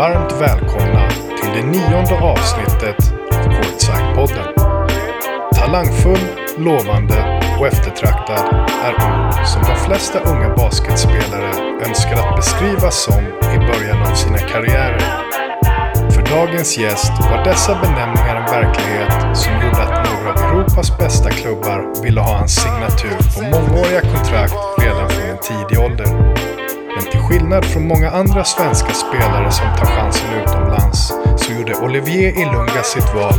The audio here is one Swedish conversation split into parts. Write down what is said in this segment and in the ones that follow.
Varmt välkomna till det nionde avsnittet av Courtside-podden. Talangfull, lovande och eftertraktad är ord som de flesta unga basketspelare önskar att beskrivas som i början av sina karriärer. För dagens gäst var dessa benämningar en verklighet som gjorde att några av Europas bästa klubbar ville ha hans signatur på mångåriga kontrakt redan från en tidig ålder. Men till skillnad från många andra svenska spelare som tar chansen utomlands så gjorde Olivier Ilunga sitt val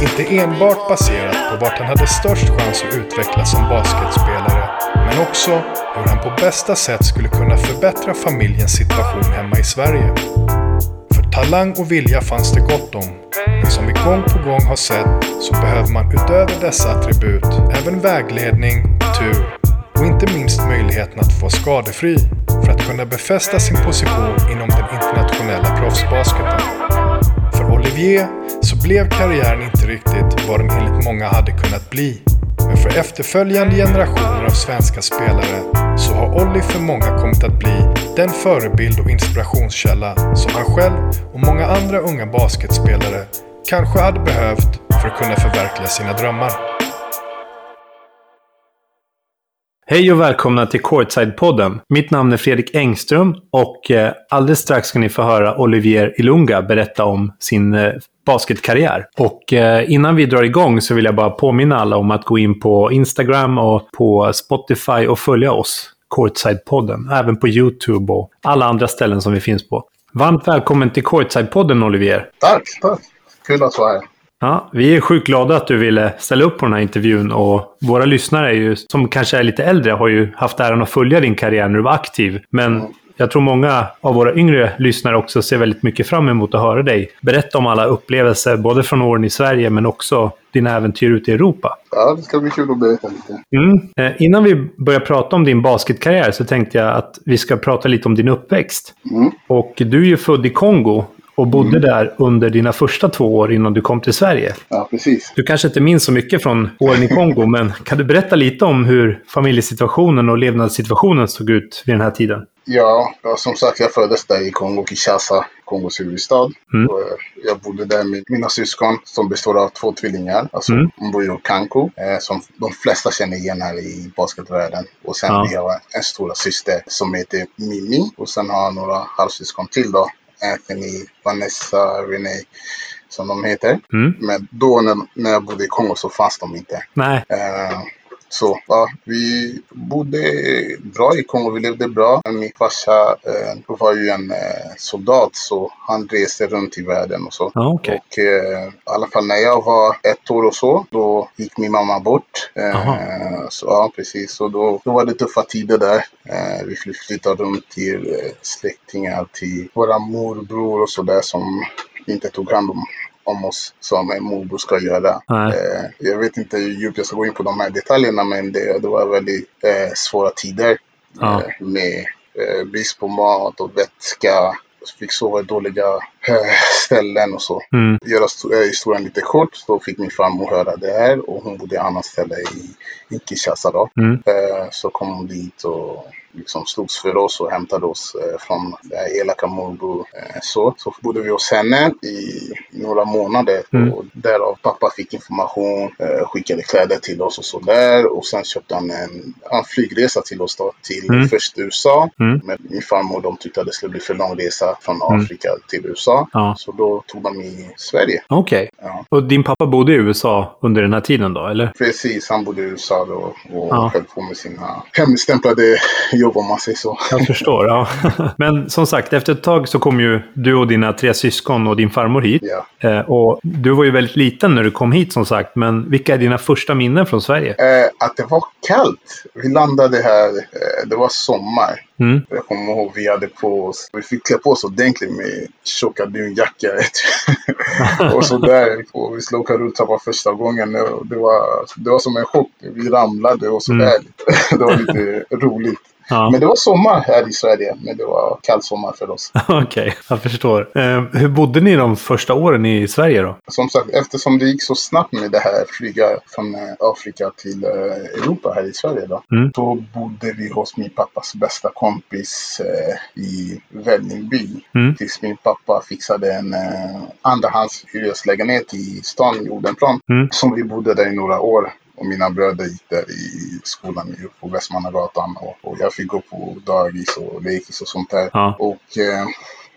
inte enbart baserat på vart han hade störst chans att utvecklas som basketspelare men också hur han på bästa sätt skulle kunna förbättra familjens situation hemma i Sverige. För talang och vilja fanns det gott om. Men som vi gång på gång har sett så behöver man utöver dessa attribut även vägledning, tur och inte minst möjligheten att få vara skadefri att kunna befästa sin position inom den internationella proffsbasketen. För Olivier så blev karriären inte riktigt vad den enligt många hade kunnat bli. Men för efterföljande generationer av svenska spelare så har Olli för många kommit att bli den förebild och inspirationskälla som han själv och många andra unga basketspelare kanske hade behövt för att kunna förverkliga sina drömmar. Hej och välkomna till Courtside-podden. Mitt namn är Fredrik Engström och eh, alldeles strax ska ni få höra Olivier Ilunga berätta om sin eh, basketkarriär. Och eh, innan vi drar igång så vill jag bara påminna alla om att gå in på Instagram och på Spotify och följa oss, Courtside-podden. Även på YouTube och alla andra ställen som vi finns på. Varmt välkommen till Courtside-podden Olivier. Tack, tack. Kul att vara här. Ja, vi är sjukt glada att du ville ställa upp på den här intervjun och våra lyssnare är ju, som kanske är lite äldre har ju haft äran att följa din karriär när du var aktiv. Men jag tror många av våra yngre lyssnare också ser väldigt mycket fram emot att höra dig berätta om alla upplevelser, både från åren i Sverige men också dina äventyr ute i Europa. Ja, det ska bli kul att berätta lite. Mm. Eh, innan vi börjar prata om din basketkarriär så tänkte jag att vi ska prata lite om din uppväxt. Mm. Och du är ju född i Kongo och bodde där under dina första två år innan du kom till Sverige. Ja, precis. Du kanske inte minns så mycket från åren i Kongo, men kan du berätta lite om hur familjesituationen och levnadssituationen såg ut vid den här tiden? Ja, som sagt, jag föddes där i Kongo, Kinshasa, Kongos huvudstad. Mm. Eh, jag bodde där med mina syskon som består av två tvillingar, alltså Mm. Mboyo och Kanko, eh, som de flesta känner igen här i basketvärlden. Och sen Ja. vi har en stora syster som heter Mimi och sen har jag några halvsyskon till då, Anthony, Vanessa, Renee, som de heter. Mm. Men då när, när jag bodde i Kongo så fanns de inte. Nej. Eh, så ja, vi bodde bra i Kongo, vi levde bra. Min farsa eh, var ju en eh, soldat så han reste runt i världen och så. Ja, okej. Och eh, i alla fall när jag var ett år och så, då gick min mamma bort. Eh, så ja, precis. Så då, då var det tuffa tider där. Eh, vi fly- flyttade runt till eh, släktingar, till våra morbror och så där som inte tog hand om om oss som morbror ska göra. Eh, jag vet inte hur djupt jag ska gå in på de här detaljerna men det, det var väldigt eh, svåra tider Ja. eh, med eh, brist på mat och vätska. Fick sova i dåliga eh, ställen och så. Mm. Göra eh, historien lite kort så fick min farmor höra det här och hon bodde i annat ställe i, i Kinshasa då. Mm. Eh, så kom hon dit och liksom slogs för oss och hämtade oss eh, från det här elaka morbror. Eh, så. så bodde vi hos henne i några månader. Mm. Och därav pappa fick information, eh, skickade kläder till oss och så där. Och sen köpte han en, en flygresa till oss då, till Mm. först USA. Mm. Men min farmor de tyckte att det skulle bli för lång resa från Mm. Afrika till USA. Ja. Så då tog de i Sverige. Okej. Ja. Och din pappa bodde i USA under den här tiden då, eller? Precis, han bodde i USA då och Ja. höll på med sina hemligstämplade jobb om man säger så. Jag förstår, ja. Men som sagt, efter ett tag så kom ju du och dina tre syskon och din farmor hit. Eh, och du var ju väldigt liten när du kom hit som sagt, men vilka är dina första minnen från Sverige? Eh, att det var kallt. Vi landade här, eh, det var sommar. Mm. Jag kommer ihåg vi hade på oss, vi fick klä på oss ordentligt med tjocka dunjackor. och så där. Och vi slog rulltrappan första gången. Det var, det var som en chock. Vi ramlade och så Mm. det var lite roligt. Ja. Men det var sommar här i Sverige. Men det var kall sommar för oss. Okej, jag förstår. Eh, hur bodde ni de första åren i Sverige då? Som sagt, eftersom det gick så snabbt med det här flyga från eh, Afrika till eh, Europa här i Sverige då. Mm. Då bodde vi hos min pappas bästa kompis eh, i Vällingby. Mm. Tills min pappa fixade en eh, andrahands hyreslägenhet i stan i Odenplan. Mm. Som vi bodde där i några år. Och mina bröder gick där i skolan på Västmannagatan. Och, och jag fick gå på dagis och lekis och sånt där. Ja. Och eh,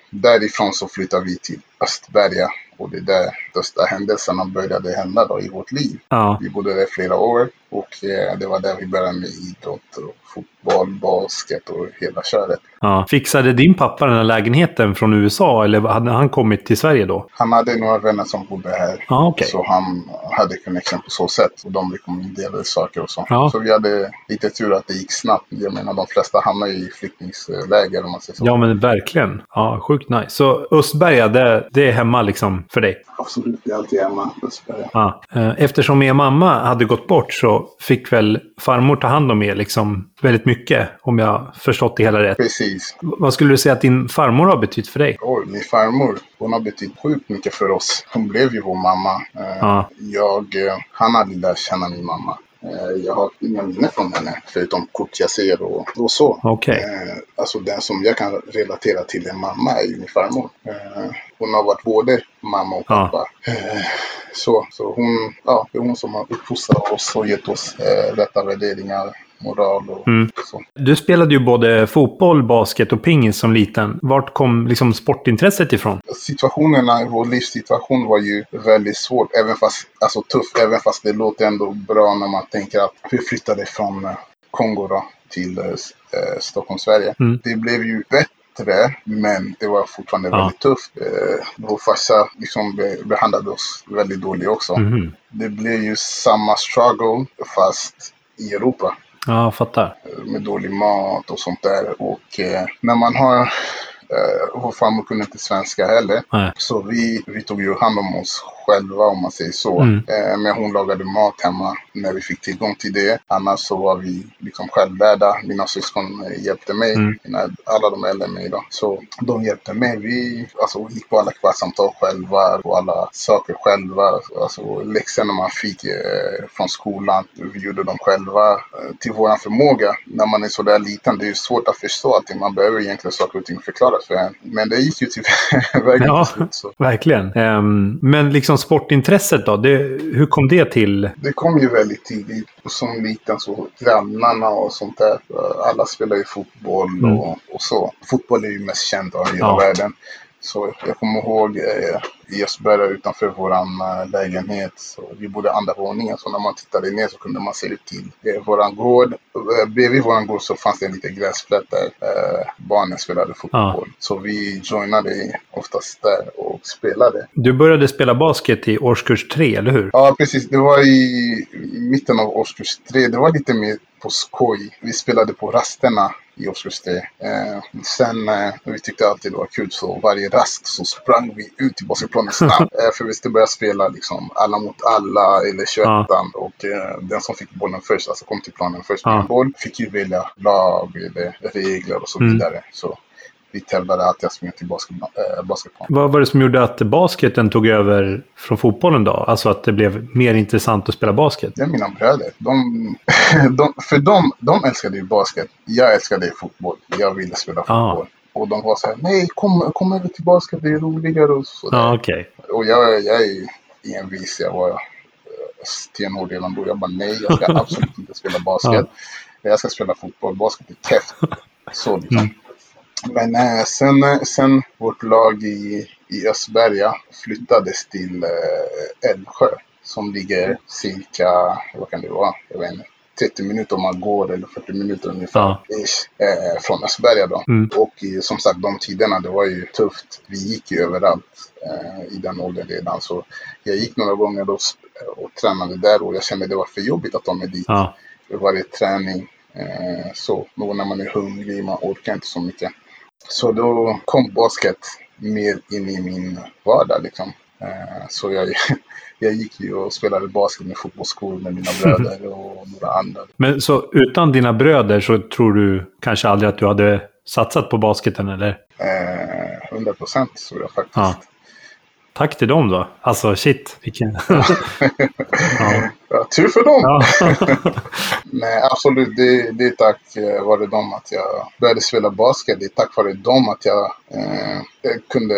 därifrån så flyttade vi till Östberga. Och det är där största händelserna började hända då i vårt liv. Ja. Vi bodde där flera år och eh, det var där vi började med idrott och fotboll, basket och hela köret. ja. Fixade din pappa den här lägenheten från USA eller hade han kommit till Sverige då? Han hade några vänner som bodde här. Ja, okej. Så han hade connection på så sätt. Och de rekommenderade saker och så. Ja. Så vi hade lite tur att det gick snabbt. Jag menar de flesta hamnar ju i flyktingläger om man säger så. Ja, men verkligen. Ja, sjukt nice. Så Östberga, det, det är hemma liksom för dig? Absolut, vi är alltid. Östberga. Ja. Eh, Eftersom er mamma hade gått bort så fick väl farmor ta hand om er liksom väldigt mycket, om jag förstått det hela rätt. Precis. Vad skulle du säga att din farmor har betytt för dig? Oj, min farmor, hon har betytt sjukt mycket för oss. Hon blev ju vår mamma. Eh, Ja. Jag, eh, han hade lärt känna min mamma. Eh, Jag har inga minnen från henne, förutom kort jag ser och, och så. Okej. Eh, Alltså den som jag kan relatera till en mamma är ju min farmor. Eh, Hon har varit både mamma och Ja. pappa. Eh, Så, så hon, ja, det är hon som har uppfostrat oss och gett oss rätta värderingar, moral och Mm. så. Du spelade ju både fotboll, basket och pingis som liten. Vart kom liksom sportintresset ifrån? situationerna vår livssituation var ju väldigt svårt, även fast, alltså tuff, även fast det låter ändå bra när man tänker att vi flyttade från eh, Kongo då, till eh, eh, Stockholm, Sverige. Mm. Det blev ju bättre, men det var fortfarande Ja. väldigt tufft. Eh, vår farsa liksom be, behandlade oss väldigt dåligt också. Mhm. Det blev ju samma struggle, fast i Europa Ja, jag fattar. med dålig mat och sånt där. Och eh, när man har, eh, vår farmor kunde inte svenska heller. Nej. Så vi, vi tog ju hand om oss själva om man säger så. Mm. Eh, men hon lagade mat hemma när vi fick tillgång till det. Annars så var vi liksom självlärda. Mina syskon eh, hjälpte mig. Mm. Alla de äldre än mig då. Så de hjälpte mig. Vi alltså, gick på alla kvartssamtal själva och alla saker själva. Alltså läxorna man fick eh, från skolan, vi gjorde dem själva eh, till våran förmåga. När man är så där liten, det är svårt att förstå allting. Man behöver egentligen saker och ting förklaras för en. Men det gick ju tyvärr Ja. Verkligen. Ehm, men liksom sportintresset då? Det, hur kom det till? Det kom ju väldigt tidigt. Som liten så grannarna och sånt där. Alla spelar ju fotboll Mm. och, och så. Fotboll är ju mest känd av hela Ja. världen. Så jag kommer ihåg eh, i Östberga utanför våran eh, lägenhet. Så vi bodde andra våningen. Så när man tittade ner så kunde man se ut till eh, våran gård. Eh, bredvid våran gård så fanns det en liten gräsplätt där eh, barnen spelade fotboll. Så vi joinade oftast där och spelade. Du började spela basket i årskurs tre, eller hur? Ja, precis. Det var i mitten av årskurs tre. Det var lite mer på skoj. Vi spelade på rasterna i årskurs tre. Eh, sen, eh, vi tyckte alltid det var kul, så varje rast så sprang vi ut till basketplanen snabbt. eh, för vi skulle börja spela liksom alla mot alla eller 21 Ja. Och eh, den som fick bollen först, alltså kom till planen först med boll, fick ju välja lag eller regler och så Mm. vidare. Så vi tävlade alltid att springa till basket, eh, basketplanen. Vad var det som gjorde att basketen tog över från fotbollen då? Alltså att det blev mer intressant att spela basket? Det är mina bröder. De, de, för dem, de älskade ju basket. Jag älskade fotboll. Jag ville spela Ah. Och de var så här, nej kom, kom över till basket, det är roligare och så. Ja, okej. Och jag, jag är envis, jag var eh, stenhård redan då. Jag bara nej, jag ska absolut inte spela basket. Jag ska spela fotboll, basket är keft. Så liksom. Mm. Men eh, sen, eh, sen vårt lag i, i Östberga flyttades till eh, Älvsjö som ligger cirka, vad kan det vara, jag vet inte, 30 minuter om man går eller 40 minuter ungefär Ja. eh, från Östberga då. Mm. Och eh, som sagt de tiderna det var ju tufft. Vi gick ju överallt eh, i den åldern redan. Så jag gick några gånger sp- och tränade där och jag kände det var för jobbigt att ta mig dit Ja. för varje träning. Eh, så när man är hungrig, man orkar inte så mycket. Så då kom basket mer in i min vardag liksom. Eh, så jag, jag gick ju och spelade basket med fotbollsskor med mina bröder och några andra. Men så utan dina bröder så tror du kanske aldrig att du hade satsat på basketen eller? Eh, 100 procent tror jag faktiskt. Ja. Tack till dem då. Alltså shit, vilken... ja. Ja, tur för dem. Ja. Nej, absolut. Det, det är tack eh, vare dem att jag började spela basket. Det är tack vare dem att jag eh, kunde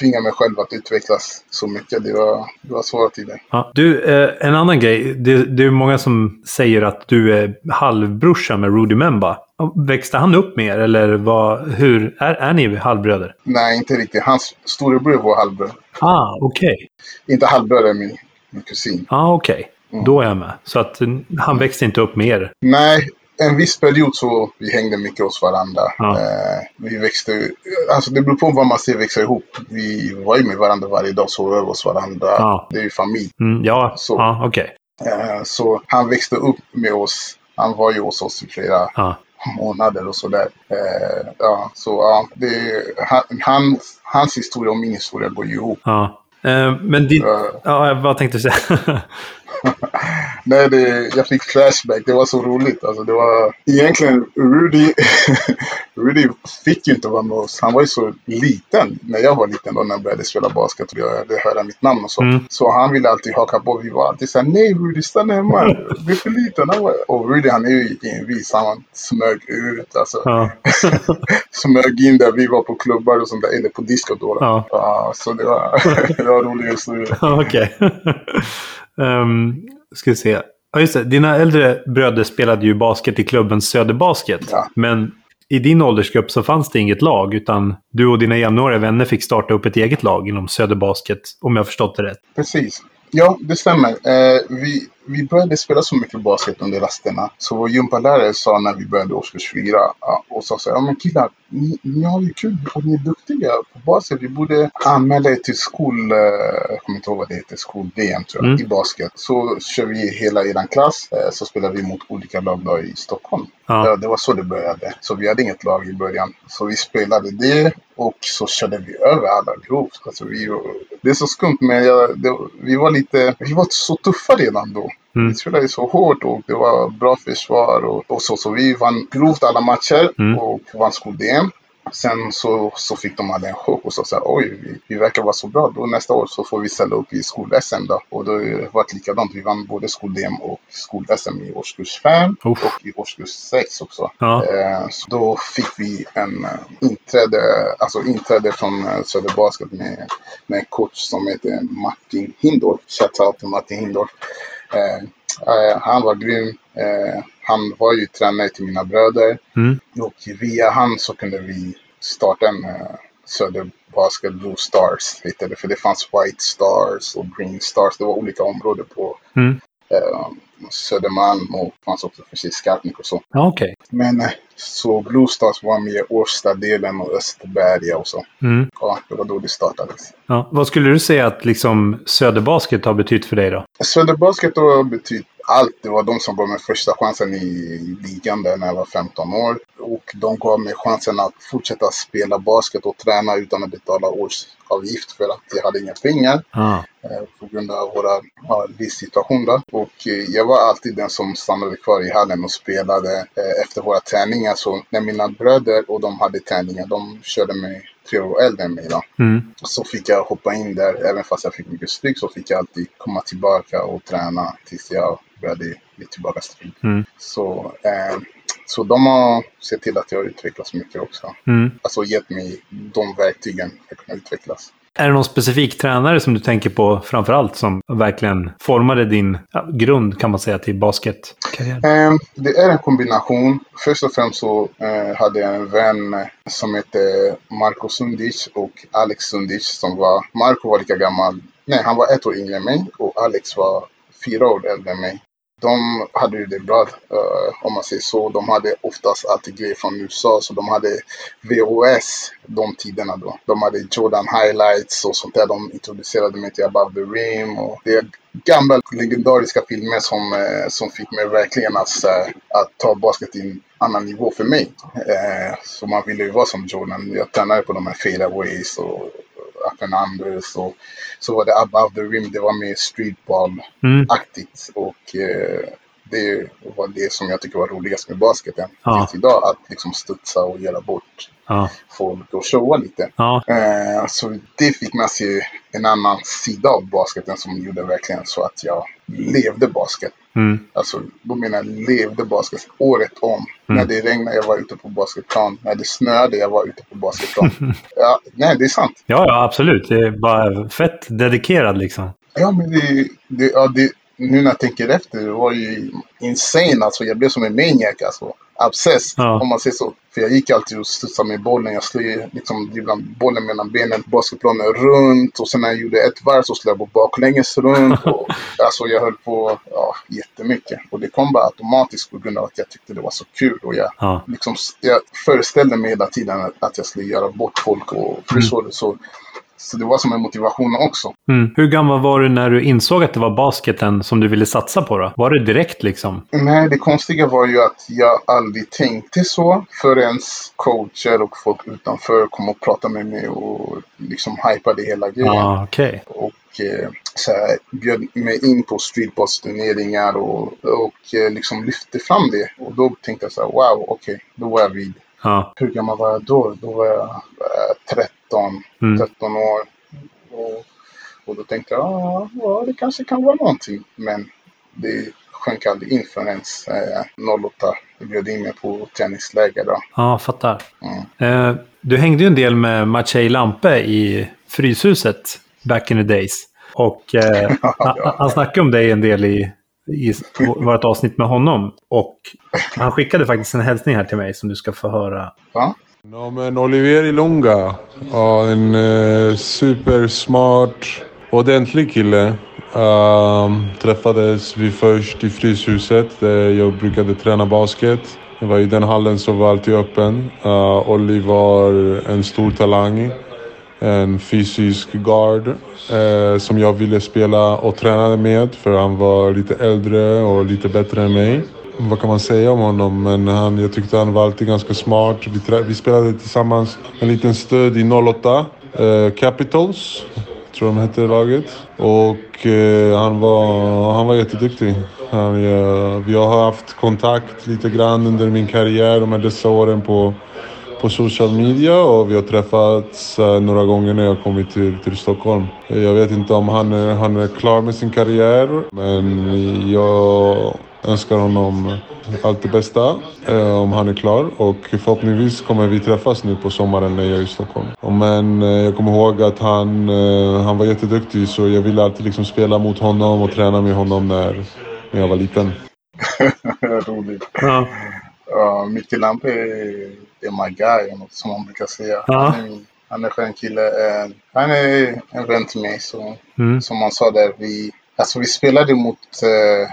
tvinga mig själv att utvecklas så mycket. Det var, det var svåra tider. Ja. Du, eh, en annan grej. Det, det är många som säger att du är halvbrorsa med Rudy Memba. Växte han upp med er eller vad, hur, är, är ni halvbröder? Nej, inte riktigt. Hans storebror var halvbror. Ah, okej. Okay. Inte halvbröder, min, min kusin. Ah, okej. Okay. Mm. Då är jag med. Så att han växte inte upp med er? Nej, en viss period så vi hängde mycket hos varandra. Ja. Eh, vi växte, alltså det beror på vad man ser växa ihop. Vi var ju med varandra varje dag, sov över hos varandra. Ja. Det är ju familj. Mm, ja, så, ja okej. Okay. Eh, så han växte upp med oss. Han var ju hos oss i flera ja. månader och sådär. Eh, ja, så ja, det, han, han, hans historia och min historia går ju ihop. Ja. Eh, men din... Ja, vad tänkte du säga? Nej, det, jag fick flashback. Det var så roligt. Alltså, det var egentligen Rudy. Rudy fick ju inte vara med oss. Han var ju så liten när jag var liten då när jag började spela basket och jag hörde höra mitt namn och så. Mm. Så han ville alltid haka på. Vi var alltid såhär, nej Rudy stanna hemma. Du är för liten. Och Rudy han är ju envis. Han smög ut alltså. Ja. smög in där vi var på klubbar och sånt där. Eller på disco då. Ja. Uh, så det var, det var rolig historia. Okej. Um, ska vi se. Ja, just det. Dina äldre bröder spelade ju basket i klubben Söderbasket. Ja. Men i din åldersgrupp så fanns det inget lag, utan du och dina jämnåriga vänner fick starta upp ett eget lag inom Söderbasket, om jag förstått det rätt. Precis. Ja, det stämmer. Eh, vi, vi började spela så mycket basket under rasterna. Så vår gympalärare sa när vi började årskurs fyra ja, och sa så här, ja men killar, ni, ni har ju kul och ni är duktiga på basket. Vi borde anmäla er till skol, eh, jag kommer inte ihåg vad det heter, skol-DM tror jag, mm. i basket. Så kör vi hela eran klass, eh, så spelar vi mot olika lag då i Stockholm. Ja. det var så det började. Så vi hade inget lag i början. Så vi spelade det och så körde vi över alla grovt. Alltså vi, det är så skumt men jag, det, vi var lite, vi var så tuffa redan då. Mm. Vi spelade så hårt och det var bra försvar och, och så. Så vi vann grovt alla matcher mm. och vann skol-DM. Sen så, så fick de alla en chock och sa så här, oj, vi, vi verkar vara så bra. Då nästa år så får vi ställa upp i skol-SM då. Och då var det likadant. Vi vann både skol-DM och skol-SM i årskurs 5 och i årskurs 6 också. Ja. Eh, så då fick vi en uh, inträde, alltså inträde från uh, Söder Basket med, med en coach som heter Martin Hindor. Shoutout till Martin Hindor. Eh, eh, han var grym. Eh, han var ju tränare till mina bröder. Mm. Och via han så kunde vi starta en uh, Söder Basket Blue Stars. Heter det, för det fanns White Stars och Green Stars. Det var olika områden på mm. uh, Södermalm och fanns också precis Skarpnäck och så. Okay. Men uh, så Blue Stars var med Årstadelen och Österberga och så. Mm. Ja, det var då det startades. Ja. Vad skulle du säga att liksom Söderbasket har betytt för dig då? Söderbasket har betytt allt. Det var de som gav mig första chansen i ligan där när jag var 15 år. Och de gav mig chansen att fortsätta spela basket och träna utan att betala årsavgift för att jag hade inga pengar. Ah. Eh, på grund av våra ja, livssituation. Och eh, jag var alltid den som stannade kvar i hallen och spelade eh, efter våra träningar. Så när mina bröder och de hade träningar, de körde mig tre år äldre än mig. Då. Mm. Så fick jag hoppa in där, även fast jag fick mycket stryk så fick jag alltid komma tillbaka och träna tills jag började bli tillbaka strid. Mm. Så, eh, så de har sett till att jag utvecklas mycket också. Mm. Alltså gett mig de verktygen för att kunna utvecklas. Är det någon specifik tränare som du tänker på framför allt som verkligen formade din ja, grund kan man säga till basketkarriär? Ehm, det är en kombination. Först och främst så eh, hade jag en vän som hette Marco Sundic och Alex Sundic som var, Marco var lika gammal, nej han var ett år yngre än mig och Alex var fyra år äldre än mig de hade ju det bra uh, om man säger så. De hade oftast alltid grejer från USA så de hade VHS de tiderna då. De hade Jordan highlights och sånt där. De introducerade mig till Above the Rim och det är gamla legendariska filmer som, uh, som fick mig verkligen att, uh, att ta basket till en annan nivå för mig. Eh, så man ville ju vara som Jordan. Jag tränade på de här fadeaways och unders och så var det above the rim. Det var mer streetball-aktigt. Mm. Och eh, det var det som jag tycker var roligast med basketen ja. tills idag. Att liksom studsa och göra bort ja. folk och showa lite. Ja. Eh, så det fick man se en annan sida av basketen som gjorde verkligen så att jag levde basket. Mm. Alltså, jag levde basket året om. Mm. När det regnade jag var ute på basketplan. När det snöade jag var ute på basketplan. ja, nej, det är sant. Ja, ja, absolut. Det är bara fett dedikerad liksom. Ja, men det, det, ja, det, nu när jag tänker efter, det var ju insane alltså. Jag blev som en maniac alltså. Abscess, ja. om man säger så. För jag gick alltid och studsade med bollen. Jag slog liksom ibland bollen mellan benen, basketplanen runt. Och sen när jag gjorde ett varv så slog jag på baklänges runt. Och, alltså jag höll på ja, jättemycket. Och det kom bara automatiskt på grund av att jag tyckte det var så kul. Och jag, ja. liksom, jag föreställde mig hela tiden att jag skulle göra bort folk. Och för mm. så, så det var som en motivation också. Mm. Hur gammal var du när du insåg att det var basketen som du ville satsa på då? Var det direkt liksom? Nej, det konstiga var ju att jag aldrig tänkte så förrän coacher och folk utanför kom och pratade med mig och liksom hypade hela grejen. Ah, okay. Och eh, så här, bjöd mig in på streetballsturneringar och, och eh, liksom lyfte fram det. Och då tänkte jag så här, wow, okej, okay, då var jag vid. Ja. Hur gammal var jag då? Då var jag eh, 13 13, mm. 13 år. Och, och då tänkte jag, ja, det kanske kan vara någonting. Men det sjönk aldrig in förrän eh, 08 bjöd in mig på träningsläger. Då. Ja, fattar. Mm. Eh, du hängde ju en del med Maciej Lampe i Fryshuset back in the days. Och eh, ja, han snackade om dig en del i, i vårt avsnitt med honom. Och han skickade faktiskt en hälsning här till mig som du ska få höra. Ja. Ja, men Olivier Ilunga. Ja, en eh, supersmart, ordentlig kille. Um, träffades vi först i Fryshuset där jag brukade träna basket. Det var i den hallen som var alltid öppen. Uh, Olli var en stor talang. En fysisk guard uh, som jag ville spela och träna med för han var lite äldre och lite bättre än mig vad kan man säga om honom? Men han, jag tyckte han var alltid ganska smart. Vi, vi spelade tillsammans en liten stöd i 08. Eh, Capitals, tror de hette laget. Och eh, han, var, han var jätteduktig. Han, jag, vi har haft kontakt lite grann under min karriär de här dessa åren på, på social media och vi har träffats eh, några gånger när jag kommit till, till Stockholm. Jag vet inte om han är, han är klar med sin karriär men jag önskar honom allt det bästa eh, om han är klar och förhoppningsvis kommer vi träffas nu på sommaren när jag är i Stockholm. Men eh, jag kommer ihåg att han, eh, han var jätteduktig så jag ville alltid liksom spela mot honom och träna med honom när, när jag var liten. Roligt. Ja. Uh, Micke Lampe är, är my guy, som man brukar säga. Ja. Han, är, skön kille. Uh, han är en vän till mig. Så, mm. Som man sa där, vi, alltså vi spelade mot uh,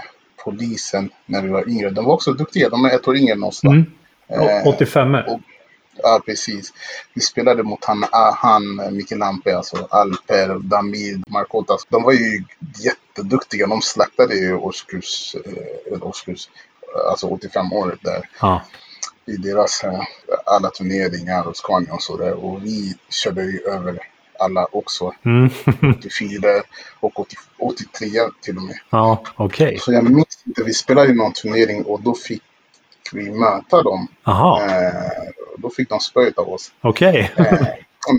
polisen när vi var yngre. De var också duktiga. De är ett år yngre än oss. Mm. Eh, 85 och, Ja, precis. Vi spelade mot han, ah, han Mikael Lampe, alltså Alper, Damir, Markotas. De var ju jätteduktiga. De slaktade ju årskurs, eh, årskurs alltså 85 året där. Ja. I deras eh, alla turneringar och Scania och sådär. Och vi körde ju över alla också. Mm. 84 och 80, 83 till och med. Ja, okej. Okay. Så jag minns inte, vi spelade i någon turnering och då fick vi möta dem. Aha. Eh, då fick de spöet av oss. Okej. Okay.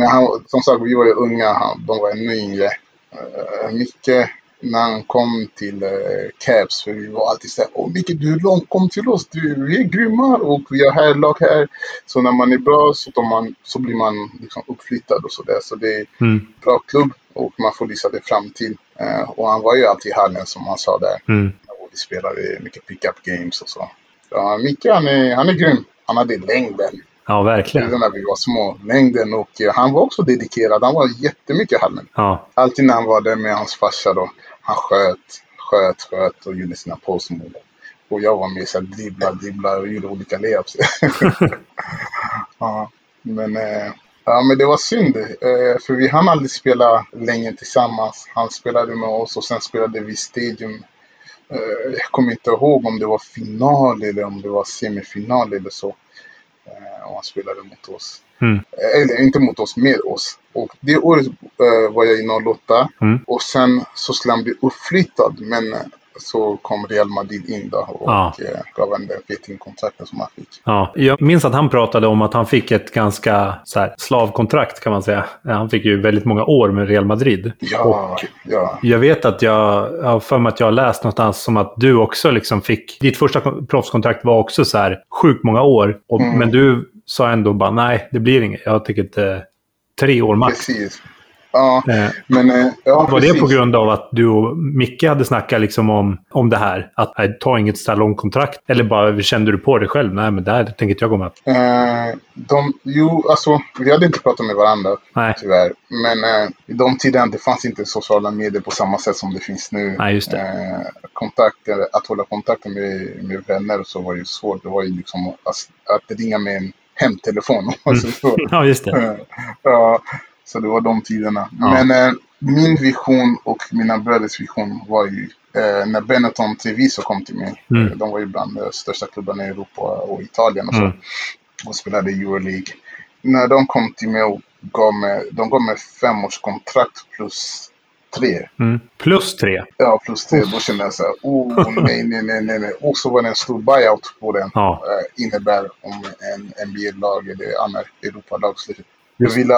eh, som sagt, vi var ju unga, de var ännu yngre. Eh, mycket när han kom till eh, Caps. För vi var alltid såhär, åh Micke du är långt, kom till oss, du, vi är grymma och vi har här lag här. Så när man är bra så, man, så blir man liksom uppflyttad och sådär. Så det är mm. bra klubb och man får visa det framtid. Eh, och han var ju alltid i hallen som han sa där. Mm. Och vi spelade mycket pick-up games och så. Ja, Micke han är, han är grym. Han hade längden. Ja, verkligen. När vi var små. Längden och eh, han var också dedikerad. Han var jättemycket i hallen. Ja. Alltid när han var där med hans farsa då. Han sköt, sköt, sköt och gjorde sina postmål. Och jag var med så dribbla, dribbla och gjorde olika layups. ja, men, eh, ja, men det var synd. Eh, för vi hann aldrig spela länge tillsammans. Han spelade med oss och sen spelade vi Stadium. Eh, jag kommer inte ihåg om det var final eller om det var semifinal eller så. Och han spelade mot oss. Mm. Eller inte mot oss, med oss. Och det året eh, var jag i 08. Mm. Och sen så skulle han bli uppflyttad. Men eh, så kom Real Madrid in då och Ja. eh, gav en det Peting-kontraktet som han fick. Ja, jag minns att han pratade om att han fick ett ganska här, slavkontrakt kan man säga. Han fick ju väldigt många år med Real Madrid. Ja, Och ja. jag vet att jag, jag har för mig att jag har läst någonstans som att du också liksom fick... Ditt första kon- proffskontrakt var också så här sjukt många år. Och, Mm. Men du sa ändå bara nej, det blir inget. Jag tycker inte... Tre år max. Precis. Ja, Eh, men eh, ja, var det precis. på grund av att du och Micke hade snackat liksom om, om det här? Att nej, ta inget så här långt kontrakt? Eller bara kände du på det själv? Nej, men det här tänker inte jag gå med på. Eh, de, jo, alltså vi hade inte pratat med varandra Nej. tyvärr. Men eh, i de tiderna det fanns inte sociala medier på samma sätt som det finns nu. Nej, just det. Eh, kontakter, att hålla kontakten med, med vänner så var ju svårt. Det var ju liksom att, att ringa med en hemtelefon. säger så. Ja, just det. Ja, så det var de tiderna. Ja. Men eh, min vision och mina bröders vision var ju eh, när Benetton Treviso kom till mig. Mm. Eh, De var ju bland de största klubbarna i Europa och Italien och så. Mm. Och spelade i Euroleague. När de kom till mig och gav mig, de gav mig femårskontrakt plus tre. Mm. Plus tre. Ja, plus tre. Då kände jag så här, oh nej, nej, nej, nej, nej. Och så var det en stor buyout på den. Ja. Eh, innebär om en NBA-lag eller annan Europalag slutar. Jag Just- ville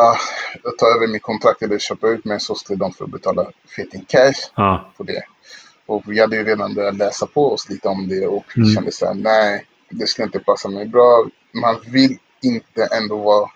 ta över min kontrakt eller köpa ut mig så skulle de få betala feting cash Ja. på det. Och vi hade ju redan börjat läsa på oss lite om det och Mm. kände så här, nej, det skulle inte passa mig bra. Man vill inte ändå vara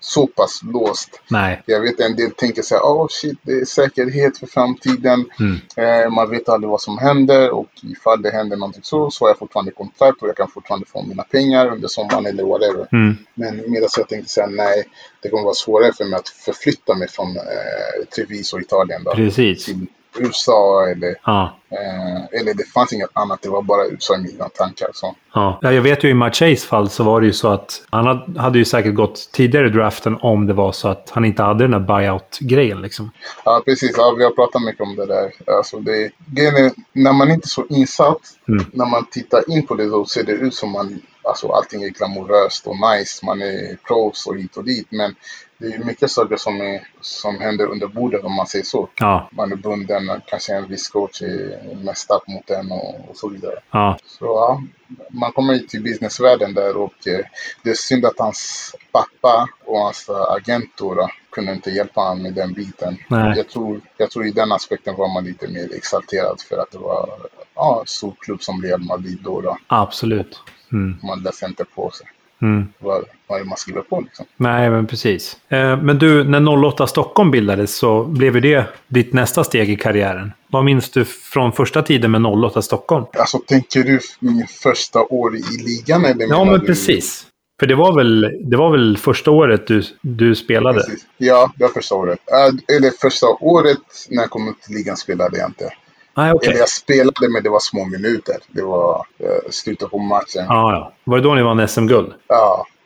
så pass låst. Nej. Jag vet en del tänker så här, oh shit, det är säkerhet för framtiden. Mm. Eh, man vet aldrig vad som händer och ifall det händer någonting så, så har jag fortfarande kontrakt och jag kan fortfarande få mina pengar under sommaren eller whatever. Mm. Men medan jag tänkte säga nej, det kommer vara svårare för mig att förflytta mig från eh, Treviso, Italien då, Precis. till USA eller, Ja. eh, eller det fanns inget annat, det var bara USA i mina tankar. Så. Ja. Ja, jag vet ju i Marcheys fall så var det ju så att han hade- hade ju säkert gått tidigare i draften om det var så att han inte hade den där buyout-grejen liksom. Ja, precis. Ja, vi har pratat mycket om det där. Alltså det, grejen är, när man inte är så insatt, Mm. när man tittar in på det så ser det ut som man, alltså allting är glamoröst och nice, man är pros och hit och dit. Men det är mycket saker som, är, som händer under bordet om man säger så. Ja. Man är bunden, kanske en viss coach är mest upp mot en och, och så vidare. Ja. Så ja, man kommer ju till businessvärlden där och eh, det är synd att hans pappa och hans eh, agent då, då kunde inte hjälpa honom med den biten. Nej. Jag tror, jag tror i den aspekten var man lite mer exalterad för att det var ja, en stor klubb som Real Madrid då. då. Absolut. Mm. Man läste inte på sig Mm. vad, vad man skriver på liksom. Nej, men precis. Eh, men du, när 08 Stockholm bildades så blev det ditt nästa steg i karriären. Vad minns du från första tiden med 08 Stockholm? Alltså tänker du min första år i ligan eller Ja, men du- precis. För det var väl, det var väl första året du, du spelade? Precis. Ja, det var första året. Äh, eller första året när jag kom upp till ligan spelade jag inte. Nej, okej. Eller jag spelade men det var små minuter. Det var eh, slutet på matchen. Ja, Ja, ja. Var det då ni vann SM-guld?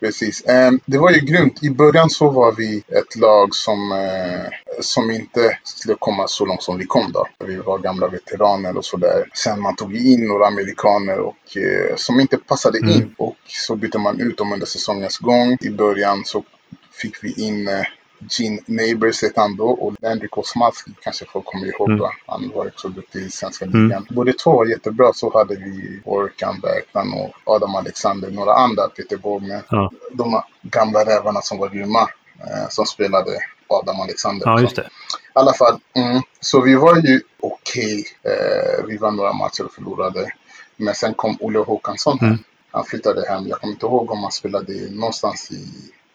precis. Ehm, det var ju grymt. I början så var vi ett lag som, eh, som inte skulle komma så långt som vi kom då. Vi var gamla veteraner och sådär. Sen man tog in några amerikaner och, eh, som inte passade Mm. in. Och så bytte man ut dem under säsongens gång. I början så fick vi in eh, Gene Neighbors hette han då och Landry Kosmalski kanske folk kommer ihåg Mm. då. Han var också duktig i svenska Mm. ligan. Båda två var jättebra. Så hade vi Orkan Bergman och Adam Alexander. Några andra, Peter Borgman. Ja. De gamla rävarna som var grymma. Eh, som spelade Adam Alexander. Ja, just det. I alla fall. Mm, så vi var ju okej. Eh, vi vann några matcher och förlorade. Men sen kom Olle Håkansson. Mm. Han flyttade hem. Jag kommer inte ihåg om han spelade någonstans i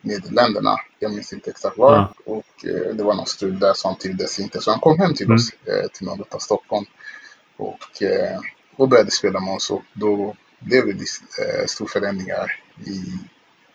Nederländerna. Jag minns inte exakt var. Ja. Och eh, det var någon strul där han trivdes inte. Så han kom hem till Mm. oss, eh, till norr av Stockholm. Och, eh, och började spela med oss. Och då blev det eh, stora förändringar i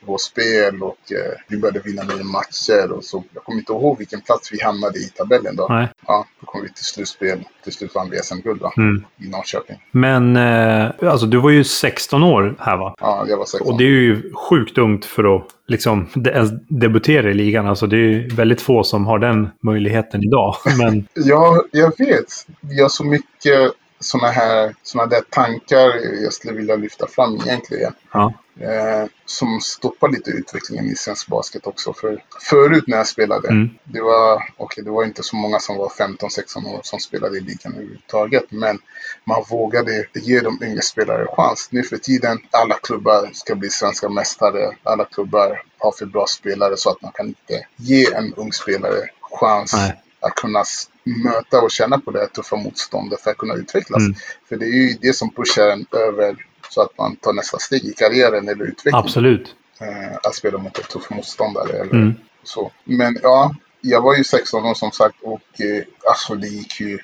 vårt spel och eh, vi började vinna mer matcher. Och så, jag kommer inte ihåg vilken plats vi hamnade i tabellen då. Nej. Ja, då kom vi till slutspel. Till slut vann vi SM-guld? Mm. i Norrköping. Men eh, alltså, du var ju 16 år här va? Ja, jag var 16. Och det är ju sjukt ungt för att liksom, de- debutera i ligan. Alltså, det är väldigt få som har den möjligheten idag. Men Ja, jag vet. Vi har så mycket sådana här såna där tankar jag skulle vilja lyfta fram egentligen. ja, Eh, som stoppar lite utvecklingen i svensk basket också. För förut när jag spelade, Mm. det var okej, det var inte så många som var 15-16 år som spelade i ligan överhuvudtaget. Men man vågade ge de yngre spelare chans. Nu för tiden, alla klubbar ska bli svenska mästare. Alla klubbar har för bra spelare så att man kan inte ge en ung spelare chans Nej. Att kunna möta och känna på det här tuffa motståndet för att kunna utvecklas. Mm. För det är ju det som pushar en över så att man tar nästa steg i karriären eller utvecklingen. absolut. Eh, att spela mot en tuff motståndare eller Mm. så. Men ja, jag var ju 16 år som sagt och eh, alltså det gick ju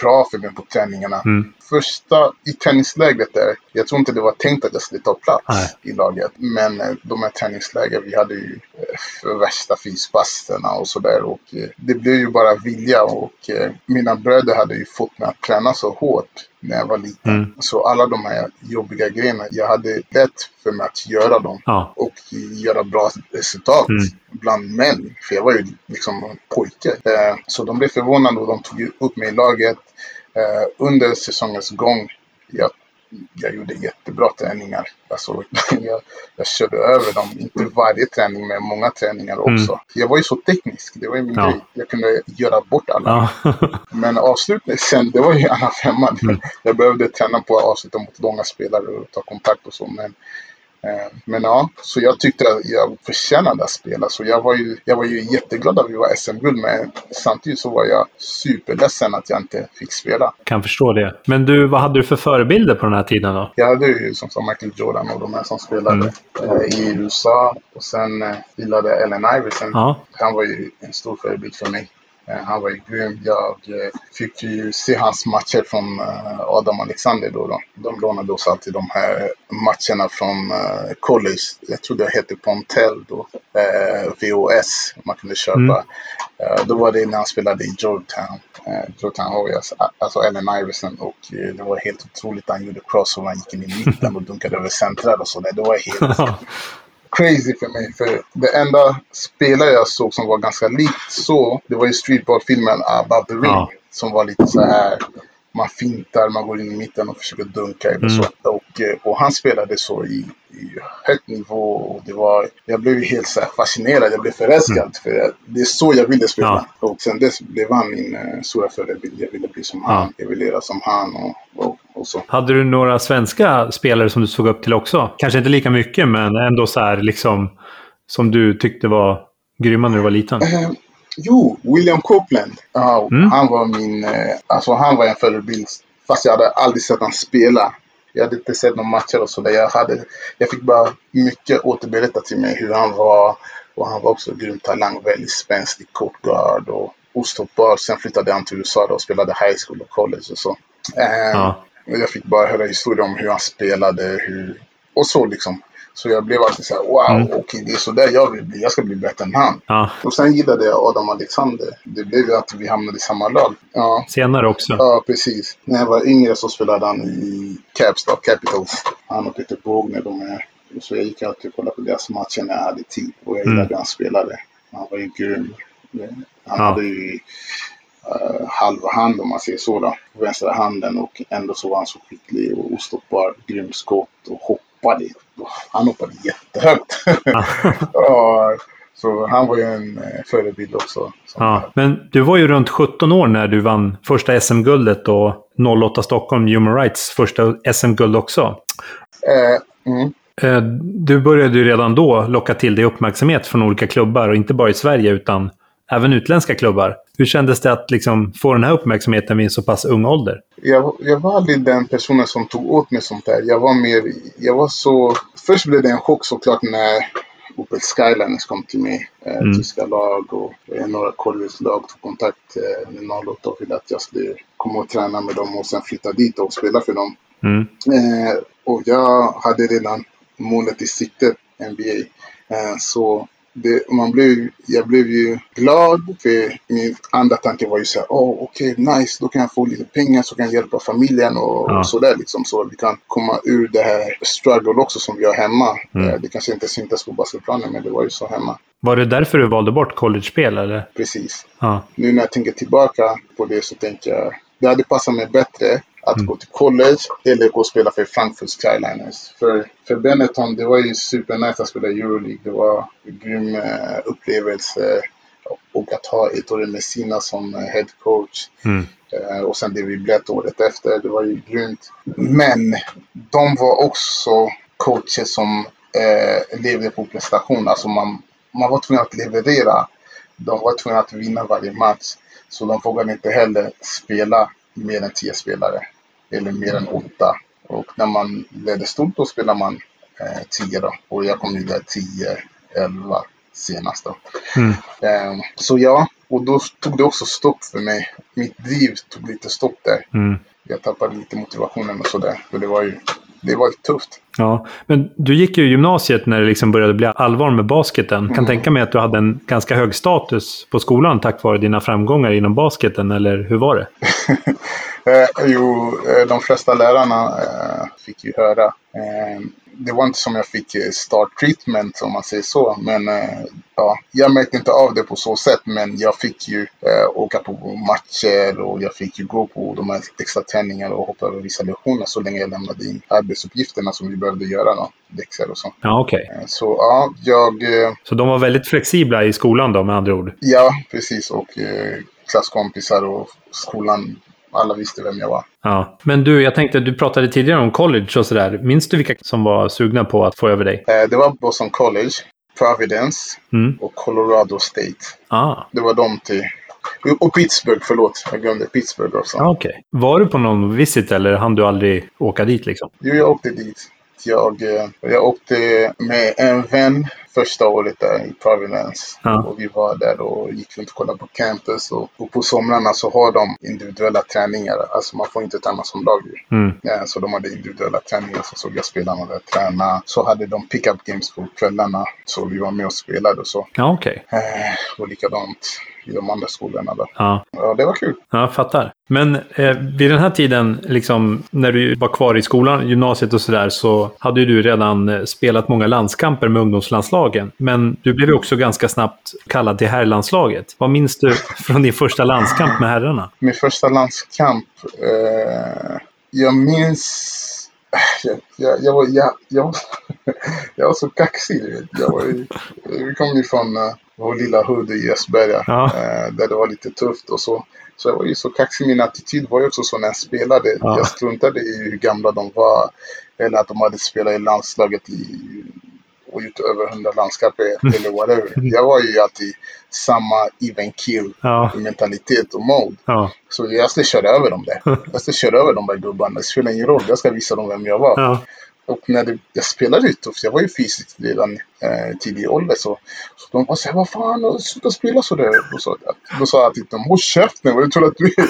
bra för mig på träningarna. Mm. Första i träningslägret där, jag tror inte det var tänkt att jag skulle ta plats Nej. i laget. Men eh, de här träningslägren, vi hade ju eh, värsta fyspasterna och sådär. Och eh, det blev ju bara vilja och mina bröder hade ju fått mig att träna så hårt när jag var liten. Mm. Så alla de här jobbiga grejerna, jag hade lätt för mig att göra dem Ja, och göra bra resultat Mm. bland män. För jag var ju liksom pojke. Så de blev förvånade och de tog upp mig i laget. Eh, under säsongens gång, jag, jag gjorde jättebra träningar. Alltså, jag, jag körde över dem. Inte varje träning, men många träningar också. Jag var ju så teknisk. Det var ju min Mm. Ja. grej. Jag kunde göra bort alla. ja. Men avslutningen sen, det var ju en annan femma. Mm. Jag behövde träna på att avsluta mot långa spelare och ta kontakt och så. Men, men ja, så jag tyckte att jag förtjänade att spela. Så jag var ju, jag var ju jätteglad att vi var SM-guld. Men samtidigt så var jag superledsen att jag inte fick spela. kan förstå det. Men du, vad hade du för förebilder på den här tiden då? Jag hade ju som sagt Michael Jordan och de här som spelade Mm. eh, i USA. Och sen eh, gillade Allen Iverson. Ja, Han var ju en stor förebild för mig. Eh, Han var ju grym. Jag eh, fick ju se hans matcher från eh, Adam Alexander då. då. De lånade oss alltid de här matcherna från college. Jag tror det hette Pontel då. VOS man kunde köpa. Mm. Då var det när han spelade i Georgetown. Georgetown Warriors. Alltså Allen Iverson. Och det var helt otroligt. Han gjorde crossover. Han gick in i mitten och dunkade över centrar och så. där. Det var helt crazy för mig. För det enda spelare jag såg som var ganska likt så, det var ju streetball-filmen Above the Ring. Ja. Som var lite så här, man fintar, man går in i mitten och försöker dunka eller Mm. så. Och, eh, och han spelade så i, i högt nivå. Och det var, jag blev helt så fascinerad, jag blev förälskad. För det är så jag ville spela. Mm. Ja. Och sen dess blev han min eh, stora förebild. Jag ville bli som Ja. han, jag ville göra som han och, och, och så. Hade du några svenska spelare som du såg upp till också? Kanske inte lika mycket, men ändå så här liksom som du tyckte var grymma när du var liten? Eh, jo, William Copeland. Ja, Mm. Han var min... Eh, alltså han var en förebild. Fast jag hade aldrig sett honom spela. Jag hade inte sett några matcher och sådär. Jag, hade, jag fick bara mycket återberättat till mig hur han var. Och han var också grym talang. Väldigt spänstig kortgard och ostoppbar. Sen flyttade han till USA och spelade high school och college och så. Eh, Ja. Jag fick bara höra historier om hur han spelade. Hur, och så liksom. Så jag blev alltid så här, wow, Mm. okej det är så där jag vill bli. Jag ska bli bättre än han. ja. Och sen gillade jag Adam Alexander. Det blev ju att vi hamnade i samma lag. Ja, Senare också. ja precis. När jag var yngre så spelade han i Caps då, Capitals. Han och Peter Bågne, de är... Så jag gick alltid och kollade på deras matcher när jag hade tid. Och jag Mm. gillade hur han spelade. Han var ju grym. Han Ja. hade ju uh, halva hand om man säger så då. Vänstra handen och ändå så var han så skicklig och ostoppbar. Grym skott och hoppade. Han hoppade jättehögt. ja, så han var ju en eh, förebild också. Ja. Men du var ju runt 17 år när du vann första SM-guldet och 08 Stockholm Human Rights första SM-guld också. Eh, mm. Eh, Du började ju redan då locka till dig uppmärksamhet från olika klubbar, och inte bara i Sverige utan även utländska klubbar. Hur kändes det att liksom få den här uppmärksamheten vid en så pass ung ålder? jag, jag var aldrig den personen som tog åt mig sånt där. Jag var mer, jag var så... Först blev det en chock såklart när Opel Skyliners kom till mig. Eh, Mm. Tyska lag och eh, några collegelag tog kontakt eh, med 08 och ville att jag skulle komma och träna med dem och sen flytta dit och spela för dem. Mm. Eh, och jag hade redan målet i sikte NBA. Eh, så det, man blev, jag blev ju glad för min andra tanke var ju så här, oh, okej, okay, nice, då kan jag få lite pengar så kan jag hjälpa familjen och, Ja. och sådär liksom. Så vi kan komma ur det här struggle också som vi har hemma. Mm. Eh, Det kanske inte syntes på basketplanen men det var ju så hemma. Var det därför du valde bort college-spel, eller? Precis. Ja. Nu när jag tänker tillbaka på det så tänker jag det hade passat mig bättre att Mm. gå till college eller gå och spela för Frankfurt Skyliners. För, för Benetton, det var ju supernice att spela Euroleague. Det var en grym eh, upplevelse. Och att ha Ettore Messina som eh, head coach. Mm. Eh, och sen det vi blev året efter, det var ju grymt. Men de var också coacher som eh, levde på prestation. Alltså man, man var tvungen att leverera. De var tvungna att vinna varje match. Så de vågade inte heller spela mer än tio spelare. Eller mer än åtta. Och när man ledde stort då spelade man eh, tio då. Och jag kom där tio, elva senast då. Mm. Eh, så ja, och då tog det också stopp för mig. Mitt driv tog lite stopp där. Mm. Jag tappade lite motivationen och sådär. För det var ju det var tufft. Ja, men du gick ju gymnasiet när det liksom började bli allvar med basketen. Kan Mm. tänka mig att du hade en ganska hög status på skolan tack vare dina framgångar inom basketen, eller hur var det? Eh, jo, eh, de flesta lärarna eh, fick ju höra. Eh, det var inte som jag fick eh, start treatment om man säger så. Men eh, ja, jag märkte inte av det på så sätt. Men jag fick ju eh, åka på matcher och jag fick ju gå på de här extra träningarna och hoppa över vissa lektioner så länge jag lämnade in arbetsuppgifterna som vi behövde göra. Då, läxor och så. Ja, okej. Eh, så ja, jag... Så de var väldigt flexibla i skolan då, med andra ord? ja, precis. Och klasskompisar och skolan. Alla visste vem jag var. Ja. Men du, jag tänkte, du pratade tidigare om college och sådär. Minns du vilka som var sugna på att få över dig? Eh, det var Boston College, Providence Mm. och Colorado State. Ah, Det var de till. Och Pittsburgh, förlåt. Jag glömde Pittsburgh också. ja, okej. Var du på någon visit eller hann du aldrig åka dit liksom? Jo, jag åkte dit. Jag, eh, jag åkte med en vän första året där i Providence. Ja. Och vi var där och gick runt och kollade på campus. Och, och på somrarna så har de individuella träningar. Alltså man får inte träna som lag. Mm. Ja, så de hade individuella träningar. Så såg jag spelarna där träna. Så hade de pick-up games på kvällarna. Så vi var med och spelade och så. Ja, okej. Eh, och likadant i de andra skolorna då. Ja. Ja, det var kul. Ja, jag fattar. Men eh, vid den här tiden, liksom, när du var kvar i skolan, gymnasiet och sådär, så hade ju du redan eh, spelat många landskamper med ungdomslandslagen. Men du blev ju också ganska snabbt kallad till herrlandslaget. Vad minns du från din första landskamp med herrarna? Min första landskamp. Eh, jag minns... Jag, jag, jag, var, jag, jag, jag var så kaxig. Jag var, vi kom ju från uh, vår lilla hood i Esberga. Ja. eh, där det var lite tufft och så. Så jag var ju så kaxig. Min attityd var ju också så när jag spelade. Ja. Jag struntade i hur gamla de var. Eller att de hade spelat i landslaget i, och gjort över 100 landskamper eller whatever. Jag var ju alltid samma even kill Ja, mentalitet och mode. ja, Så jag ska köra över dem där. Jag ska köra över de där gubbarna. Det spelar ingen roll. Jag ska visa dem vem jag var. ja. Och när det, jag spelade ju tufft. Jag var ju fysiskt redan eh, tidig ålder. Så, så de var såhär, vad fan, sluta spela sådär. Då sa, jag- då sa jag till dem, håll käften, vad du tror att du är?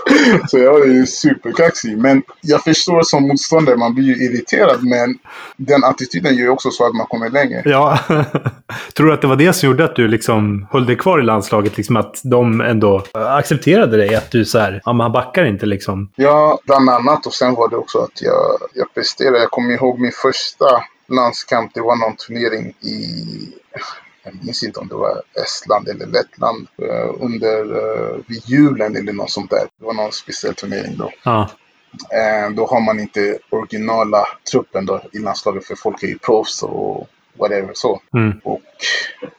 så jag var ju superkaxig. Men jag förstår som motståndare, man blir ju irriterad. Men den attityden gör ju också så att man kommer längre. ja. Tror du att det var det som gjorde att du liksom höll dig kvar i landslaget? Liksom att de ändå accepterade dig? Att du så här, ja men han backar inte liksom. Ja, bland annat. Och sen var det också att jag, jag presterade. Jag kommer ihåg min första landskamp. Det var någon turnering i... Jag minns inte om det var Estland eller Lettland. eh, under... eh, vid julen eller något sånt där. Det var någon speciell turnering då. Ja, Eh, då har man inte originala truppen då i landslaget för folk är ju proffs och whatever så. mm. Och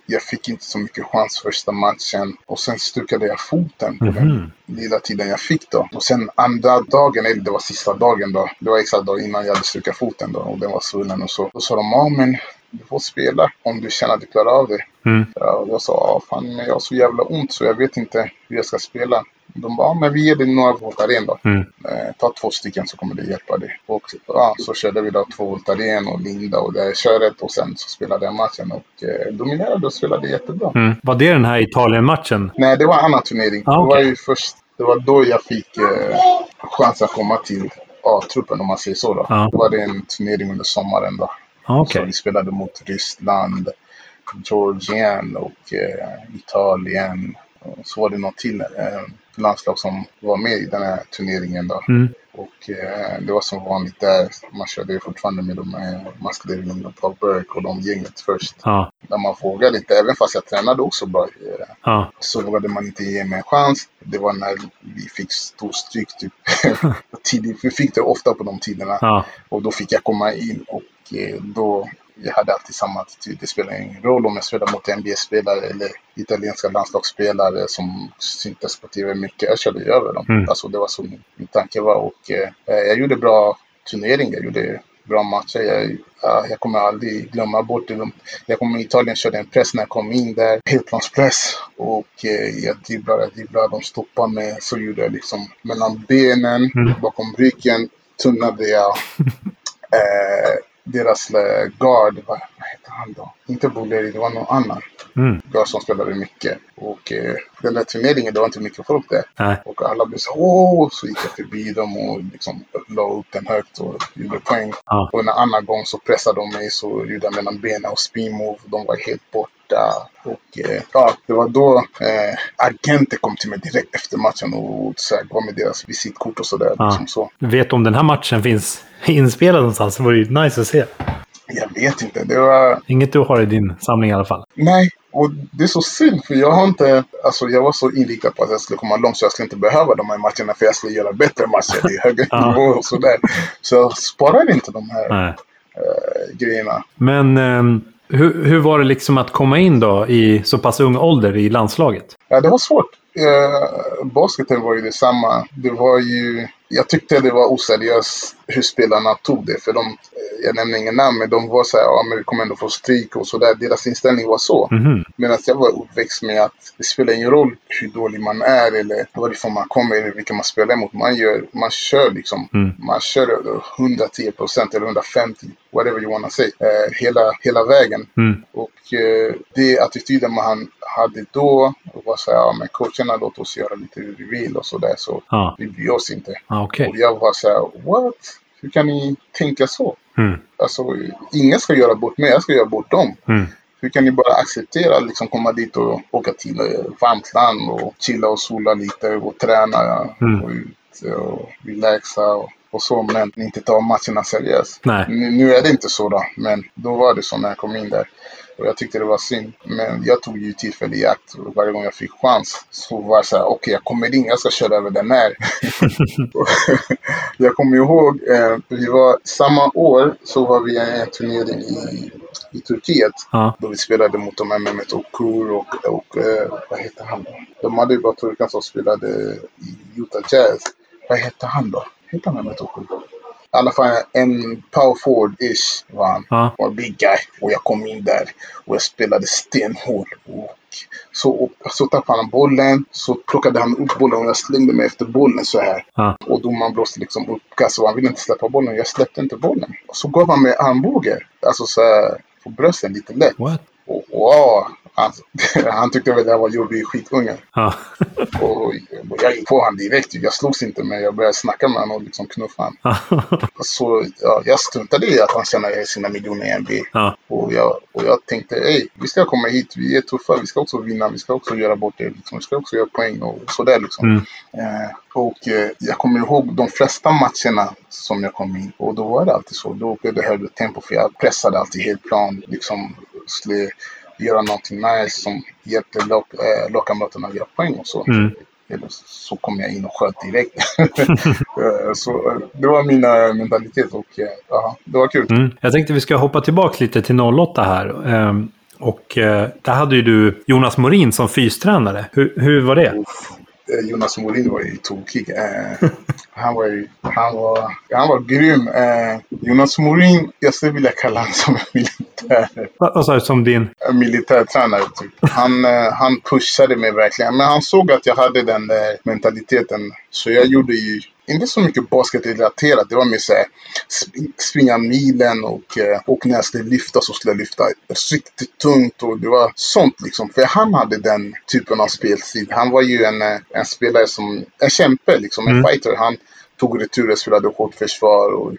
jag fick inte så mycket chans första matchen. Och sen stukade jag foten på den Mhm. lilla tiden jag fick då. Och sen andra dagen, eller det var sista dagen då. Det var exakt dag innan jag hade stukat foten då och den var svullen och så. Då sa de, ja men du får spela om du känner att du klarar av det. Mm. Och jag sa, fan men jag har så jävla ont så jag vet inte hur jag ska spela. De bara, men vi ger dig några Voltaren då. Mm. Eh, ta två stycken så kommer det hjälpa dig. Och ja, så körde vi då två Voltaren och Linda och det köret och sen så spelade jag matchen och eh, dominerade och spelade jättebra. Mm. Var det den här Italien-matchen? Nej, det var en annan turnering. Ah, Det var ju först, det var då jag fick eh, chans att komma till A-truppen om man säger så. Då. Ja. Då var det en turnering under sommaren då. Ah, okej. Så vi spelade mot Ryssland, Georgien och eh, Italien. Och så var det något till eh, landslag som var med i den här turneringen. Då. Mm. Och eh, det var som vanligt där. Man körde fortfarande med de här Mask Devlin och Paul Burke och de gänget först. Ja, Där man vågade inte, även fast jag tränade också bra. Eh, ja, så vågade man inte ge mig en chans. Det var när vi fick stor stryk typ. tidigt. Vi fick det ofta på de tiderna. ja. Och då fick jag komma in och eh, då jag hade alltid samma attityd. Det spelar ingen roll om jag spelar mot NBA-spelare eller italienska landslagsspelare som syntes på TV mycket. Jag körde över dem. Mm. Alltså det var så min, min tanke var. Och eh, jag gjorde bra turneringar. Jag gjorde bra matcher. Jag, ja, jag kommer aldrig glömma bort det. De- Jag kommer i Italien körde en press när jag kom in där. Helplanspress. Och eh, jag dribblade, dribblade. De stoppade mig. Så gjorde jag liksom mellan benen, Mm. bakom ryggen. Tunnade jag eh, deras eh, guard, vad, vad heter han då? Inte Boleri, det var någon annan Mm. guard som spelade mycket. Och eh, den där turneringen, det var inte mycket folk där. Nej. Och alla blev så åh, så gick jag förbi dem och liksom la upp den högt och gjorde poäng. Ja. Och en annan gång så pressade de mig så gjorde jag mellan benen och spin move. De var helt borta. Och eh, ja, det var då eh, agenter kom till mig direkt efter matchen och så här, gav mig deras visitkort och sådär. Ja. Liksom så. Vet om den här matchen finns inspelad någonstans så vore det ju nice att se. Jag vet inte. Det var... Inget du har i din samling i alla fall. Nej, och det är så synd för jag har inte... Alltså jag var så inriktad på att jag skulle komma långt så jag skulle inte behöva de här matcherna för jag skulle göra bättre matcher i högre nivå och sådär. Så jag sparade inte de här eh, grejerna. Men ehm, hur, hur var det liksom att komma in då i så pass ung ålder i landslaget? Ja, det var svårt. Eh, basketen var ju detsamma. Det var ju... Jag tyckte det var oseriöst hur spelarna tog det. För de, jag nämner ingen namn, men de var så här, ja men vi kommer ändå få stryk och sådär. Deras inställning var så. Mhm. Medan jag var uppväxt med att det spelar ingen roll hur dålig man är eller varifrån man kommer eller vilka man spelar emot. Man, gör, man kör liksom. Mm. Man kör 110 procent eller 150, whatever you wanna say, eh, hela, hela vägen. Mm. Och eh, det attityden man hade då var så här, ja men coacherna låt oss göra lite hur vi vill och sådär så Ja, vi bryr oss inte. ah, okej. Och jag var så här, what? Hur kan ni tänka så? Mm. Alltså, ingen ska göra bort mig, jag ska göra bort dem. Mm. Hur kan ni bara acceptera att liksom komma dit och åka till ett varmt land och chilla och sola lite och träna Mm. och ut och relaxa och, och så men inte ta matcherna seriöst. Nej. Nu, nu är det inte så då, men då var det så när jag kom in där. Och jag tyckte det var synd. Men jag tog ju tillfälle i akt. Och varje gång jag fick chans så var jag så här, okej jag kommer in, jag ska köra över den här. jag kommer ihåg, eh, vi var samma år så var vi i en turnering i, i Turkiet. Ja. Då vi spelade mot de här Mehmet Okur och, och eh, vad heter han då? De hade ju bara turkar som spelade i Utah Jazz. Vad hette han då? Hette han Mehmet Okur? I alla fall en power forward-ish var han. Ja. Var en big guy. Och jag kom in där och jag spelade stenhårt. Och så, och, så tappade han bollen. Så plockade han upp bollen och jag slängde mig efter bollen så här. Ja. Och domaren blåste liksom upp kast och han ville inte släppa bollen. Jag släppte inte bollen. Och så gav han mig armbåge. Alltså så här på brösten lite lätt. What? Och, wow, han, han tyckte väl jag var jobbig skitunge. Ja. Och, jag gick på honom direkt. Jag slogs inte men jag började snacka med honom och liksom knuffa honom. Så ja, jag struntade i att han tjänar sina miljoner i NBA. ja. Och jag, och jag tänkte, hej, vi ska komma hit, vi är tuffa, vi ska också vinna, vi ska också göra bort det, liksom. vi ska också göra poäng och sådär liksom. Mm. Eh, och eh, jag kommer ihåg de flesta matcherna som jag kom in och då var det alltid så. Då blev det högre tempo för jag pressade alltid helt plan, liksom skulle göra någonting nice som hjälpte lag, äh, lagkamraterna att göra poäng och så. Mm. Eller så kom jag in och sköt direkt. Eh, så eh, det var min eh, mentalitet och eh, ja, det var kul. Mm. Jag tänkte vi ska hoppa tillbaka lite till 08 här. Ehm, och eh, där hade ju du Jonas Morin som fystränare. Hur, hur var det? Uff, eh, Jonas Morin var ju tokig. Eh, han, var ju, han, var, han var grym. Eh, Jonas Morin, jag skulle vilja kalla honom som en militär, Vad sa du som din... militärtränare. Typ. Han, eh, han pushade mig verkligen. Men han såg att jag hade den mentaliteten. Så jag gjorde ju inte så mycket basketrelaterat. Det var mer såhär sp- springa milen och, eh, och när jag skulle lyfta så skulle jag lyfta riktigt tungt. Och det var sånt liksom. För han hade den typen av spelstil. Han var ju en, eh, en spelare som, en kämpe liksom, en Mm. fighter. Han tog returer, spelade hårt försvar och,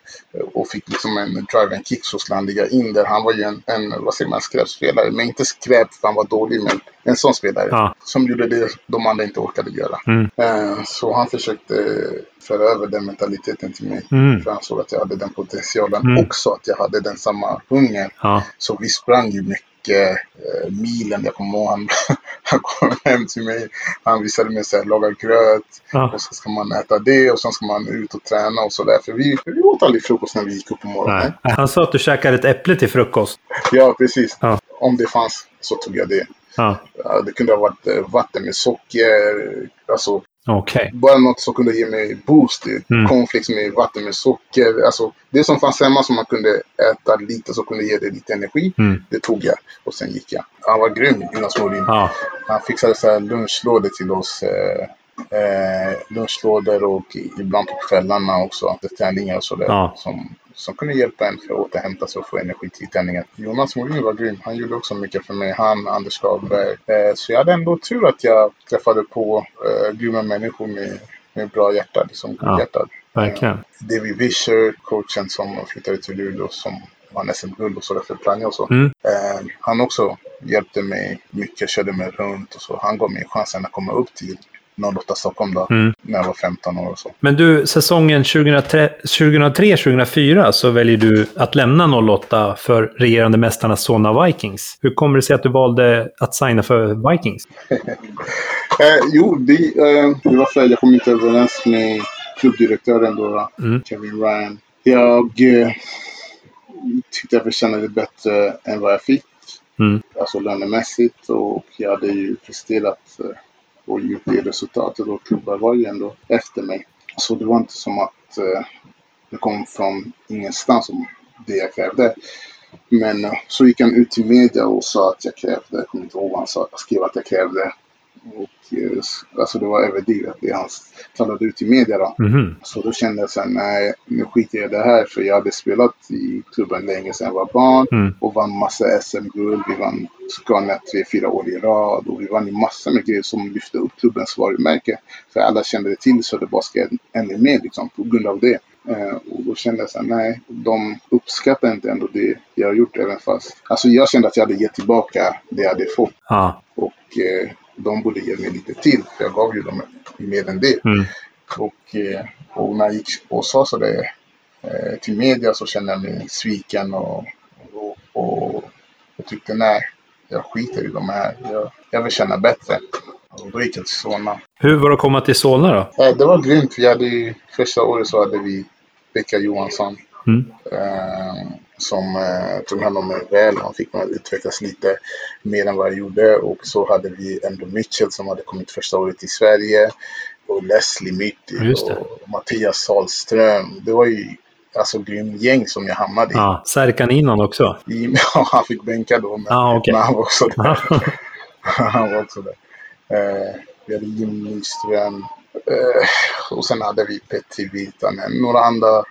och fick liksom en drive and kick så skulle han ligga in där. Han var ju en, en vad säger man, skräpspelare. Men inte skräp för han var dålig, men en sån spelare. Ja. Som gjorde det de andra inte orkade göra. Mm. Eh, så han försökte föra över den mentaliteten till mig. Mm. För han såg att jag hade den potentialen. Mm. Också att jag hade den samma hungern. Ja. Så vi sprang ju mycket eh, milen. Jag kommer ihåg han, han kom hem till mig. Han visade mig så här, laga gröt. Ja. Och så ska man äta det och sen ska man ut och träna och sådär. För vi, vi åt aldrig frukost när vi gick upp på morgonen. Nej. Han sa att du käkade ett äpple till frukost. Ja, precis. Ja. Om det fanns så tog jag det. Ja. Ja, det kunde ha varit eh, vatten med socker. Alltså Okej. bara något som kunde ge mig boost. Mm. Cornflakes med vatten med socker. Alltså det som fanns hemma som man kunde äta lite som kunde ge dig lite energi. Mm. Det tog jag och sen gick jag. Han var grym, Jonas Morin. Ja. Han fixade så här lunchlådor till oss. Eh, eh, lunchlådor och ibland på kvällarna också. Träningar och sådär. Ja. Som, som kunde hjälpa en för att återhämta sig och få energi till träningen. Jonas Morin var grym. Han gjorde också mycket för mig. Han, Anders Karlberg. Eh, så jag hade ändå tur att jag träffade på eh, grymma människor med, med bra hjärta. Liksom Ja. godhjärtad. Verkligen. David Vischer, coachen som flyttade till Luleå som vann SM-guld och sådär för Plannja och så. Mm. Eh, han också hjälpte mig mycket, körde mig runt och så. Han gav mig chansen att komma upp till 08 Stockholm då, Mm. när jag var 15 år och så. Men du, säsongen 2003-2004 så väljer du att lämna 08 för regerande mästarna Solna Vikings. Hur kommer det sig att du valde att signa för Vikings? Eh, jo, det, eh, det var för att jag kom inte överens med klubbdirektören då, Mm. Kevin Ryan. Jag eh, tyckte jag förtjänade bättre än vad jag fick. Mm. Alltså lönemässigt och jag hade ju presterat eh, och gjort det resultatet och klubbar var ju ändå efter mig. Så det var inte som att eh, det kom från ingenstans om det jag krävde. Men eh, så gick han ut till media och sa att jag krävde, jag kommer inte ihåg vad han sa, jag skrev att jag krävde. Och eh, alltså det var överdrivet det han talade ut i media då. Mhm. Så då kände jag sen, nej nu skiter jag i det här för jag hade spelat i klubben länge sedan jag var barn Mm. och vann massa SM-guld. Vi vann Scania tre, fyra år i rad och vi vann ju massor med grejer som lyfte upp klubbens varumärke. För alla kände det till så det bara ska ännu mer liksom på grund av det. Eh, och då kände jag så här, nej, de uppskattar inte ändå det jag har gjort även fast. Alltså jag kände att jag hade gett tillbaka det jag hade fått Ja. och eh, de borde ge mig lite till för jag gav ju dem mer än det. Mm. Och, eh, och när jag gick och sa så det eh, till media så kände jag mig sviken och, och, och jag tyckte nej, jag skiter i de här. Jag, jag vill känna bättre. Och då gick jag till Solna. Hur var det att komma till Solna då? Eh, det var grymt. Vi hade ju, första året så hade vi Pekka Johansson Mm. Som eh, tog hand om mig väl. Han fick mig att utvecklas lite mer än vad jag gjorde. Och så hade vi Endo Mitchell som hade kommit första året i Sverige. Och Leslie det. och Mattias Sahlström. Det var ju alltså grym gäng som jag hamnade i. Ja. Serkan innan också? Ja, han fick bänka då, men, Ja, okej. men han var också där. Han var också där. Eh, vi hade Jim Nyström. Eh, och sen hade vi Petri Virtanen. Några andra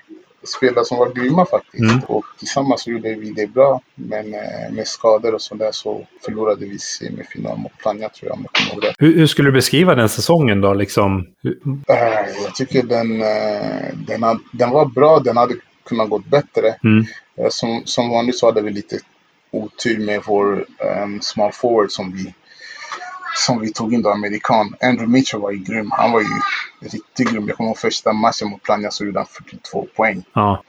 spelare som var grymma faktiskt. Mm. Och tillsammans gjorde vi det bra. Men eh, med skador och sådär så förlorade vi semifinal mot Plannja tror jag om jag kommer ihåg det. Hur, hur skulle du beskriva den säsongen då? Liksom, Eh, jag tycker den, eh, den, den var bra. Den hade kunnat gått bättre. mm. Som, som vanligt så hade vi lite otur med vår um, small forward som vi, som vi tog in då, amerikan. Andrew Mitchell var ju grym. Han var ju riktigt grym. Jag kommer ihåg första matchen mot Plannja så gjorde han 42 poäng. Ja.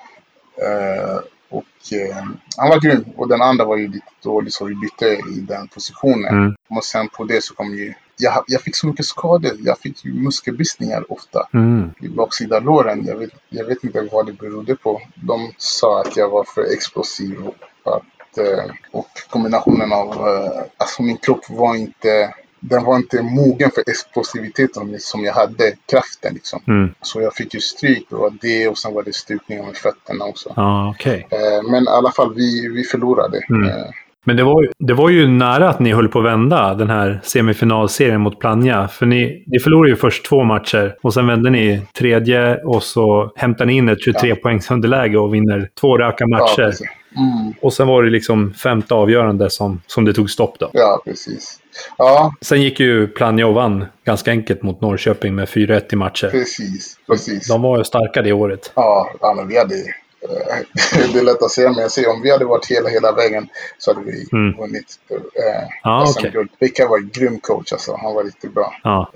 Eh, och eh, han var grym. Och den andra var ju lite dålig så vi bytte i den positionen. Mm. Och sen på det så kom ju... Jag, jag fick så mycket skador. Jag fick ju muskelbristningar ofta Mm. i baksida låren. Jag vet, jag vet inte vad det berodde på. De sa att jag var för explosiv och att eh, och kombinationen av, alltså min kropp var inte, den var inte mogen för explosivitet som, jag hade, kraften liksom. Mm. Så jag fick ju stryk, det var det och sen var det stukningar med fötterna också. Ja, okej. Eh, men i alla fall, vi, vi förlorade. Mm. Eh, Men det var, ju, det var ju nära att ni höll på att vända den här semifinalserien mot Plannja. För ni, ni förlorade ju först två matcher och sen vände ni tredje och så hämtade ni in ett 23 poängs underläge och vinner två raka ja, matcher. precis. Mm. Och sen var det liksom femte avgörande som, som det tog stopp då. Ja, precis. Ja, Sen gick ju vann ganska enkelt mot Norrköping med 4-1 i matcher. precis. Precis. De var ju starka det året. Ja, men vi hade... eh, det är lätt att säga, men jag säger om vi hade varit hela, hela vägen så hade vi Mm. vunnit eh, Ja, SM-guld. Vilka var en grym coach alltså. Han var riktigt bra. Ja.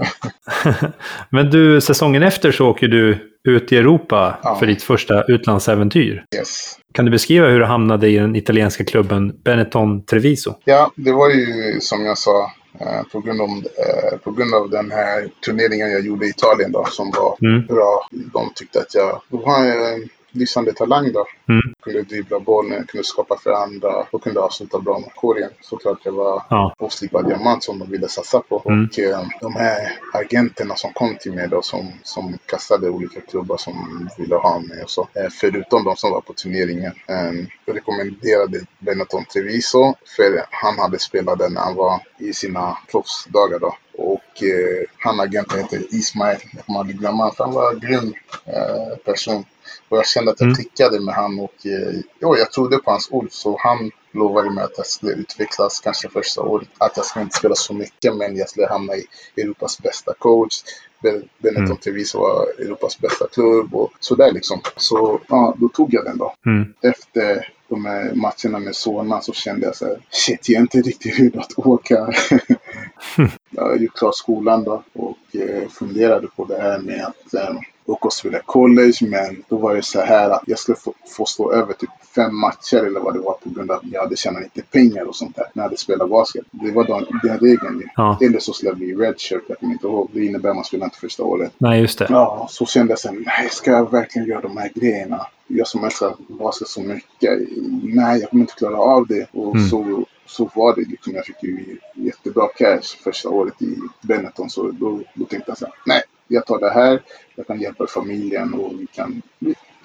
Men du, säsongen efter så åker du ut i Europa Ja. för ditt första utlandsäventyr. Yes. Kan du beskriva hur du hamnade i den italienska klubben Benetton Treviso? Ja, det var ju som jag sa eh, på grund, av, eh, på grund av den här turneringen jag gjorde i Italien då, som var Mm. bra. De tyckte att jag var lysande talang då. Mm. Kunde dribbla bollen, kunde skapa för andra och kunde avsluta bra med korgen. Såklart jag var Ja. oslipad diamant som de ville satsa på. Mm. Och eh, de här agenterna som kom till mig då som, som kastade olika klubbar som ville ha mig och så. Eh, förutom de som var på turneringen. Eh, rekommenderade Benetton Treviso för han hade spelat där när han var i sina proffsdagar då. Och eh, han agenten heter Ismail. Jag kommer aldrig glömma för han var en grym eh, person. Och jag kände att jag Mm. klickade med han och eh, ja, jag trodde på hans ord. Så han lovade mig att jag skulle utvecklas kanske första året. Att jag skulle inte spela så mycket men jag skulle hamna i Europas bästa coach. Ben- Benetton Mm. Treviso var Europas bästa klubb och sådär liksom. Så ja, då tog jag den då. Mm. Efter de här matcherna med Solna så kände jag så här, shit jag är inte riktigt redo att åka. jag gick klart skolan då och eh, funderade på det här med att eh, åka och spela college. Men då var det så här att jag skulle få, få stå över typ fem matcher eller vad det var på grund av att jag hade tjänat lite pengar och sånt där när jag hade spelat basket. Det var den, den regeln ju. Ja. Eller så skulle jag bli redshirt, jag kommer inte ihåg. Det innebär att man spelar inte första året. Nej, just det. Ja, så kände jag sen, nej, ska jag verkligen göra de här grejerna? Jag som älskar basket så mycket, nej, jag kommer inte klara av det. Och Mm. så, så var det liksom. Jag fick ju jättebra cash första året i Benetton, så då, då tänkte jag så här, nej, jag tar det här, jag kan hjälpa familjen och vi kan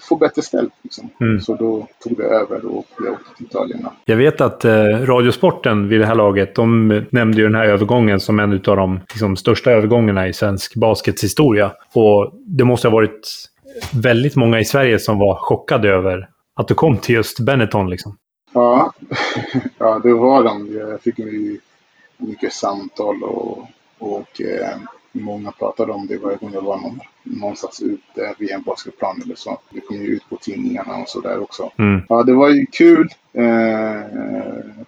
få bättre ställt. Liksom. Mm. Så då tog det över och jag åkte till Italien. Jag vet att eh, Radiosporten vid det här laget, de nämnde ju den här övergången som en av de liksom, största övergångarna i svensk baskets historia. Och det måste ha varit väldigt många i Sverige som var chockade över att du kom till just Benetton. Liksom. Ja, ja det var de. Jag fick mycket samtal och, och eh, många pratade om det varje gång jag var någon, någonstans ute vid en basketplan eller så. Det kom ju ut på tidningarna och sådär också. Mm. Ja, det var ju kul. Eh,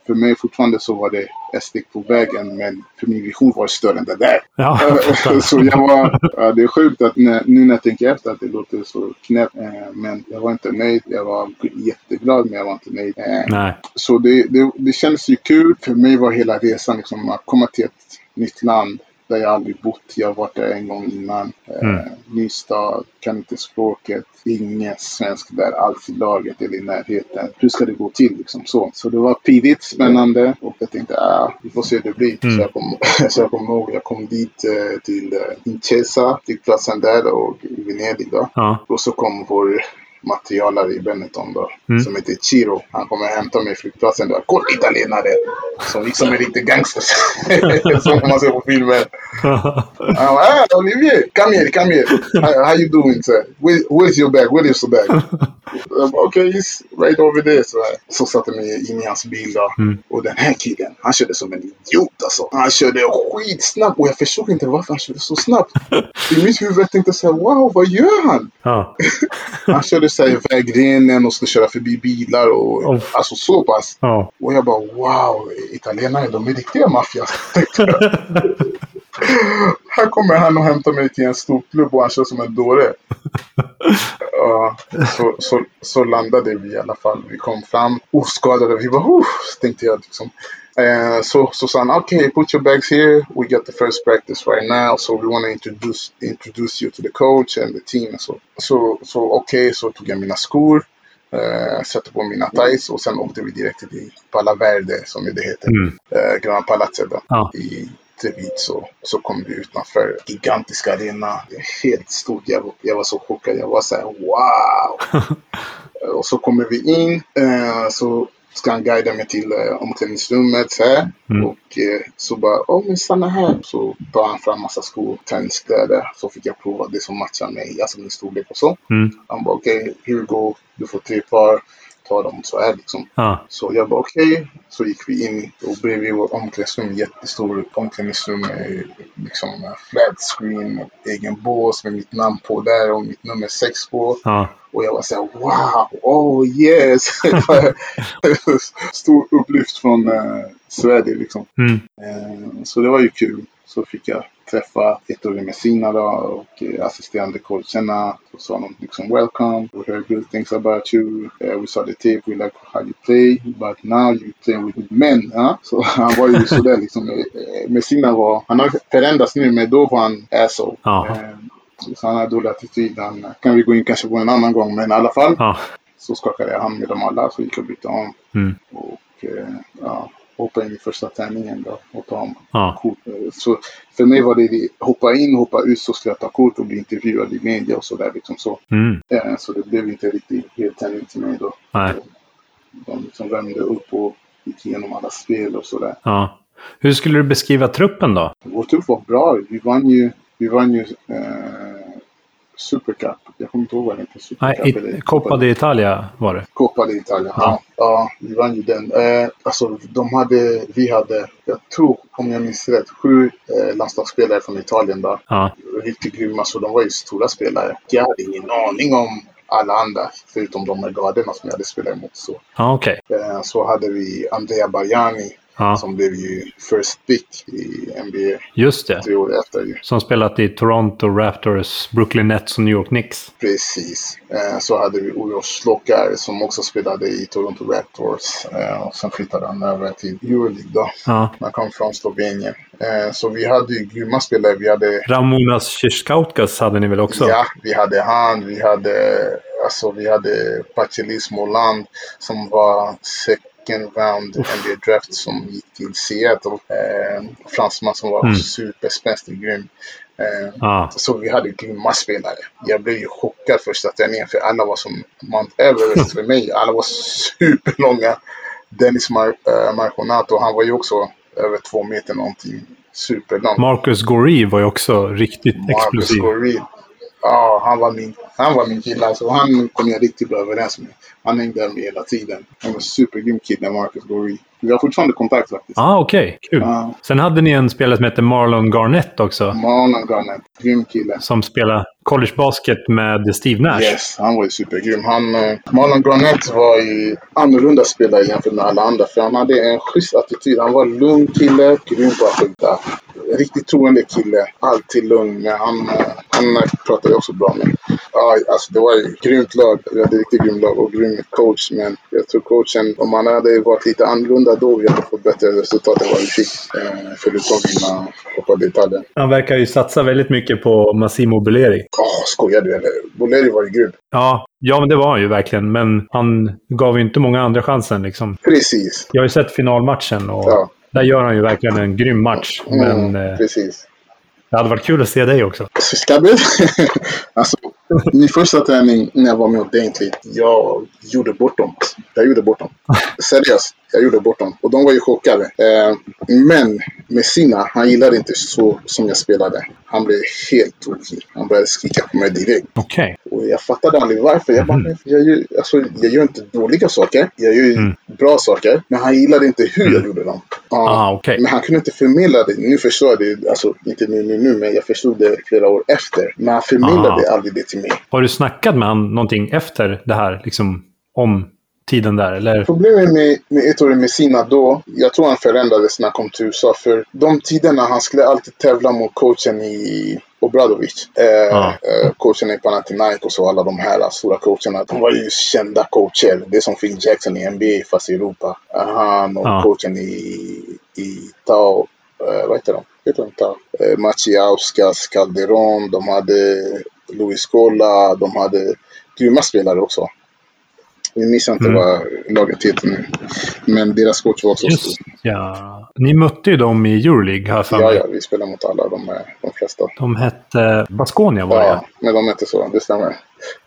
för mig fortfarande så var det ett steg på vägen men för min vision var större än det där. Ja, fattar. så jag var, ja, det är sjukt att när, nu när jag tänker efter att det låter så knäppt. Eh, men jag var inte nöjd. Jag var jätteglad men jag var inte nöjd. Eh, Nej. så det, det, det kändes ju kul. För mig var hela resan liksom att komma till ett nytt land där jag aldrig bott. Jag har varit där en gång innan. Eh, Mm. Ny stad, kan inte språket, ingen svensk där alls i laget eller i närheten. Hur ska det gå till liksom så? Så det var pirrigt, spännande och jag tänkte ah, vi får se hur det blir. Mm. Så jag kom, så jag kommer ihåg, jag kom dit eh, till eh, Intesa, flygplatsen där och i Venedig då. Ja. Och så kom vår materialare i Benetton då, Mm. som heter Chiro. Han kommer hämta mig i flygplatsen. Då. Kolla italienare! Som liksom är riktigt gangsters. som man ser på filmer. Han bara, ah, Olivier, come here, come here. How, how you doing? sir? Where, where's your bag? Where is your bag? Okej, he's right over there. Så, här. så satte jag mig in i hans bil då. Mm. Och den här killen, han körde som en idiot alltså. Han körde skitsnabbt och jag förstod inte varför han körde så snabbt. I mitt huvud tänkte jag så här, wow, vad gör han? Ja. Han körde i vägrenen och skulle köra förbi bilar och Oh. alltså så pass. Ja. Och jag bara wow, italienare de är riktiga maffias. Här kommer han och hämtar mig till en stor klubb och han kör som en dåre. Ja, så, så, så landade vi i alla fall. Vi kom fram oskadade. Vi bara oh, tänkte jag liksom. Eh, så, så sa han okej, put your bags here. We got the first practice right now. So we want to introduce, introduce you to the coach and the team. Så, så, så okej, så tog jag mina skor. Eh, satte på mina tights och sen åkte vi direkt till Pala Verde som det heter. Mm. Eh, Gröna palatset då, Ja. i Treviso. Så kom vi utanför gigantiska arena. Helt stort. Jag, jag var så chockad. Jag var så här wow. Eh, och så kommer vi in. Eh, så ska han guida mig till eh, omklädningsrummet så här. Mm. Och eh, så bara, åh men stanna här. Så tar han fram massa skor, träningskläder. Så fick jag prova det som matchar mig, alltså min storlek och så. Mm. Han bara okej, here we go. Du får tre par. Ta dem så här liksom. Ja. Så jag bara okej. Så gick vi in och bredvid vårt omklädningsrum, jättestor omklädningsrum med liksom flat screen, egen bås med mitt namn på där och mitt nummer sex på. Ja. Och jag var såhär wow, oh yes! Stor upplyft från eh, Sverige liksom. Mm. Eh, så det var ju kul. Så fick jag träffa Ettore Messina då och eh, assisterande coacherna. Så sa de liksom welcome, we heard good things about you. Uh, we saw the tape, we like how you play, but now you play with men. Huh? Så han var ju sådär liksom. Eh, Messina var, han har förändrats nu men då var han asshole. Ja. Så han hade dålig attityd. Han kan vi gå in kanske på en annan gång men i alla fall Ja. så skakade jag hand med dem alla så gick jag och bytte om. Mm. Och ja, hoppade in i första träningen då och ta Ja. kort. Så för mig var det det, hoppa in, hoppa ut så ska jag ta kort och bli intervjuad i media och sådär liksom så. Mm. Eh, Så det blev inte riktigt heltändning till mig då. Nej. De liksom värmde upp och gick igenom alla spel och sådär. Ja. Hur skulle du beskriva truppen då? Vår trupp var bra. Vi vann ju, vi vann ju eh, Supercup. Jag kommer inte ihåg vad den heter. Nej, eller Coppa d'Italia var det. Coppa d'Italia. Ja. Ja. vi vann ju den. Eh, alltså, de hade, vi hade, jag tror, om jag minns rätt, sju eh, landslagsspelare från Italien där. Ja. Riktigt grymma, så de var ju stora spelare. Jag hade ingen aning om alla andra, förutom de här garderna som jag hade spelat emot. Så, Ja, okej. eh, så hade vi Andrea Barjani, Ja, som blev ju first pick i NBA just det. tre år efter. Ju. Som spelat i Toronto Raptors, Brooklyn Nets och New York Knicks. Precis. Eh, så hade vi Uros Slokar som också spelade i Toronto Raptors. Eh, och sen flyttade han över till Euroleague då. Ja. Han kom från Slovenien. Eh, så vi hade ju grymma spelare. Vi hade, Ramonas Shishkautkas hade ni väl också? ja, vi hade han, vi hade, alltså, vi hade Pachelis Moland som var second round NBA draft som gick till Seattle. Eh, fransman som var Mm. superspänstig, grym. Eh, Ja. Så vi hade grymma spelare. Jag blev ju chockad första träningen för alla var som Mount Everest för mig. Alla var superlånga. Dennis Mar- äh, Marconato, han var ju också över två meter någonting. Superlång. Marcus Goree var ju också riktigt Marcus explosiv. Goree. Ja, han var min, han var min kille. Alltså, han kom jag riktigt bra överens med. Han hängde där med hela tiden. Han var en supergrym kille, Marcus Gori vi har fortfarande kontakt faktiskt. Ah, okej. Kul. Ja. Sen hade ni en spelare som hette Marlon Garnett också. Marlon Garnett, grym kille. Som spelade collegebasket med Steve Nash. Yes, han var ju supergrym. Han, eh, Marlon Garnett var ju annorlunda spelare jämfört med alla andra. För han hade en schysst attityd. Han var en lugn kille, grym på att skjuta. Riktigt troende kille. Alltid lugn. Men han, eh, han pratade jag också bra med. Ja, alltså det var ett grymt lag. Vi hade ett riktigt grymt lag och grym coach. Men jag tror coachen, om han hade varit lite annorlunda då, vi hade fått bättre resultat än vad vi fick. Eh, förutom vinna Copa d'Italia. Han verkar ju satsa väldigt mycket på Massimo Bulleri. Åh, skojar du eller? Boleri var ju grym. Ja, ja, men det var han ju verkligen. Men han gav ju inte många andra chansen liksom. Precis. Jag har ju sett finalmatchen och Ja. där gör han ju verkligen en grym match. Men Mm, eh, precis. det hade varit kul att se dig också. Så Ska vi? alltså, min första träning när jag var med ordentligt, jag gjorde bort dem. Jag gjorde bort dem. Seriöst, jag gjorde bort dem. Och de var ju chockade. Eh, men Messina, han gillade inte så som jag spelade. Han blev helt tokig. Han började skrika på mig direkt. Okej. Och jag fattade aldrig varför. Jag bara, men jag gör, alltså, jag gör inte dåliga saker. Jag gör Mm. bra saker. Men han gillade inte hur jag gjorde dem. Ja. Ah, okej. Men han kunde inte förmedla det. Nu förstår jag det. Alltså inte nu, nu, nu, men jag förstod det flera år efter. Men han förmedlade aldrig det till mig. Har du snackat med han någonting efter det här? Liksom om tiden där? Eller? Problemet med, med Ettore Messina då, jag tror han förändrades när han kom till USA. För de tiderna han skulle alltid tävla mot coachen i Obradovic. Eh, Ja. eh, coachen i Panathinaikos och alla de här stora coacherna. De var ju kända coacher. Det är som Phil Jackson i NBA fast i Europa. Han och Ja. coachen i, i Tao. Eh, vad heter de? Heter de Tao? Eh, Maciauskas, Calderon. De hade Luis Cola. De hade grymma spelare också. Vi missar inte Mm. vad laget heter nu. Men deras coach var också Just ja. Ni mötte ju dem i Euroleague här för Ja, ja, vi spelar mot alla de, de flesta. De hette Baskonia var det Ja, men de inte så. Det stämmer.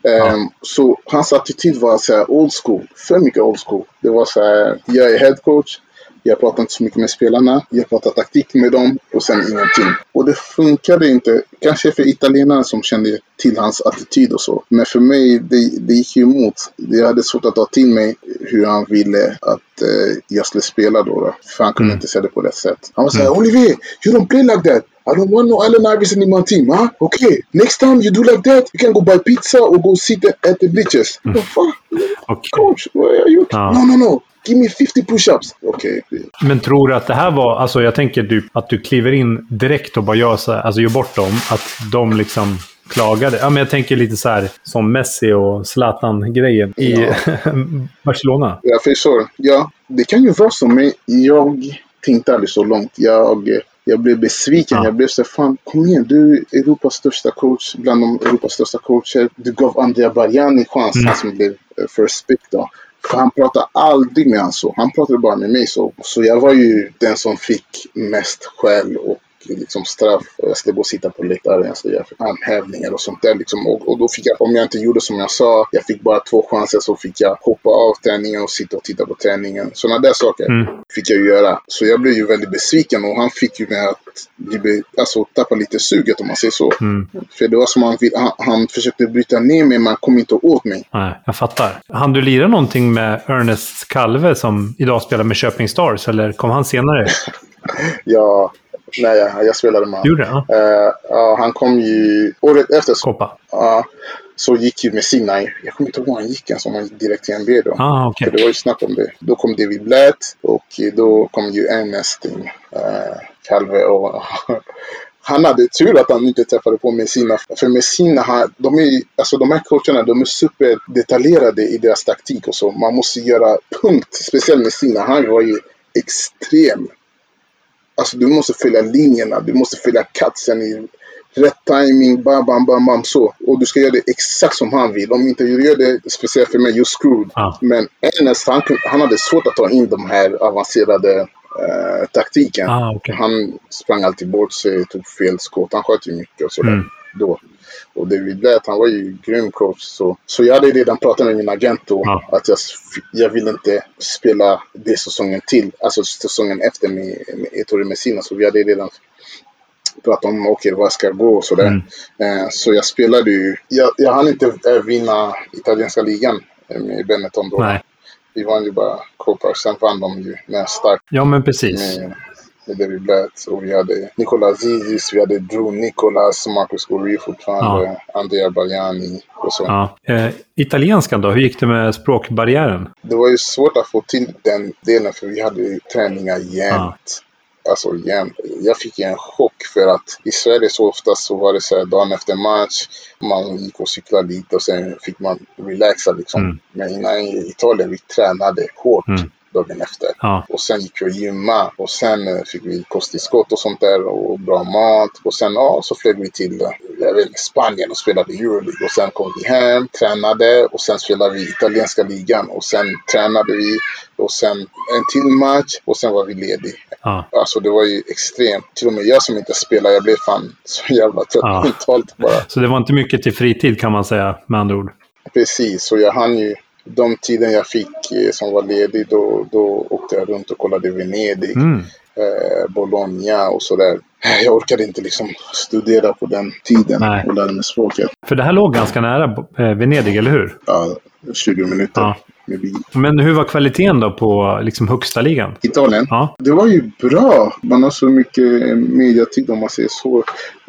Ehm, så hans attityd var så här old school. För mycket old school. Det var så här, jag är head coach. Jag pratar inte så mycket med spelarna. Jag pratar taktik med dem och sen ingenting. Och det funkade inte. Kanske för italienare som kände till hans attityd och så. Men för mig, det, det gick ju emot. Jag hade svårt att ta till mig. hur han ville att eh, jag skulle spela då. då. För han kunde Mm. inte säga det på rätt sätt. Han var såhär, Mm. Olivier, you don't play like that. I don't want no Allen Iverson in my team, huh? Okay, next time you do like that, you can go buy pizza or go sit at the bleachers. Mm. The fuck? Okej. Coach, what are you? Ja. No, no, no. Give me 50 push-ups. Okej. Men tror du att det här var... Alltså jag tänker du, att du kliver in direkt och bara gör, så här, alltså gör bort dem. Att de liksom klagade. Ja, men jag tänker lite så här som Messi och Zlatan-grejen i Ja. Barcelona. Jag förstår. Ja, det kan ju vara så, men jag tänkte aldrig så långt. Jag, jag blev besviken. Ja. Jag blev så fan, kom igen, du är Europas största coach, bland de Europas största coacher. Du gav Andrea Barjani chans, Mm. han som blev eh, first pick då. För han pratade aldrig med han så. Han pratade bara med mig så. Så jag var ju den som fick mest skäll och liksom straff. Jag skulle gå och sitta på läktaren, jag skulle göra armhävningar och sånt där. Liksom. Och, och då fick jag, om jag inte gjorde som jag sa, jag fick bara två chanser så fick jag hoppa av träningen och sitta och titta på träningen. Sådana där saker Mm. fick jag ju göra. Så jag blev ju väldigt besviken och han fick ju mig att bli, alltså, tappa lite suget om man säger så. Mm. För det var som han, han, han försökte bryta ner mig men han kom inte åt mig. Nej, jag fattar. Han du lira någonting med Ernest Kalve som idag spelar med Köping Stars? Eller kom han senare? Jag, nej, jag, jag spelade med Gjorde? Ja. Eh, ja, han kom ju året efter så, Koppa? ja, så gick ju Messina. Jag kommer inte ihåg var han gick ens, om han gick direkt till NBA då. Ah, okej. För det var ju snack om det. Då kom David Blatt och då kom ju Ernest in. Uh, Calve och han hade tur att han inte träffade på Messina. För Messina, han, de, är, alltså de här coacherna, de är superdetaljerade i deras taktik och så. Man måste göra punkt. Speciellt Messina, han var ju extrem. Alltså du måste följa linjerna, du måste följa katsen i rätt timing, bam, bam, bam, bam, så. Och du ska göra det exakt som han vill. Om inte du gör det, speciellt för mig, you're screwed. Ja. Men Ernest, han, han hade svårt att ta in de här avancerade eh, taktiken. Ah, okej. Han sprang alltid bort sig, tog fel skott. Han sköt ju mycket och sådär Mm. då. Och David Blatt, han var ju grym coach. Så, så jag hade redan pratat med min agent då. Ja. Att jag, jag vill inte spela det säsongen till. Alltså säsongen efter med, med Ettore Messina. Så vi hade redan pratat om okej, vad ska gå och sådär. Mm. Eh, så jag spelade ju. Jag, jag hann inte eh, vinna italienska ligan eh, med Benetton då. Nej. Vi vann ju bara Copa. Sen vann de ju med stark Ja, men precis. med, med David Blatt. Och vi hade Nicolas Zizis, vi hade Drew Nicolas, Marcus Gori fortfarande, Andrea Barjani och så. Ja. Eh, italienskan då? Hur gick det med språkbarriären? Det var ju svårt att få till den delen för vi hade ju träningar jämt. Alltså jämt. Jag fick en chock för att i Sverige så ofta så var det så här dagen efter match. Man gick och cyklade lite och sen fick man relaxa liksom. Mm. Men innan i Italien vi tränade hårt Mm. Dagen efter. Ja. Och sen gick vi och gymma och sen eh, fick vi kosttillskott och sånt där och bra mat. Och sen ja, så flög vi till eh, jag vet, Spanien och spelade Euroleague. Och sen kom vi hem, tränade och sen spelade vi italienska ligan. Och sen tränade vi och sen en till match och sen var vi lediga. Ja. Alltså det var ju extremt. Till och med jag som inte spelar, jag blev fan så jävla trött Ja. mentalt bara. Så det var inte mycket till fritid kan man säga med andra ord. Precis, så jag hann ju de tiden jag fick eh, som var ledig då, då åkte jag runt och kollade Venedig, Mm. eh, Bologna och sådär. Jag orkade inte liksom studera på den tiden Nej. och lära mig språket. För det här låg ganska nära eh, Venedig, eller hur? Ja, 20 minuter Ja. Men hur var kvaliteten då på liksom, högsta ligan? Italien? Ja. Det var ju bra. Man har så mycket mediatid om man säger så.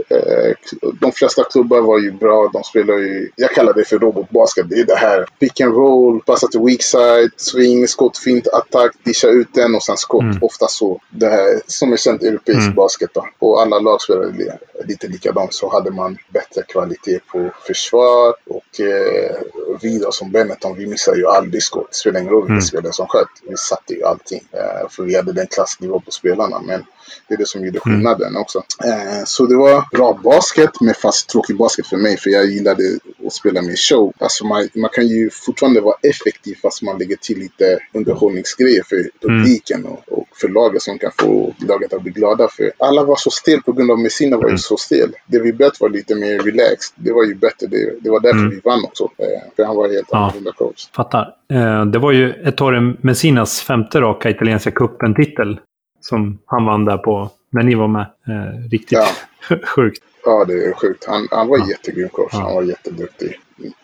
Eh, De flesta klubbar var ju bra. De spelar ju, jag kallar det för robotbasket. Det är det här pick and roll, passa till weak side, swing, skott, fint, attack, discha ut den och sen skott. Mm. Ofta så. Det här som är känt europeisk Mm. basket då. Och alla lag spelade li- lite likadant. Så hade man bättre kvalitet på försvar. Och eh, vi då som Benetton, vi missar ju aldrig skott. Det spelar ingen roll vilka Mm. spelare som sköt. Vi satte ju allting. Eh, för vi hade den klassnivå på spelarna. Men det är det som gjorde skillnaden också. Eh, så det var bra basket, men fast tråkig basket för mig. För jag gillade att spela med show. Alltså man, man kan ju fortfarande vara effektiv fast man lägger till lite underhållningsgrejer för publiken och, och för laget som kan få laget att bli glada. För alla var så stel på grund av Messina var ju Mm. så stel. David Bett var lite mer relaxed. Det var ju bättre. Det, det var därför Mm. vi vann också. Eh, för han var helt Ja. annorlunda coach. Fattar. Eh, det var ju Ettore Messinas femte raka italienska cupen-titel. Som han vann där på, när ni var med. Eh, riktigt sjukt. Ja, det är sjukt. Han, han var Ja. jättegrym coach. Ja. Han var jätteduktig.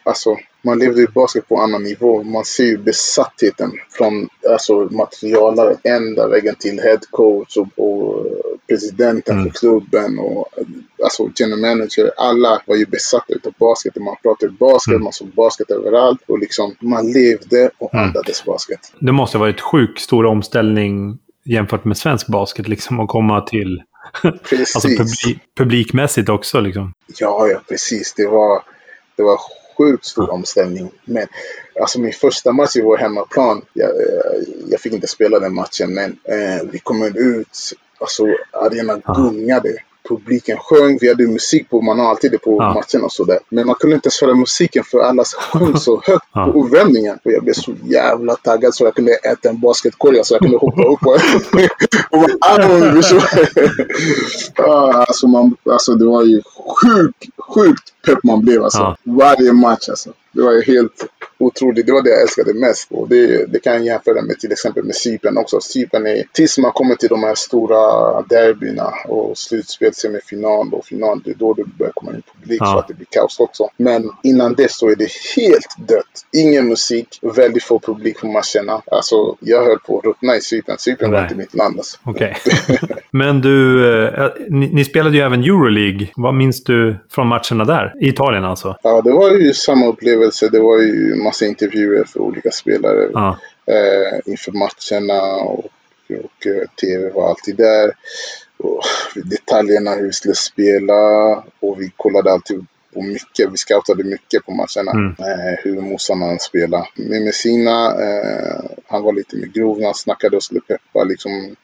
Alltså, man levde ju basket på en annan nivå. Man ser ju besattheten från alltså, materialare ända vägen till head coach och, och presidenten Mm. för klubben och alltså general manager. Alla var ju besatta utav basket. Man pratade basket, Mm. man såg basket överallt och liksom man levde och Mm. andades basket. Det måste ha varit sjukt stor omställning jämfört med svensk basket. Liksom, att komma till... Precis. Alltså publi publikmässigt också. Liksom. Ja, ja, precis. Det var, det var sjukt stor omställning. Men alltså min första match i vår hemmaplan, jag, jag fick inte spela den matchen, men eh, vi kom ut, alltså arenan Ja. gungade. Publiken sjöng, vi hade musik på, man har alltid det på Ja. matcherna och sådär. Men man kunde inte köra musiken för alla sjöng så högt Ja. på uppvärmningen. Och jag blev så jävla taggad så jag kunde äta en basketkorg så jag kunde hoppa upp och, och alltså, man, alltså det var ju sjukt, sjukt pepp man blev alltså. Ja. Varje match alltså. Det var ju helt otroligt. Det var det jag älskade mest. Och det, det kan jag jämföra med till exempel med Cypern också. Cypern är, tills man kommer till de här stora derbyna och slutspel, semifinal och final, det är då det börjar komma in publik Ja. så att det blir kaos också. Men innan det så är det helt dött. Ingen musik, väldigt få publik på matcherna. Alltså, jag höll på att ruttna i Cypern. Cypern var inte mitt land alltså. Okej. Men du, eh, ni, ni spelade ju även Euroleague. Vad minns du från matcherna där? I Italien alltså? Ja, det var ju samma upplevelse. Det var ju massa intervjuer för olika spelare Ja. eh, inför matcherna och, och eh, tv var alltid där. Och detaljerna hur vi skulle spela och vi kollade alltid på mycket. Vi scoutade mycket på matcherna. Mm. Eh, hur motståndaren spelade. Med Messina, eh, han var lite mer grov när han snackade och skulle peppa. Liksom,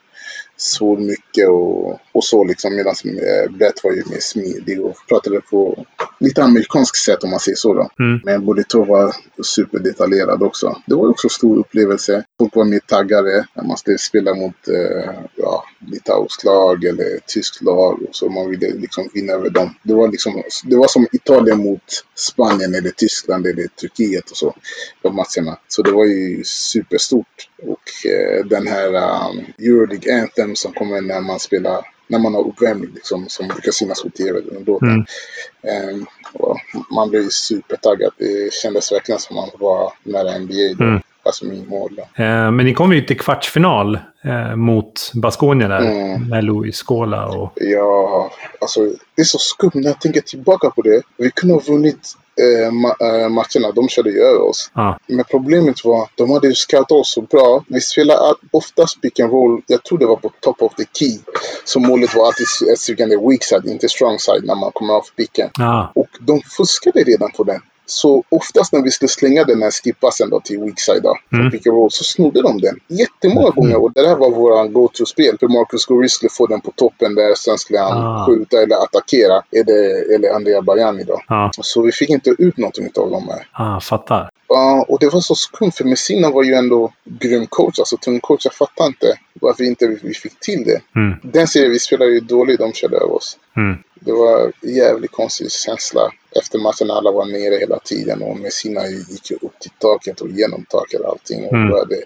svor mycket och, och så liksom. Medan eh, Brett var ju mer smidig och pratade på lite amerikanskt sätt om man säger så då. Mm. Men Bolito var superdetaljerad också. Det var också stor upplevelse. Folk var mer taggade när man skulle spela mot eh, ja, litauiskt lag eller tyskt lag. Och så man ville liksom vinna över dem. Det var, liksom, det var som Italien mot Spanien eller Tyskland eller Turkiet och så. De matcherna. Så det var ju superstort. Och eh, den här um, Euroleague Anthem som kommer när man spelar när man har uppvärmning liksom, som brukar synas på tv. Mm. Och man blev supertaggad. Det kändes verkligen som man var nära NBA. Då. Mm. Alltså min mål. Då. Eh, men ni kom ju till kvartsfinal eh, mot Baskonia där. Mm. Med Louis Scola och... Ja, alltså det är så skumt när jag tänker tillbaka på det. Vi kunde ha vunnit eh, ma- eh, matcherna. De körde ju över oss. Ja. Men problemet var, de hade ju scoutat oss så bra. Vi spelade oftast pick and roll. Jag tror det var på top of the key. Så målet var alltid strykande weak side, inte strong side när man kommer av picken. Ja. Och de fuskade redan på den. Så oftast när vi skulle slänga den här skippassen då till weak side då, Mm. mm. pick and roll, så snodde de den. Jättemånga gånger. Och det där var vår go-to-spel. För Marcus Gori skulle få den på toppen där. Sen skulle han Ah. skjuta eller attackera. Eller, eller Andrea Bajani då. Ja. Så vi fick inte ut någonting av dem här. Ah, fattar. Ja, och det var så skumt för Messina var ju ändå grym coach, alltså tung coach. Jag fattar inte varför inte vi vi fick till det. Mm. Den serien vi spelade ju dåligt, de körde över oss. Mm. Det var en jävligt konstig känsla efter matchen alla var nere hela tiden och Messina gick ju upp till taket och genom taket och allting och Mm. började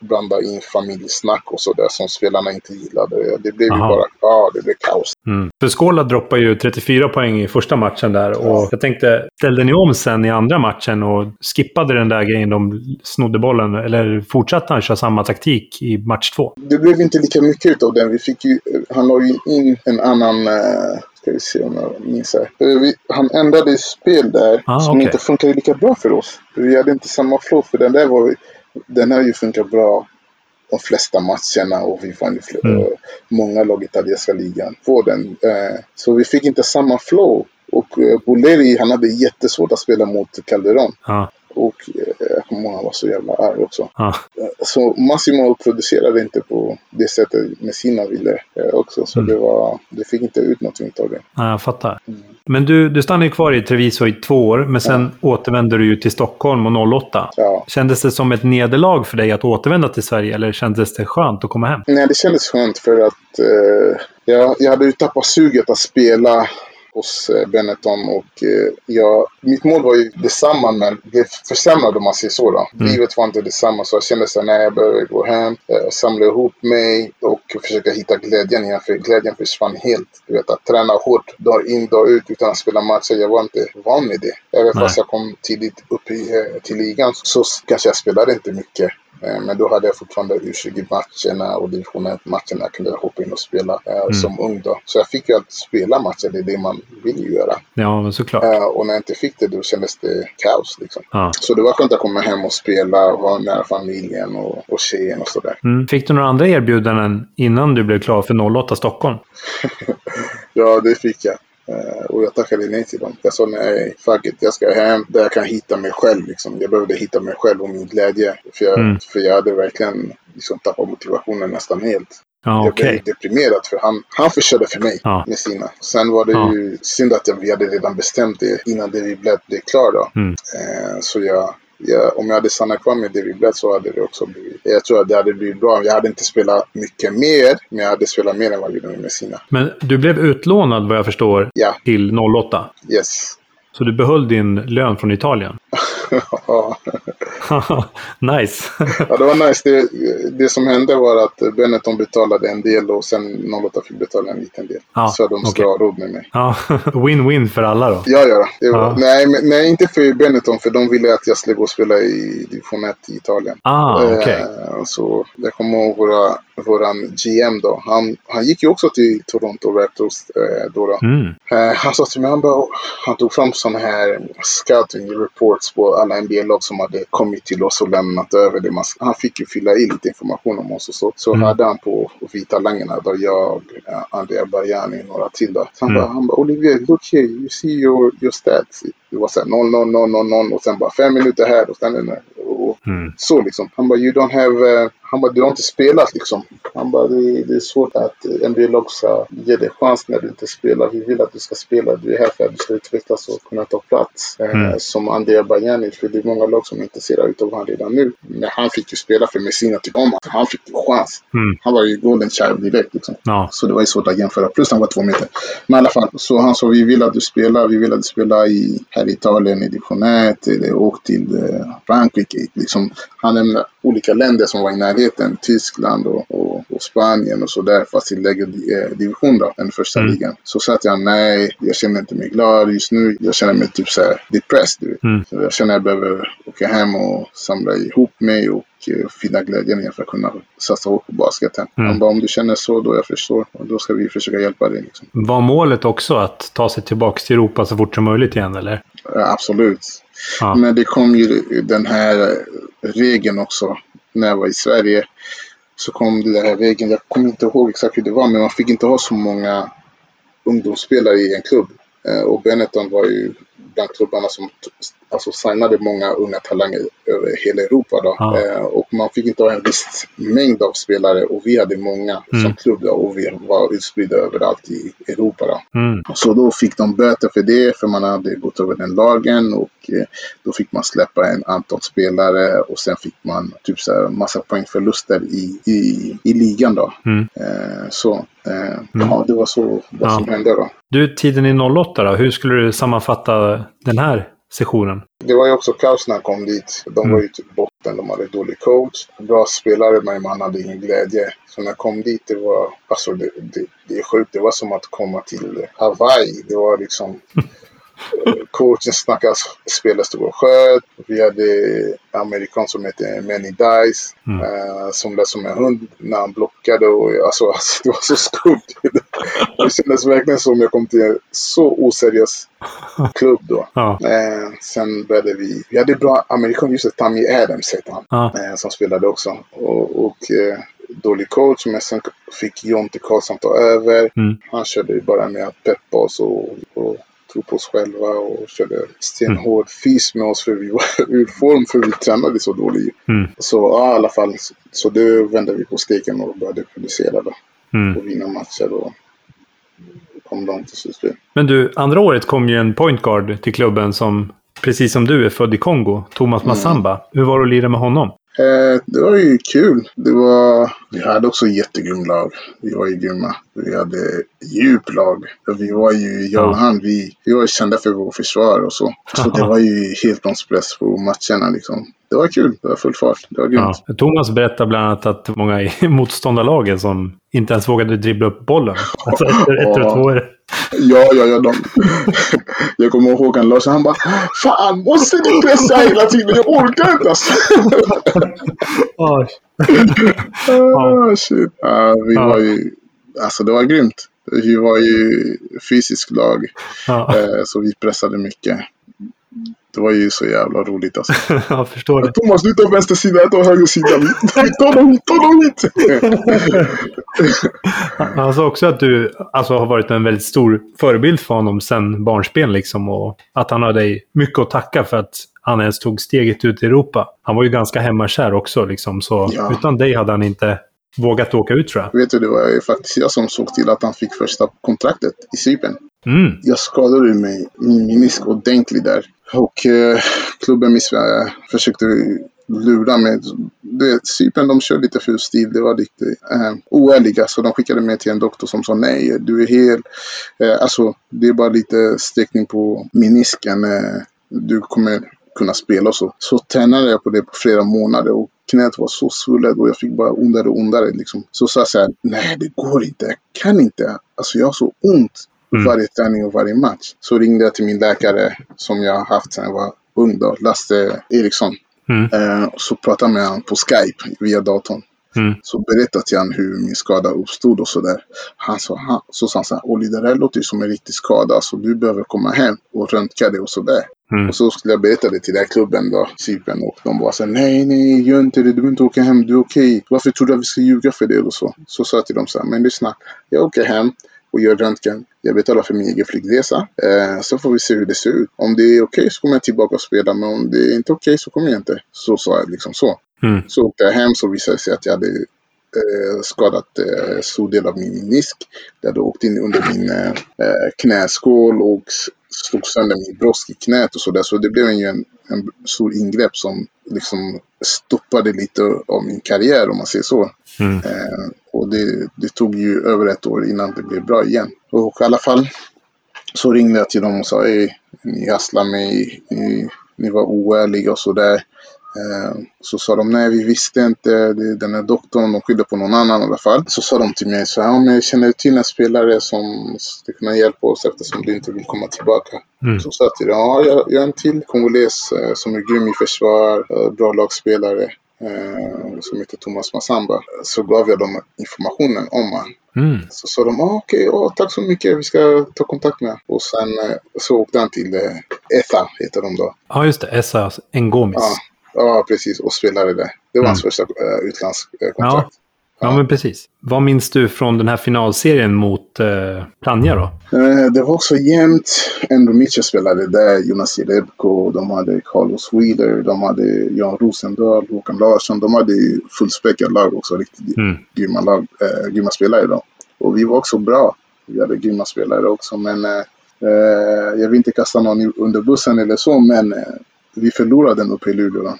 blanda in familjesnack och sådär som spelarna inte gillade. Det blev ju Aha. bara, ja, det blev kaos. Mm. För Skåla droppar ju 34 poäng i första matchen där. Och Ja. jag tänkte, ställde ni om sen i andra matchen och skippade den där grejen de snodde bollen? Eller fortsatte han köra samma taktik i match två? Det blev inte lika mycket utav den. Vi fick ju, han la ju in en annan, eh, ska vi se om jag här. Eh, han ändrade spel där Ah, som okej. inte funkade lika bra för oss. Vi hade inte samma flow för den där var, den har ju funkat bra de flesta matcherna och vi vann ju Mm. eh, många lag i italienska ligan på den. Eh, så vi fick inte samma flow. Och Boleri, han hade jättesvårt att spela mot Calderon. Ja. Och eh, jag kommer ihåg han var så jävla arg också. Ja. Så Massimo producerade inte på det sättet Messina ville eh, också. Så Mm. det, var, det fick inte ut någonting av det. Ja, jag fattar. Mm. Men du, du stannade ju kvar i Treviso i två år, men sen återvände du ju till Stockholm och 08. Ja. Kändes det som ett nederlag för dig att återvända till Sverige, eller kändes det skönt att komma hem? Nej, det kändes skönt för att eh, jag, jag hade ju tappat suget att spela hos eh, Benetton och eh, jag, mitt mål var ju detsamma men det försämrade om man säger så. Då. Mm. Livet var inte detsamma så jag kände att nej, jag behöver gå hem, eh, samla ihop mig och försöka hitta glädjen igen. För glädjen försvann helt. Du vet att träna hårt dag in dag ut utan att spela matcher. Jag var inte van med det. Även Nej. fast jag kom tidigt upp i, till ligan så kanske jag spelade inte mycket. Eh, Men då hade jag fortfarande U20-matcherna och division 1-matcherna. Jag kunde hoppa in och spela eh, som ung då. Så jag fick ju att spela matcher. Det är det man vill göra. Ja, men såklart. Eh, och när jag inte fick det då kändes det kaos liksom. Ja. Så det var skönt att komma hem och spela, vara nära familjen och, och tjejen och sådär. Mm. Fick du några andra erbjudanden innan du blev klar för 08 Stockholm? Ja, det fick jag. Eh, och jag tackade nej till dem. Jag sa nej, fuck it, jag ska hem där jag kan hitta mig själv. Liksom. Jag behövde hitta mig själv och min glädje. För jag, Mm. för jag hade verkligen liksom, tappat motivationen nästan helt. Ja, Jag blev deprimerad för han, han förstörde för mig Ja. med sina. Sen var det Ja. ju synd att jag, vi hade redan bestämt det innan Blatt blev klar då. Mm. Eh, så jag, jag, om jag hade stannat kvar med David Blatt så hade det också blivit... Jag tror att det hade blivit bra. Jag hade inte spelat mycket mer, men jag hade spelat mer än vad jag gjorde med Messina. Men du blev utlånad vad jag förstår Ja, till 08. yes. Så du behöll din lön från Italien? ja, nice. Ja, det var nice. Det, det som hände var att Benetton betalade en del och sen 08 fick betala en liten del. Ja, så de okej. ha råd med mig. ja, win-win för alla då. Ja, ja. Var, Ja. Nej, men, nej, inte för Benetton, för de ville att jag skulle gå och spela i division 1 i Italien. Ah, okej. Eh, så jag kommer ihåg våra, våran GM då. Han, han gick ju också till Toronto Raptors eh, då. då. Mm. Eh, han sa till mig, han, bara, han tog fram sådana här scouting reports på alla NBA-lag som hade kommit till oss och lämnat över det. Man, han fick ju fylla i lite information om oss och så. Så Mm. hade han på vita langarna då jag, eh, Andrea Barjani och några till då. Så han Mm. bara, han Olivier, look here, you see your, your stats. Det var såhär 0, 0, 0, 0, 0 och sen bara fem minuter här och sen. Och, Mm. så liksom. Han bara, you don't have... eh, han bara, du har inte spelat liksom. Han bara, det, det är svårt att eh, NBA-lag ska ge dig chans när du inte spelar. Vi vill att du ska spela. Du är här för att du ska utvecklas och kunna ta plats. Eh, Mm. Som Andrea Bajani, för det är många lag som är intresserade utav honom redan nu. Men han fick ju spela för Messina till om Han fick ju chans. Mm. Han var ju golden child direkt liksom. Ja. Så det var ju svårt att jämföra. Plus han var två meter. Men i alla fall, så han sa vi vill att du spelar. Vi vill att du spelar i, här i Italien i division 1 eller åkt till eh, Frankrike. Liksom, han nämnde olika länder som var i närheten. Tyskland och, och, och Spanien och sådär. Fast i lägre eh, division då, än första Mm. ligan. Så sa jag nej, jag känner inte mig glad just nu. Jag känner mig typ så här depressed. Du vet. Mm. Så jag känner att jag behöver åka hem och samla ihop mig och eh, finna glädjen igen för att kunna satsa hårt på basketen. Mm. Han bara, om du känner så, då jag förstår. Och då ska vi försöka hjälpa dig. Liksom. Var målet också att ta sig tillbaka till Europa så fort som möjligt igen, eller? Ja, absolut. Ja. Men det kom ju den här eh, regeln också när jag var i Sverige. Så kom den här vägen. jag kommer inte ihåg exakt hur det var, men man fick inte ha så många ungdomsspelare i en klubb. Eh, och Benetton var ju bland klubbarna som alltså signade många unga talanger över hela Europa. Då. Ja. Eh, och man fick inte ha en viss mängd av spelare och vi hade många Mm. som klubb då, och vi var utspridda överallt i Europa. Då. Mm. Så då fick de böter för det, för man hade gått över den lagen och eh, då fick man släppa en antal spelare och sen fick man typ så här massa poängförluster i, i, i ligan då. Mm. Eh, så eh, ja, det var så vad som Ja. hände då. Du, tiden i 08 då? Hur skulle du sammanfatta den här sessionen? Det var ju också kaos när han kom dit. De Mm. var ju typ botten, de hade dålig coach. Bra spelare men man hade ingen glädje. Så när jag kom dit, det var, alltså det, det, det är sjukt. Det var som att komma till Hawaii. Det var liksom Coachen snackade, spelare stod och sköt. Vi hade en amerikan som hette Manny Dice. Mm. Eh, som lät som en hund när han blockade. Och, alltså, alltså, det var så skumt. det kändes verkligen som jag kom till en så oseriös klubb då. Ja. Eh, sen började vi, vi hade bra amerikan, just Tammy Adams hette han, Ja. eh, som spelade också. Och, och dålig coach, men sen fick Jonte Karlsson ta över. Mm. Han körde ju bara med att peppa oss och, och tro på oss själva och körde stenhård fys med oss för vi var ur form för vi tränade så dåligt. Mm. Så ja, i alla fall, så då vände vi på steken och började producera då. Mm. Och vinna matcher och kom långt till slutspel. Men du, andra året kom ju en point guard till klubben som, precis som du, är född i Kongo. Thomas Massamba. Hur var det att lira med honom? Eh, det var ju kul. Det var, vi hade också jättegrym lag. Vi var ju grymma. Vi hade djup lag. Vi var ju, jag och han, vi, vi var ju kända för vårt försvar och så. Så det var ju helt press på matcherna liksom. Det var kul. Det var full fart. Det var grymt. Ja. Thomas berättade bland annat att många i motståndarlagen som inte ens vågade dribbla upp bollen. Alltså efter, efter två år. Ja, ja, ja. De... Jag kommer ihåg Håkan Larsson. Han bara Fan, måste ni pressa hela tiden? Jag orkar inte alltså. oh. oh, shit. Uh, vi ja. var ju... Alltså det var grymt. Vi var ju fysiskt lag. Ja. Uh, så vi pressade mycket. Det var ju så jävla roligt alltså. jag förstår det. Thomas, du tar vänster sida, jag tar höger sida. Vi tar dem hit, ta dem hit! Han sa också att du alltså, har varit en väldigt stor förebild för honom sedan barnsben. Liksom, och att han har dig mycket att tacka för att han ens tog steget ut i Europa. Han var ju ganska hemmakär också. Liksom, så ja. utan dig hade han inte vågat åka ut tror jag. Vet du, det var faktiskt jag som såg till att han fick första kontraktet i Cypern. Mm. Jag skadade mig, min menisk ordentligt där. Och eh, klubben miss, försökte lura mig. Det, Cypern de kör lite ful stil. Det var lite eh, oärliga. Så de skickade mig till en doktor som sa nej, du är hel. Eh, alltså, det är bara lite sträckning på menisken. Eh, du kommer kunna spela och så. Så tränade jag på det på flera månader och knät var så svullet och jag fick bara ondare och ondare. Liksom. Så sa jag så här, nej det går inte, jag kan inte. Alltså jag har så ont mm. varje träning och varje match. Så ringde jag till min läkare som jag haft sedan jag var ung då, Lasse Eriksson. Mm. Eh, så pratade med honom på Skype via datorn. Mm. Så berättade jag hur min skada uppstod och sådär. Han sa, han, så sa han så här, Olli det där låter ju som en riktig skada så du behöver komma hem och röntga dig och sådär. Mm. Och så skulle jag berätta det till den klubben då, Cypern. Och de bara såhär, nej, nej, gör inte det, du behöver inte åka hem, du är okej. Okay. Varför tror du att vi ska ljuga för det och så? Så sa jag till dem så här, men lyssna, jag åker hem och gör röntgen. Jag betalar för min egen flygresa. Eh, så får vi se hur det ser ut. Om det är okej okay, så kommer jag tillbaka och spela, men om det är inte okej okay, så kommer jag inte. Så sa jag liksom så. Mm. Så åkte jag hem så visade det sig att jag hade eh, skadat eh, stor del av min menisk. Det hade åkt in under min eh, knäskål och slog sönder min brosk i knät och sådär. Så det blev en, en, en stor ingrepp som liksom stoppade lite av min karriär om man säger så. Mm. Eh, och det, det, tog ju över ett år innan det blev bra igen. Och i alla fall så ringde jag till dem och sa ni hasslar mig, ni, ni var oärliga och sådär. Eh, så sa de nej vi visste inte, den här doktorn, de skyllde på någon annan i alla fall. Så sa de till mig så här, om jag känner till en spelare som skulle kunna hjälpa oss eftersom du inte vill komma tillbaka. Mm. Så sa jag till dem, ja jag, jag är en till kongoles eh, som är grym i försvar, eh, bra lagspelare. Eh, som heter Thomas Massamba. Så gav jag dem informationen om honom. Mm. Så sa de, ah, okej, okay, oh, tack så mycket, vi ska ta kontakt med Och sen eh, så åkte han till eh, ETA, heter de då. Ja, just det. Essa Ngomis. Ja. Ja, precis. Och spelade det. Det var hans mm. första uh, utlandskontrakt. Ja. Ja. men precis. Vad minns du från den här finalserien mot eh, Plannja då? Eh, det var också jämnt. Andrew Mitchell spelade där, Jonas Jerebko, de hade Carlos Wheeler, de hade Jan Rosendahl, Håkan Larsson. De hade fullspäckat lag också, riktigt mm. grymma, lag, äh, grymma spelare då. Och vi var också bra. Vi hade grymma spelare också, men äh, jag vill inte kasta någon under bussen eller så, men äh, vi förlorade den uppe i Luleå.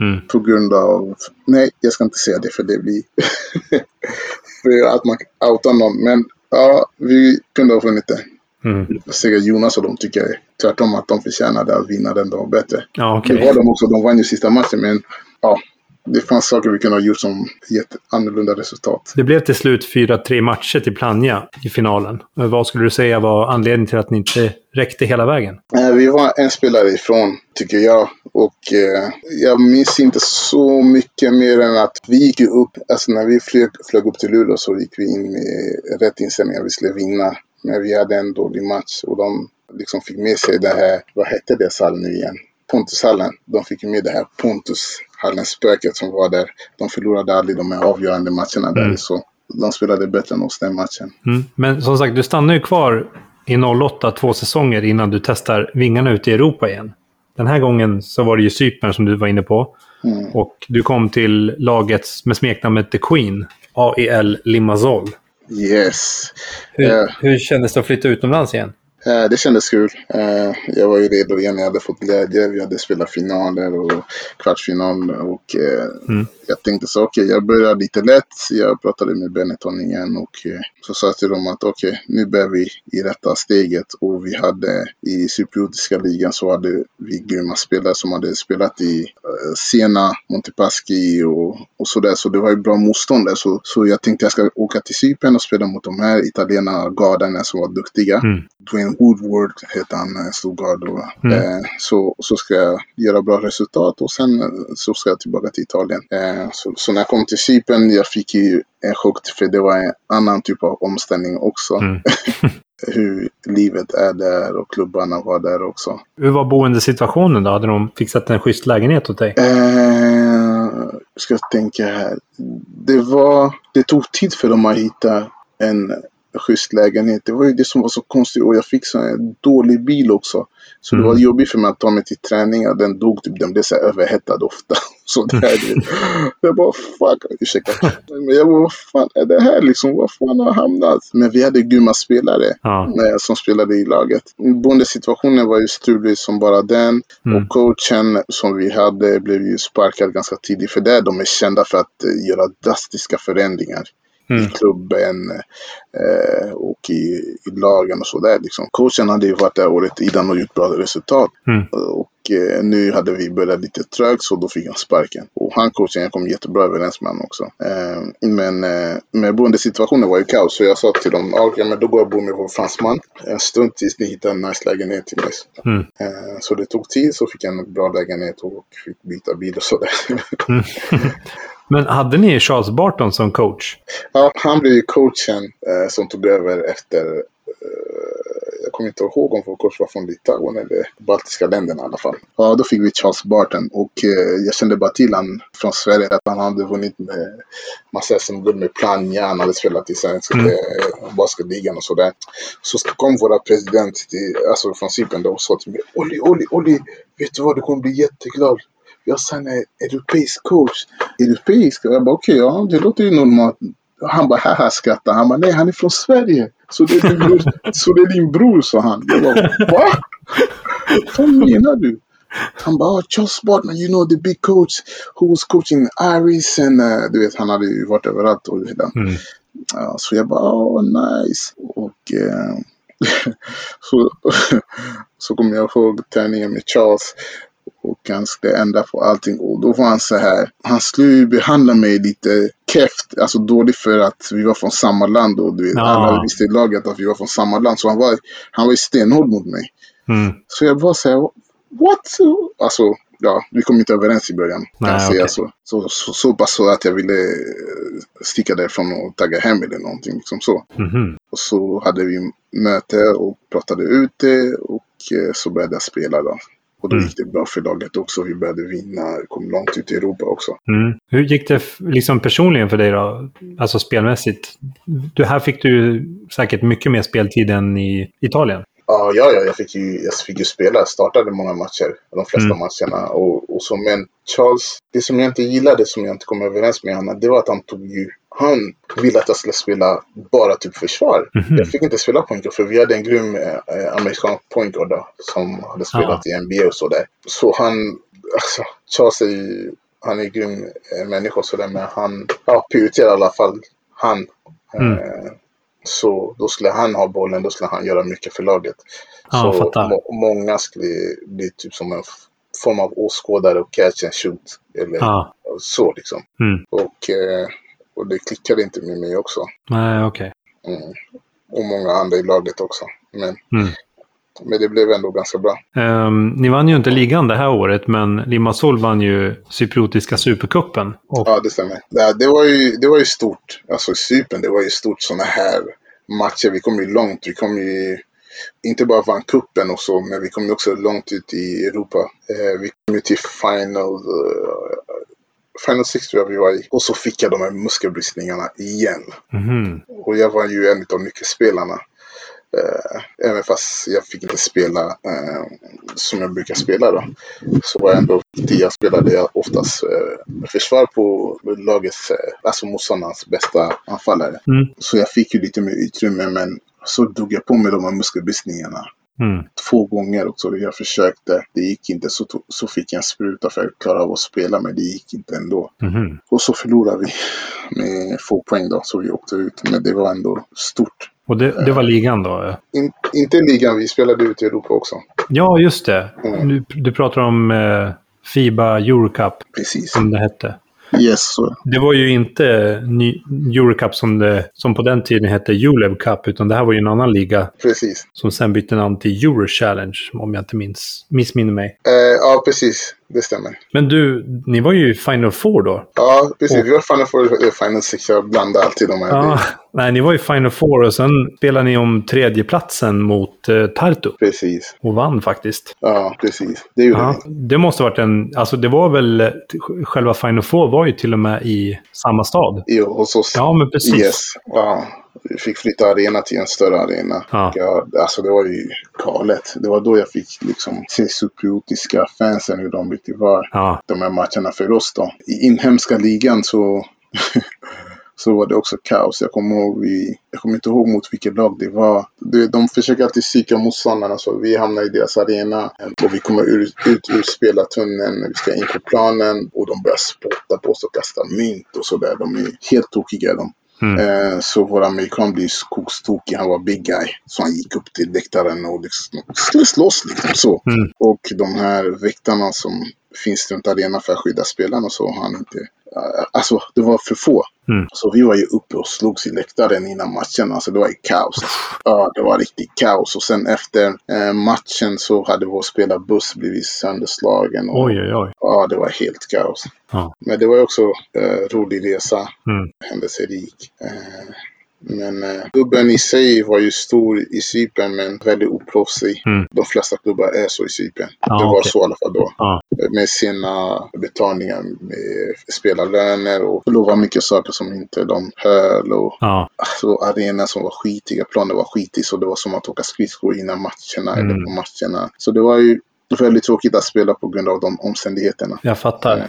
Mm. På grund av, nej jag ska inte säga det för det blir för att man outar någon. Men ja, vi kunde ha vunnit det. Mm. Säkert Jonas och de tycker tvärtom att de förtjänade att vinna den dagen bättre. Ja, okay. Det var de också, de vann ju sista matchen men ja, det fanns saker vi kunde ha gjort som gett annorlunda resultat. Det blev till slut 4-3 matcher till Plannja i finalen. Vad skulle du säga var anledningen till att ni inte räckte hela vägen? Eh, vi var en spelare ifrån, tycker jag. Och eh, jag minns inte så mycket mer än att vi gick upp, alltså när vi flög, flög upp till Luleå så gick vi in med rätt inställning att vi skulle vinna. Men vi hade en dålig match och de liksom fick med sig det här, vad hette det salen nu igen? Pontushallen. De fick med det här Pontushallen-spöket som var där. De förlorade aldrig de här avgörande matcherna där. Mm. Så de spelade bättre än oss den matchen. Mm. Men som sagt, du stannar ju kvar i 08 två säsonger innan du testar vingarna ute i Europa igen. Den här gången så var det ju Cypern som du var inne på. Mm. Och du kom till laget med smeknamnet The Queen, AEL Limassol. Yes. Hur, uh, hur kändes det att flytta utomlands igen? Eh, det kändes kul. Eh, jag var ju redo igen. Jag hade fått glädje. Vi hade spelat finaler och kvartsfinal. Och eh, Mm jag tänkte så okej, jag börjar lite lätt. Jag pratade med Benetton igen och eh, så sa jag till dem att okej, nu börjar vi i rätta steget. Och vi hade i cypriotiska ligan så hade vi grymma spelare som hade spelat i eh, Siena, Montepaschi och, och sådär. Så det var ju bra motstånd där. Så, så jag tänkte jag ska åka till Cypern och spela mot de här italienarna, gardarna som var duktiga. Mm. Dwayne Woodward hette han, en stor gard. Mm. Eh, så, så ska jag göra bra resultat och sen eh, så ska jag tillbaka till Italien. Eh, så, så när jag kom till Cypern, jag fick ju en chock för det var en annan typ av omställning också. Mm. Hur livet är där och klubbarna var där också. Hur var boendesituationen då? Hade de fixat en schysst lägenhet åt dig? Eh, ska jag tänka här. Det var, det tog tid för dem att hitta en schysst lägenhet. Det var ju det som var så konstigt och jag fick så en dålig bil också. Så det Mm. var jobbigt för mig att ta mig till träningar. Den dog typ, den blev så överhettad ofta. Så det här, jag bara fuck, ursäkta. Men jag bara vad fan är det här liksom? Var fan har jag hamnat? Men vi hade grymma spelare Ja. eh, som spelade i laget. Bondesituationen var ju strulig som bara den. Mm. Och coachen som vi hade blev ju sparkad ganska tidigt. För där de är kända för att eh, göra drastiska förändringar i Mm. klubben eh, och i, i lagen och sådär. Liksom. Coachen hade ju varit där året innan och gjort bra resultat. Mm. Och eh, nu hade vi börjat lite trögt så då fick han sparken. Och han coachen, jag kom jättebra överens med honom också. Eh, men eh, med boendesituationen var ju kaos så jag sa till dem, ah, okej men då går jag och bor med vår fransman. En stund tills ni hittar en nice lägenhet till mig. Mm. Eh, så det tog tid så fick jag en bra lägenhet och fick byta bil och sådär. Mm. Men hade ni Charles Barton som coach? Ja, han blev ju coachen eh, som tog över efter eh, jag kommer inte ihåg om vår coach var från Litauen eller baltiska länderna i alla fall. Ja, då fick vi Charles Barton och eh, jag kände bara till han från Sverige att han hade vunnit med massa SM-guld med Plannja. Han hade spelat i svenska Mm. eh, basketligan och sådär. Så kom våra president till, alltså från Cypern då och sa till mig Olli, Olli, Olli, vet du vad, du kommer bli jätteglad. Jag sa en europeisk coach. Europeisk? Jag bara okej, ja det låter ju normalt. Han bara haha skrattade. Han bara nej han är från Sverige. Så det är din bror, så det är din bror sa han. Jag bara va? Vad menar du? Han bara, oh, Charles Bartman, you know the big coach who was coaching Iris and uh, du vet han hade ju varit överallt och hela. Mm. Ja, så jag bara, oh nice. Och eh, så, så kommer jag ihåg träningen med Charles. Och han skulle ändra på allting. Och då var han så här. Han skulle ju behandla mig lite keft. Alltså dåligt för att vi var från samma land. Och du vet, Ja. alla visste i laget att vi var från samma land. Så han var, han var ju stenhård mot mig. Mm. Så jag var så här, what? Alltså, ja, vi kom inte överens i början. Kan Nej, jag säga okej. så. Så, så. Så pass så att jag ville eh, sticka därifrån och tagga hem eller någonting. Liksom så. Mhm. Och så hade vi möte och pratade ut det och eh, så började jag spela då. Och då Mm. gick det bra för laget också. Vi började vinna, kom långt ut i Europa också. Mm. Hur gick det liksom personligen för dig då? Alltså spelmässigt. Du, här fick du säkert mycket mer speltid än i Italien. Ja, ja, ja jag, fick ju, jag fick ju spela. Jag startade många matcher. De flesta Mm. matcherna. Och, och så, men Charles, det som jag inte gillade, som jag inte kom överens med honom, det var att han tog ju... Han ville att jag skulle spela bara typ försvar. Mhm. Jag fick inte spela point guard, för vi hade en grym eh, amerikansk point guard då, som hade spelat i NBA och sådär. Så han, alltså, Charles är ju, han är en grym eh, människa och sådär, men han ja, prioriterar i alla fall han. Mm. Eh, så då skulle han ha bollen, då skulle han göra mycket för laget. Ja, så må, många skulle bli typ som en form av åskådare och catch and shoot. Eller Ja. så liksom. Mm. Och, eh, och det klickade inte med mig också. Nej, okej. Mm. Och många andra i laget också. Men, Mm. Men det blev ändå ganska bra. Ehm, ni vann ju inte ligan det här året, men Limassol vann ju Cypriotiska supercupen. Och, Ja, det stämmer. Det, det, var ju, det var ju stort. Alltså Cypern, det var ju stort sådana här matcher. Vi kom ju långt. Vi kom ju inte bara vann kuppen och så, men vi kom ju också långt ut i Europa. Eh, vi kom ju till final, eh, final six tror jag vi var i. Och så fick jag de här muskelbristningarna igen. Mhm. Och jag var ju en av nyckelspelarna. Eh, även fast jag fick inte spela eh, som jag brukar spela då. Så var jag ändå. Jag spelade jag oftast eh, försvar på lagets, eh, alltså motståndarnas bästa anfallare. Mm. Så jag fick ju lite mer utrymme men så drog jag på mig de här muskelbristningarna. Mm. Två gånger också. Jag försökte. Det gick inte. Så, så fick jag en spruta för att klara av att spela. Men det gick inte ändå. Mhm. Och så förlorade vi med få poäng då. Så vi åkte ut. Men det var ändå stort. Och det, det var ligan då? In, inte ligan. Vi spelade ut i Europa också. Ja, just det. Mm. Du, du pratar om eh, Fiba Eurocup, Precis. som det hette. Yes. Det var ju inte Eurocup som, det, som på den tiden hette Julev Cup, utan det här var ju en annan liga Precis. som sen bytte namn till Euro Challenge, om jag inte minns, missminner mig. Eh, ja, precis. Det stämmer. Men du, ni var ju i Final Four då? Ja, precis. Och- Vi var Final Four eh, Final Six. Jag blandar alltid de här. Ja, nej, ni var i Final Four och sen spelade ni om tredjeplatsen mot eh, Tartu. Precis. Och vann faktiskt. Ja, precis. Det gjorde Ja, vi. det måste ha varit en... Alltså det var väl... Själva Final Four var ju till och med i samma stad. Jo, hos oss. Ja, men precis. Yes. Ja. Vi fick flytta arena till en större arena. Ja. Ja, alltså det var ju galet. Det var då jag fick liksom se cypriotiska fansen hur de riktigt var. Ja, De här matcherna för oss då. I inhemska ligan så så var det också kaos. Jag kommer, ihåg vi, jag kommer inte ihåg mot vilket lag det var. De, de försöker alltid psyka motståndarna så vi hamnar i deras arena och vi kommer ur, ut ur spelartunneln. Vi ska in på planen och de börjar spotta på oss och kasta mynt och sådär. De är helt tokiga de. Mm. Eh, så vår amerikan blir skogstokig. Han var big guy. Så han gick upp till läktaren och liksom skulle slåss liksom så. Mm. Och de här väktarna som finns runt arenan för att skydda spelarna och så han inte. eh, Alltså det var för få. Mm. Så vi var ju uppe och slogs i läktaren innan matchen. Alltså det var ju kaos. Ja, det var riktigt kaos. Och sen efter eh, matchen så hade vår spelarbuss blivit sönderslagen. Och, oj, oj, oj. Ja, det var helt kaos. Ja. Men det var ju också eh, rolig resa. Mm. Händelserik. Eh, men eh, klubben i sig var ju stor i Cypern men väldigt oproffsig. Mm. De flesta klubbar är så i Cypern. Ja, det var okej. så i alla fall då. Ja. Med sina betalningar med spelarlöner och lova mycket saker som inte de höll. Och Ja, alltså, arenan som var skitiga, planen var skitig så det var som att åka skridskor innan matcherna Mm. eller på matcherna. Så det var ju väldigt tråkigt att spela på grund av de omständigheterna. jag fattar.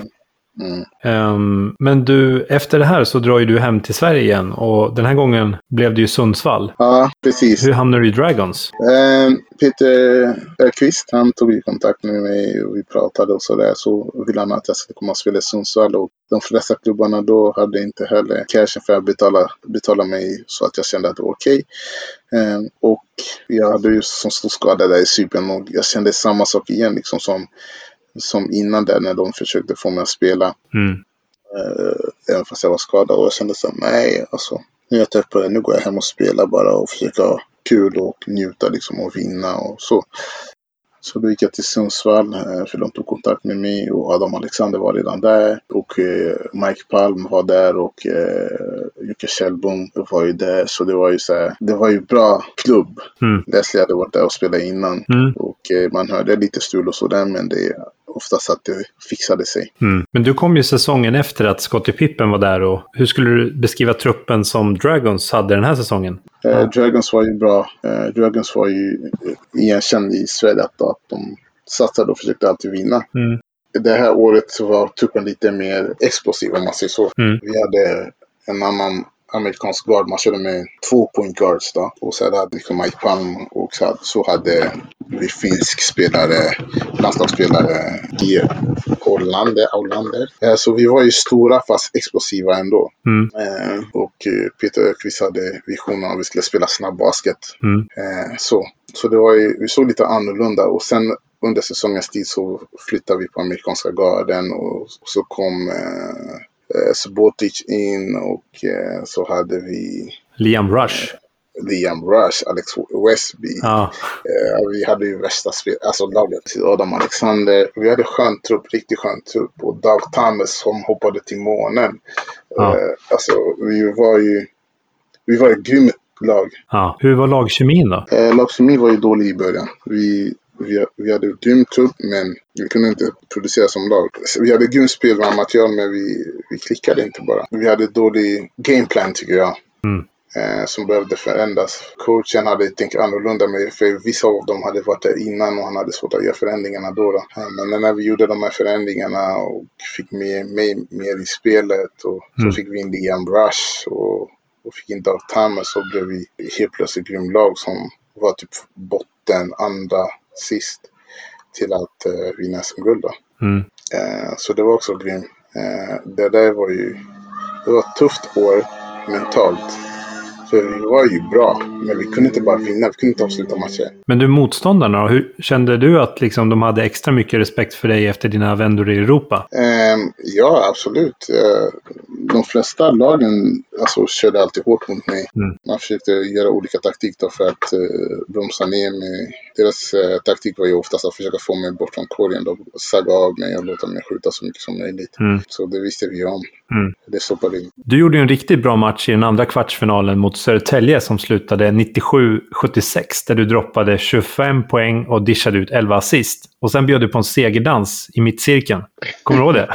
Mm. Ehm, men du, efter det här så drar ju du hem till Sverige igen. Och den här gången blev det ju Sundsvall. Ja, precis. Hur hamnade du i Dragons? Eh, Peter Öqvist, han tog kontakt med mig och vi pratade och sådär. Så ville han att jag skulle komma och spela i Sundsvall. Och de flesta klubbarna då hade inte heller cashen för att betala, betala mig så att jag kände att det var okej. Eh, och jag hade ju som stor skada där i Cypern och jag kände samma sak igen liksom som, som innan där när de försökte få mig att spela. Mm. Eh, även fast jag var skadad. Och jag kände så här, nej alltså. Nu är jag trött på det. Nu går jag hem och spelar bara och försöker ha kul och njuta liksom och vinna och så. Så då gick jag till Sundsvall eh, för de tog kontakt med mig och Adam Alexander var redan där. Och eh, Mike Palm var där och Jocke Kjellbom var ju där. Så det var ju så här, det var ju bra klubb. Mm. Leslie hade varit där och spelat innan. Mm. Och man hörde lite strul och sådär men det oftast att det fixade sig. Mm. Men du kom ju säsongen efter att Scottie Pippen var där. Och hur skulle du beskriva truppen som Dragons hade den här säsongen? Eh, Dragons var ju bra. Eh, Dragons var ju igenkänd i Sverige att, att de satsade och försökte alltid vinna. Mm. Det här året var truppen lite mer explosiv om man säger så. Mm. Vi hade en annan amerikansk guard. Man körde med två point guards då. Och så hade vi Mike Palm och så hade, så hade vi finsk spelare, landslagsspelare i Hollander. Hollander. Eh, Så vi var ju stora fast explosiva ändå. Mm. Eh, och eh, Peter Öqvist hade visionen att vi skulle spela snabb basket. Mm. Eh, så så det var ju, vi såg lite annorlunda. Och sen under säsongens tid så flyttade vi på amerikanska garden och så kom Subotic in och eh, så hade vi Liam Rush. Liam Rush, Alex Westby. Ja. Eh, vi hade ju värsta spel, alltså laget. Adam Alexander. Vi hade skön trupp, riktigt skön trupp. Och Doug Thomas som hoppade till månen. Ja. Eh, alltså vi var ju, vi var ett grymt lag. ja. Hur var lagkemin då? Eh, Lagkemi var ju dålig i början. Vi, vi, vi hade ett grymt trupp men vi kunde inte producera som lag. Så Vi hade grymt spelmaterial men vi, vi klickade inte bara. Vi hade dålig gameplan tycker jag. Mm. Eh, som behövde förändras. Coachen hade tänkt annorlunda med, för vissa av dem hade varit där innan och han hade svårt att göra förändringarna då. då. Eh, Men när vi gjorde de här förändringarna och fick med mig mer i spelet och Mm. så fick vi in Liam Rush och och fick inte av timern så blev vi helt plötsligt grymlag som var typ botten, andra, sist till att uh, vinna SM-guld. Mm. Uh, så det var också grymt. Uh, det där var ju, det var ett tufft år mentalt. För vi var ju bra, men vi kunde inte bara vinna. Vi kunde inte avsluta matcher. Men du, motståndarna då? Hur, kände du att liksom, de hade extra mycket respekt för dig efter dina vändor i Europa? Um, ja, absolut. Uh, de flesta lagen alltså, körde alltid hårt mot mig. Mm. Man försökte göra olika taktik då för att uh, bromsa ner mig. Deras uh, taktik var ju oftast att försöka få mig bort från korgen. Då, sagga av mig och låta mig skjuta så mycket som möjligt. Mm. Så det visste vi om. Mm. Det stoppade in. Du gjorde ju en riktigt bra match i den andra kvartsfinalen mot Södertälje som slutade 97-76 där du droppade 25 poäng och dishade ut 11 assist. Och sen bjöd du på en segerdans i mittcirkeln. Kommer du ihåg det?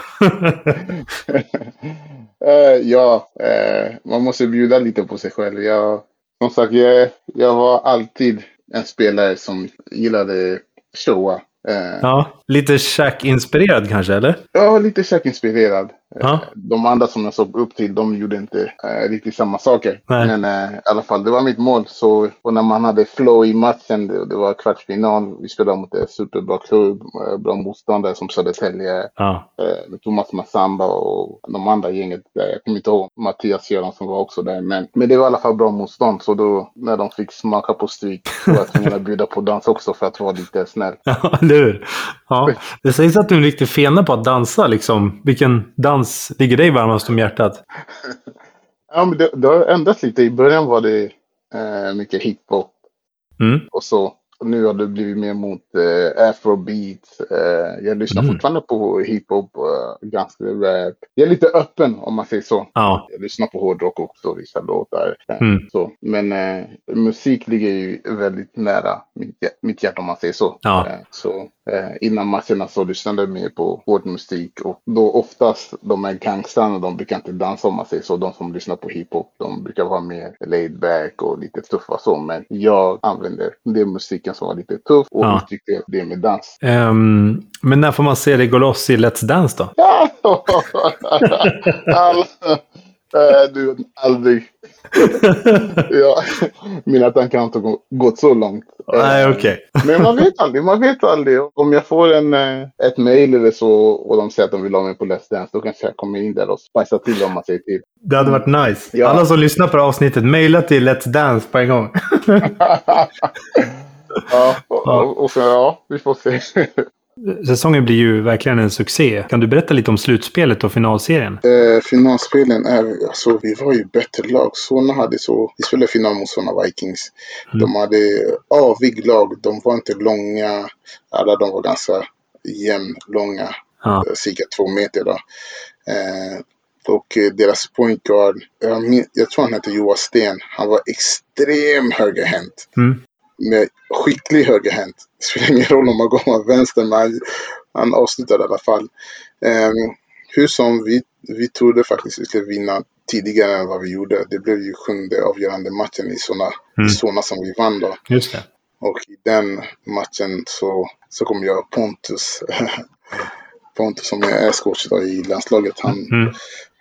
uh, ja, uh, man måste bjuda lite på sig själv. Jag, som sagt, jag, jag var alltid en spelare som gillade showa. Uh, ja, lite Shaq-inspirerad kanske, eller? Ja, lite Shaq-inspirerad. Ja. De andra som jag såg upp till, de gjorde inte äh, riktigt samma saker. Nej. Men äh, i alla fall, det var mitt mål. Så, och när man hade flow i matchen, det, det var kvartsfinal. Vi spelade mot en superbra klubb, äh, bra motståndare som Södertälje. Ja. Äh, med Thomas Massamba och de andra gänget där. Jag kommer inte ihåg Mattias Göran som var också där. Men, men det var i alla fall bra motstånd. Så då, när de fick smaka på stryk, var jag tvungen att bjuda på dans också för att vara lite snäll. Ja, eller hur? Ja. Det sägs att du är en riktig fena på att dansa. Liksom. Vilken dans ligger dig varmast om hjärtat? Ja, men det, det har ändrats lite. I början var det eh, mycket hiphop Mm. och så. Och nu har det blivit mer mot eh, afrobeat. Eh, jag lyssnar Mm. fortfarande på hiphop, eh, ganska rap. Jag är lite öppen om man säger så. Ja. Jag lyssnar på hårdrock också, vissa låtar. Eh, Mm. så. Men eh, musik ligger ju väldigt nära mitt, mitt hjärta om man säger så. Ja. Eh, så eh, innan matcherna så lyssnade jag mer på hård musik. Och då oftast de här gangstrarna, de brukar inte dansa om man säger så. De som lyssnar på hiphop, de brukar vara mer laid back och lite tuffa så. Men jag använder den musiken som var lite tuff och Ja. uttryckte det med dans. Ehm, men när får man se dig gå loss i Let's Dance då? All, äh, du, aldrig. ja, mina tankar har inte gå- gått så långt. Nej, Eh, okej. Men man vet aldrig, man vet aldrig. Om jag får en, eh, ett mail eller så och de säger att de vill ha mig på Let's Dance, då kanske jag kommer in där och spicea till om man säger till. Det hade varit nice. Ja. Alla som lyssnar på det här avsnittet, mejla till Let's Dance på en gång. Ja, och, Ja. och, och så, ja, vi får se. Säsongen blir ju verkligen en succé. Kan du berätta lite om slutspelet och finalserien? Eh, finalspelen är, alltså vi var ju bättre lag. Solna hade så, vi spelade final mot Solna Vikings. De hade avig lag, de var inte långa. Alla de var ganska jämnlånga, Ja. eh, cirka två meter då. Eh, och eh, deras point guard, jag, jag tror han hette Johan Sten, han var extrem högerhänt. Mm. Med skicklig högerhänt. Det spelar ingen roll om man går med vänster, men han, avslutade i alla fall. Um, hur som, vi, vi trodde faktiskt vi skulle vinna tidigare än vad vi gjorde. Det blev ju sjunde avgörande matchen i Solna, Mm. i Solna som vi vann då. Just det. Och i den matchen så, så kom jag Pontus. Pontus som är coach i landslaget. Han, Mm.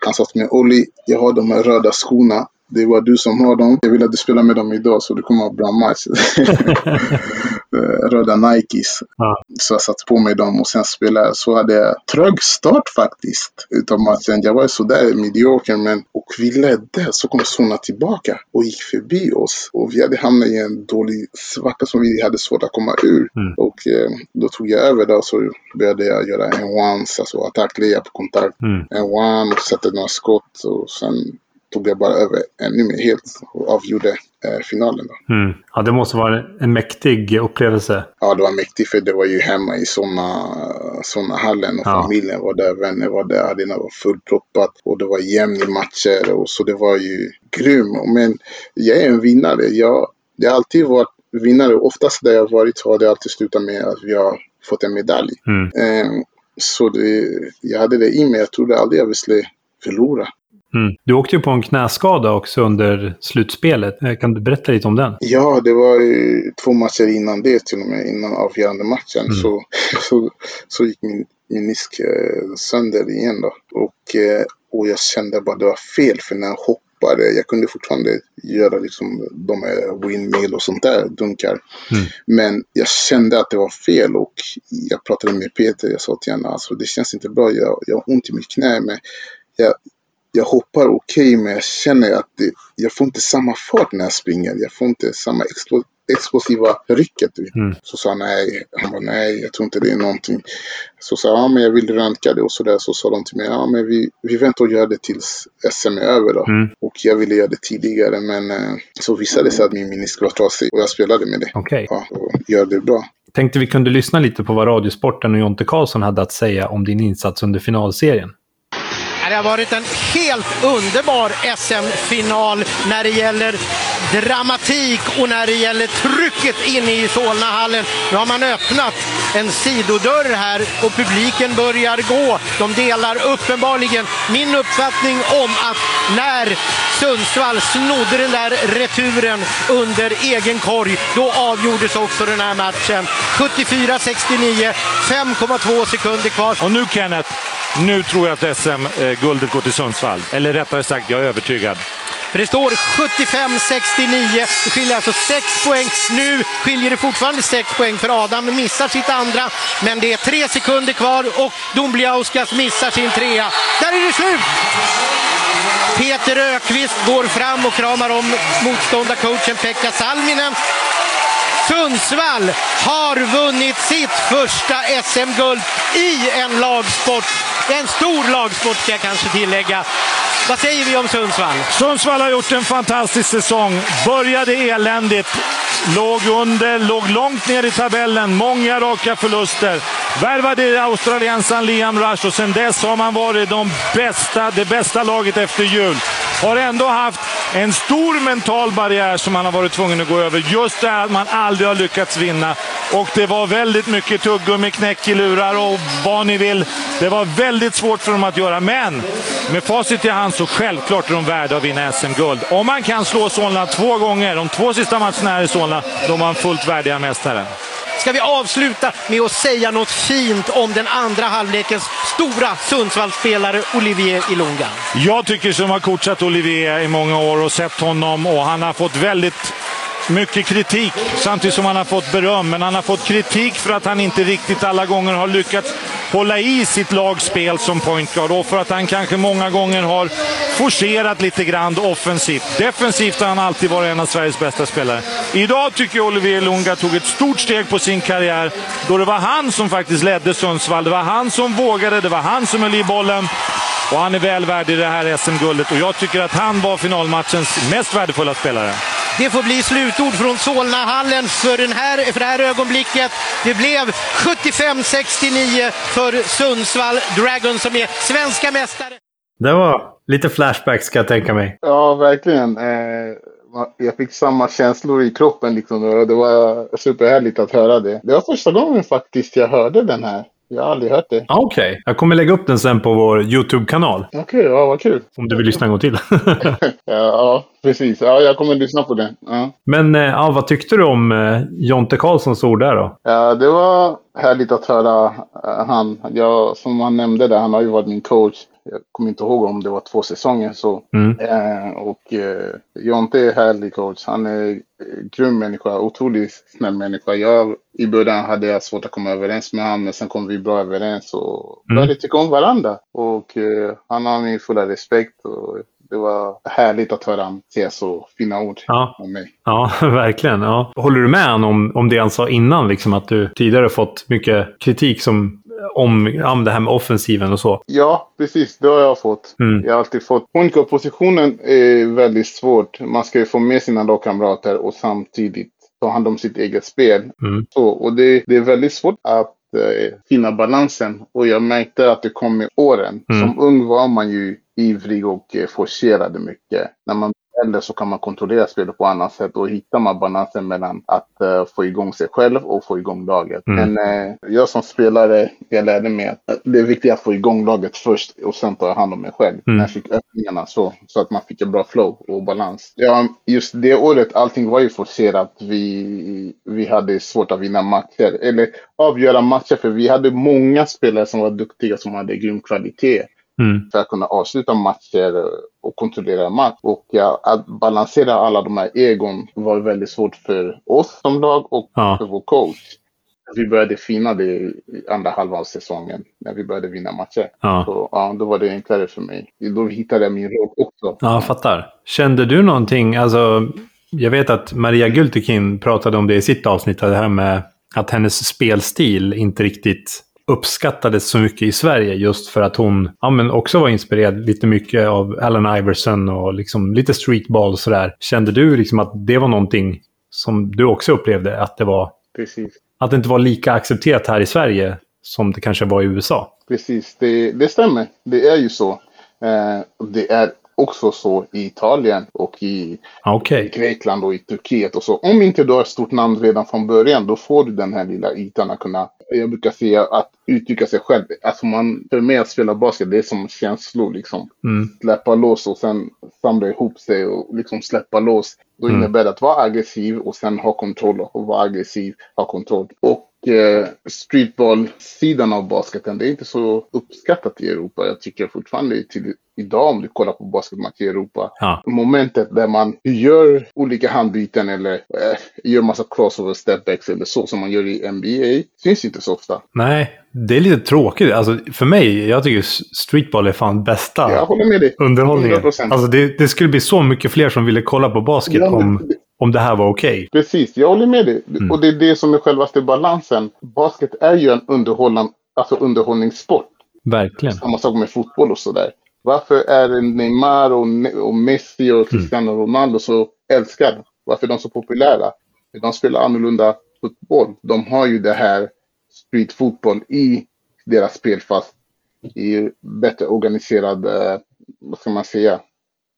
han sa till mig, Olli, jag har de här röda skorna. Det var du som har dem. Jag vill att du spelar med dem idag så det kommer att vara bra match. Eh, röda Nikes. Ja. Så jag satte på mig dem och sen spelade jag. Så hade jag trög start faktiskt utav matchen. Jag var sådär medioker men och vi ledde. Så kom Sona tillbaka och gick förbi oss. Och vi hade hamnat i en dålig svacka som vi hade svårt att komma ur. Mm. Och eh, då tog jag över där så började jag göra en ones, alltså attackleja på kontakt. Mm. En one, satte några skott och sen tog jag bara över ännu mer helt och avgjorde eh, finalen. Mm. Ja, det måste vara en mäktig upplevelse. Ja, det var mäktigt för det var ju hemma i såna, såna hallen och Ja. familjen var där, vänner var där, arenan var fullproppat och det var jämn i matcher och så det var ju grym. Men jag är en vinnare. Jag, jag har alltid varit vinnare. Oftast där jag varit har det alltid slutat med att vi har fått en medalj. Mm. Eh, så det, jag hade det i mig. Jag trodde aldrig jag skulle förlora. Mm. Du åkte ju på en knäskada också under slutspelet. Eh, Kan du berätta lite om den? Ja, det var ju två matcher innan det till och med, innan avgörande matchen. Mm. Så, så, så gick min menisk eh, sönder igen då. Och, eh, och jag kände bara det var fel för när jag hoppade. Jag kunde fortfarande göra liksom de här windmill och sånt där, dunkar. Mm. Men jag kände att det var fel och jag pratade med Peter. Jag sa till henne, alltså det känns inte bra. Jag, jag har ont i mitt knä. Men jag, jag hoppar okej, okay, men jag känner att det, jag får inte samma fart när jag springer. Jag får inte samma explo, explosiva rycket. Mm. Så sa han nej. Han bara nej, jag tror inte det är någonting. Så sa jag, ja men jag vill röntga det och sådär. Så sa de till mig, ja men vi, vi väntar och gör det tills SM är över då. Mm. Och jag ville göra det tidigare men eh, så visade det sig att min menisk var trasig och jag spelade med det. Okej. Ja, och gör det bra. Tänkte vi kunde lyssna lite på vad Radiosporten och Jonte Karlsson hade att säga om din insats under finalserien. Det har varit en helt underbar SM-final när det gäller dramatik och när det gäller trycket inne i Solnahallen. Nu har man öppnat en sidodörr här och publiken börjar gå. De delar uppenbarligen min uppfattning om att när Sundsvall snodde den där returen under egen korg, då avgjordes också den här matchen. 74-69, 5,2 sekunder kvar. Och nu Kenneth, nu tror jag att SM-guldet eh, går till Sundsvall. Eller rättare sagt, jag är övertygad. För det står 75-69. Det skiljer alltså 6 poäng. Nu skiljer det fortfarande 6 poäng för Adam missar sitt andra. Men det är 3 sekunder kvar och Dombliauskas missar sin trea. Där är det slut! Peter Ökvist går fram och kramar om motståndarcoachen Pekka Salminen. Sundsvall har vunnit sitt första SM-guld i en lagsport. En stor lagsport ska jag kanske tillägga. Vad säger vi om Sundsvall? Sundsvall har gjort en fantastisk säsong. Började eländigt. Låg under, låg långt ner i tabellen. Många raka förluster. Värvade australiensaren Liam Rush och sedan dess har man varit de bästa, det bästa laget efter jul. Har ändå haft en stor mental barriär som man har varit tvungen att gå över. Just det här att man aldrig har lyckats vinna. Och det var väldigt mycket tuggummi, knäck i lurar och vad ni vill. Det var väldigt svårt för dem att göra, men med facit i hand så självklart är de värda att vinna SM-guld. Om man kan slå Solna två gånger, de två sista matcherna här i Solna, då är man fullt värdiga mästare. Ska vi avsluta med att säga något fint om den andra halvlekens stora Sundsvallsspelare Olivier Ilunga? Jag tycker som har coachat Olivier i många år och sett honom och han har fått väldigt mycket kritik samtidigt som han har fått beröm. Men han har fått kritik för att han inte riktigt alla gånger har lyckats hålla i sitt lagspel som point guard och för att han kanske många gånger har forcerat lite grann offensivt. Defensivt har han alltid varit en av Sveriges bästa spelare. Idag tycker jag Olivier Lunga tog ett stort steg på sin karriär då det var han som faktiskt ledde Sundsvall. Det var han som vågade, det var han som höll i bollen. Och han är väl värd i det här SM-guldet och jag tycker att han var finalmatchens mest värdefulla spelare. Det får bli slutord från Solnahallen för, den här, för det här ögonblicket. Det blev 75-69 för Sundsvall Dragons som är svenska mästare. Det var lite flashbacks ska jag tänka mig. Ja, verkligen. Eh, jag fick samma känslor i kroppen. Liksom. Det var superhärligt att höra det. Det var första gången faktiskt jag hörde den här. Jag har aldrig hört det. Okej. Okay. Jag kommer lägga upp den sen på vår YouTube-kanal. Okej, okay, ja vad kul. Om du vill lyssna en gång till. ja, ja, precis. Ja, jag kommer lyssna på den. Ja. Men eh, ja, vad tyckte du om eh, Jonte Karlssons ord där då? Ja, det var härligt att höra uh, han. Jag, som han nämnde där, han har ju varit min coach. Jag kommer inte ihåg om det var två säsonger. Så. Mm. Eh, och eh, Jonte är härlig coach. Han är grym människa, otroligt snäll människa. Jag, I början hade jag svårt att komma överens med honom, men sen kom vi bra överens och började mm. tycka om varandra. Och eh, han har min fulla respekt. Och det var härligt att höra honom säga så fina ord ja. om mig. Ja, verkligen. Ja. Håller du med honom om, om det han sa innan? Liksom att du tidigare fått mycket kritik som om ja, det här med offensiven och så. Ja, precis. Det har jag fått. Mm. Jag har alltid fått. Point-positionen är väldigt svårt. Man ska ju få med sina lagkamrater och samtidigt ta hand om sitt eget spel. Mm. Så, och det, det är väldigt svårt att eh, finna balansen. Och jag märkte att det kom med åren. Mm. Som ung var man ju ivrig och eh, forcerade mycket. När man eller så kan man kontrollera spelet på annat sätt och hittar man balansen mellan att uh, få igång sig själv och få igång laget. Mm. Men uh, jag som spelare, jag lärde mig att det är viktigt att få igång laget först och sen ta hand om mig själv. Mm. När jag fick öppningarna så, så att man fick en bra flow och balans. Ja, just det året, allting var ju forcerat. Vi, vi hade svårt att vinna matcher, eller avgöra matcher, för vi hade många spelare som var duktiga, som hade grym kvalitet. Mm. för att kunna avsluta matcher och kontrollera match. Och ja, att balansera alla de här egon var väldigt svårt för oss som lag och Ja. för vår coach. Vi började finna det i andra halvan av säsongen när vi började vinna matcher. Ja. Så ja, då var det enklare för mig. Då hittade jag min roll också. Ja, jag fattar. Kände du någonting, alltså, jag vet att Maria Gultekin pratade om det i sitt avsnitt, det här med att hennes spelstil inte riktigt uppskattades så mycket i Sverige just för att hon ja, men också var inspirerad lite mycket av Allen Iverson och liksom lite streetball och sådär. Kände du liksom att det var någonting som du också upplevde att det var Precis. att det inte var lika accepterat här i Sverige som det kanske var i USA? Precis, det, det stämmer. Det är ju så. Eh, det är också så i Italien och i Ja, Okej. i Grekland och i Turkiet och så. Om inte du har ett stort namn redan från början, då får du den här lilla ytan att kunna, jag brukar säga att uttrycka sig själv. Alltså man, för mig att spela basket, det är som känslor liksom. Mm. Släppa loss och sen samla ihop sig och liksom släppa loss. Då Mm. innebär det att vara aggressiv och sen ha kontroll och vara aggressiv, ha kontroll. Och eh, streetball-sidan av basketen, det är inte så uppskattat i Europa. Jag tycker fortfarande till idag om du kollar på basketmatch i Europa, Ja. momentet där man gör olika handbyten eller eh, gör massa crossover stepbacks eller så som man gör i NBA syns inte så ofta. Nej, det är lite tråkigt. Alltså, för mig, jag tycker streetball är fan bästa Jag håller med dig. underhållningen. 100%. Alltså, det, det skulle bli så mycket fler som ville kolla på basket Ja, om, om det här var okej. Precis, jag håller med dig. Mm. Och det är det som är självaste balansen. Basket är ju en underhållan, alltså underhållningssport. Verkligen. Samma sak med fotboll och sådär. Varför är Neymar och, och Messi och Cristiano Ronaldo så älskade? Varför är de så populära? De spelar annorlunda fotboll. De har ju det här streetfotboll i deras spel fast i bättre organiserade, vad ska man säga,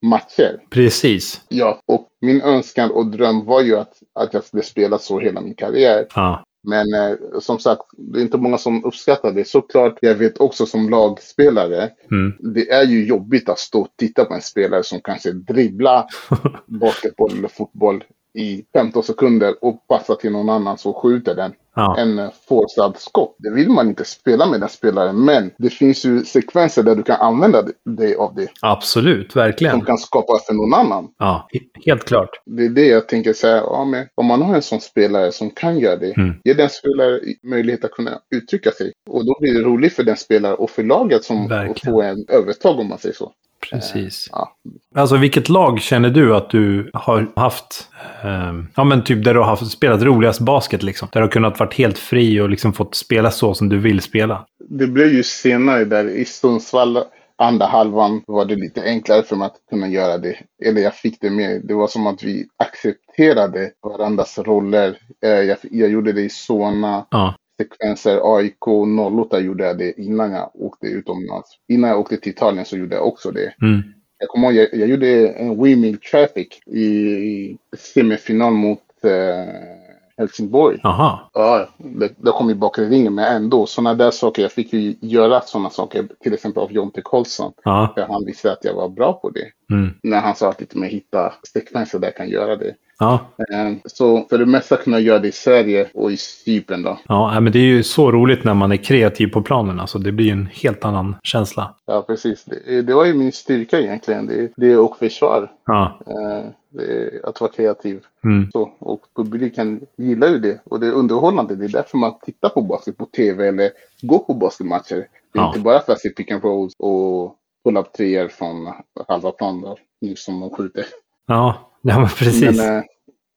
matcher. Precis. Ja, och min önskan och dröm var ju att, att jag skulle spela så hela min karriär. Ja. Men eh, som sagt, det är inte många som uppskattar det. Såklart, jag vet också som lagspelare, Mm. det är ju jobbigt att stå och titta på en spelare som kanske dribblar basketboll eller fotboll i 15 sekunder och passar till någon annan så skjuter den Ja. en forcad skott. Det vill man inte spela med den spelaren, men det finns ju sekvenser där du kan använda dig av det. Absolut, Som verkligen. kan skapa för någon annan. Ja, he- helt klart. Det är det jag tänker säga. Ja, men om man har en sån spelare som kan göra det, Mm. ge den spelare möjlighet att kunna uttrycka sig. Och då blir det roligt för den spelare och för laget som att Verkligen. få en övertag om man säger så. Precis. Ja. Alltså vilket lag känner du att du har haft, ehm, ja men typ där du har haft, spelat roligast basket liksom? Där du har kunnat varit helt fri och liksom fått spela så som du vill spela? Det blev ju senare där i Sundsvall, andra halvan, var det lite enklare för mig att kunna göra det. Eller jag fick det med. Det var som att vi accepterade varandras roller. Eh, Jag, jag gjorde det i Solna. Ja. Sekvenser AIK 08 gjorde jag det innan jag åkte utomlands. Innan jag åkte till Italien så gjorde jag också det. Mm. Jag kommer ihåg, jag, jag gjorde en Wheeling Traffic i, i semifinal mot eh, Helsingborg. Aha. Ja, det, det kom ju bakre ringen, men ändå. Sådana där saker. Jag fick ju göra sådana saker, till exempel av Jonte Karlsson. Ja. För han visste att jag var bra på det. Mm. När han sa att lite mer hitta sekvenser där jag kan göra det. Ja. Eh, Så för det mesta kunna göra det i Sverige och i Cypern då. Ja, nej, men det är ju så roligt när man är kreativ på planen. Alltså, det blir ju en helt annan känsla. Ja, precis. Det, det var ju min styrka egentligen. Det, det och försvar. Ja. Eh, det, att vara kreativ. Mm. Så, och publiken gillar ju det. Och det är underhållande. Det är därför man tittar på basket på tv eller går på basketmatcher. Det är Ja. inte bara för att se pick and rolls och pull-up treor från halva plan då, nu som de skjuter. Ja, ja men precis. Men eh,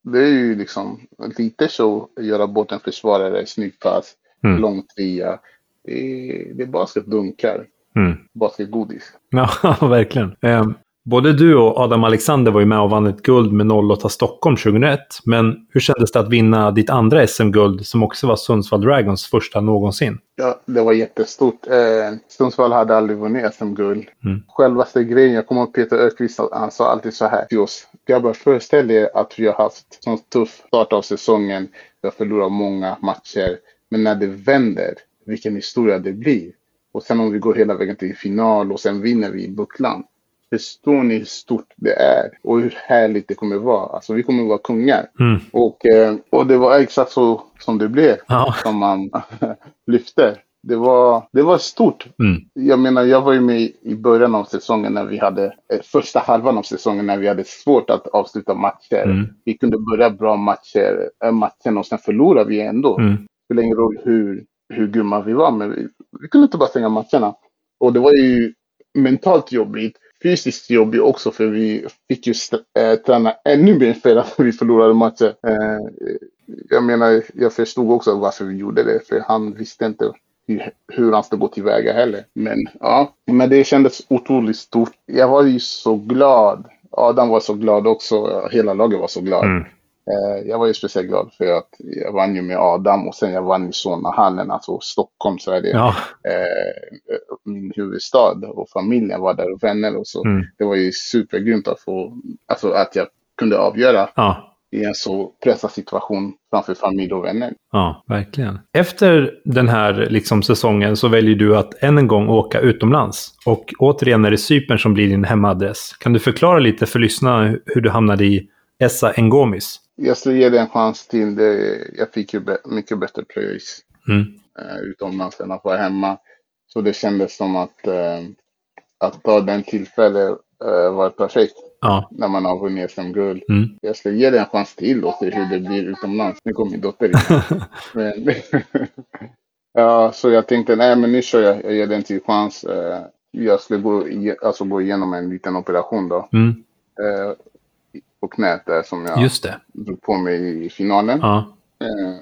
det är ju liksom lite show, göra bort en försvarare, snygg pass, Mm. lång trea. Det är, det är basketdunkar, Mm. basketgodis. Ja, verkligen. Eh, både du och Adam Alexander var ju med och vann ett guld med 08 Stockholm 2001. Men hur kändes det att vinna ditt andra SM-guld som också var Sundsvall Dragons första någonsin? Ja, det var jättestort. Eh, Sundsvall hade aldrig vunnit SM-guld. Mm. Självaste grejen, jag kommer ihåg Peter Öqvist, han sa alltid så här till oss. Grabbar, föreställ er att vi har haft sån tuff start av säsongen. Vi har förlorat många matcher. Men när det vänder, vilken historia det blir. Och sen om vi går hela vägen till final och sen vinner vi i bucklan. Förstår ni hur stort det är? Och hur härligt det kommer vara? Alltså vi kommer vara kungar. Mm. Och, eh, och det var exakt så som det blev Ja. som man lyfte. det var, det var stort. Mm. Jag menar, jag var ju med i början av säsongen när vi hade, eh, första halvan av säsongen när vi hade svårt att avsluta matcher. Mm. Vi kunde börja bra matcher, äh, matchen och sen förlorade vi ändå. Mm. spelar ingen roll hur, hur grymma vi var, men vi, vi kunde inte bara stänga matcherna. Och det var ju mentalt jobbigt, fysiskt jobbigt också, för vi fick ju äh, träna ännu mer för att vi förlorade matcher. Äh, jag menar, jag förstod också varför vi gjorde det, för han visste inte hur, han skulle gå tillväga heller. Men ja, men det kändes otroligt stort. Jag var ju så glad. Adam var så glad också. Hela laget var så glad. Mm. Eh, Jag var ju speciellt glad för att jag vann ju med Adam och sen jag vann i Solnahallen, alltså Stockholm, så är det Ja. eh, min huvudstad och familjen var där och vänner och så. Mm. Det var ju supergrymt att få, alltså att jag kunde avgöra Ja. i en så pressad situation framför familj och vänner. Ja, verkligen. Efter den här liksom, säsongen så väljer du att än en gång åka utomlands. Och återigen är det Cypern som blir din hemadress. Kan du förklara lite för lyssnarna hur du hamnade i Essa Ngomis? Jag skulle ge det en chans till. Det, jag fick ju mycket bättre pröjs Mm. eh, utomlands än att vara hemma. Så det kändes som att, eh, att ta den tillfället eh, var perfekt Ja. när man har vunnit SM-guld. Mm. Jag ska ge det en chans till och se hur det blir utomlands. Nu kommer min dotter in. men, ja, så jag tänkte, nej men nu kör jag, jag ger det en till chans. Eh, jag skulle gå, alltså gå igenom en liten operation då. Mm. På knät där som jag Just det. drog på mig i finalen. Ja. Eh,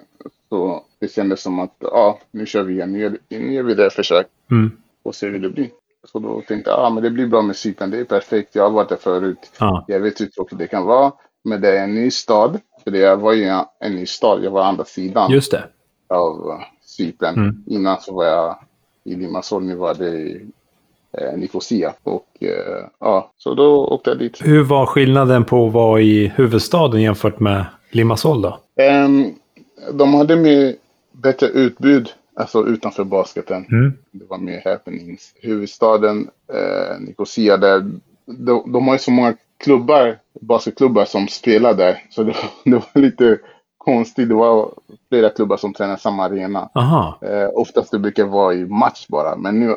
så det kändes som att, ja, nu kör vi igen. Nu gör, nu gör vi det försök Mm. och ser hur det blir. Så då tänkte jag, ja men det blir bra med Cypern. Det är perfekt. Jag har varit där förut. Ja. Jag vet hur tråkigt det kan vara. Men det är en ny stad. För det var ju en ny stad. Jag var andra sidan Just det. av Cypern. Mm. Innan så var jag i Limassol. Nu var det eh, Nicosia. Och eh, ja, så då åkte jag dit. Hur var skillnaden på att vara i huvudstaden jämfört med Limassol då? Ehm, de hade mer bättre utbud, alltså utanför basketen. Mm. Det var mer happenings. Huvudstaden, eh, Nicosia, där, de, de har ju så många klubbar, basketklubbar som spelar där. Så det, det var lite konstigt. Det var flera klubbar som tränar samma arena. Eh, oftast det brukar vara i match bara. Men nu,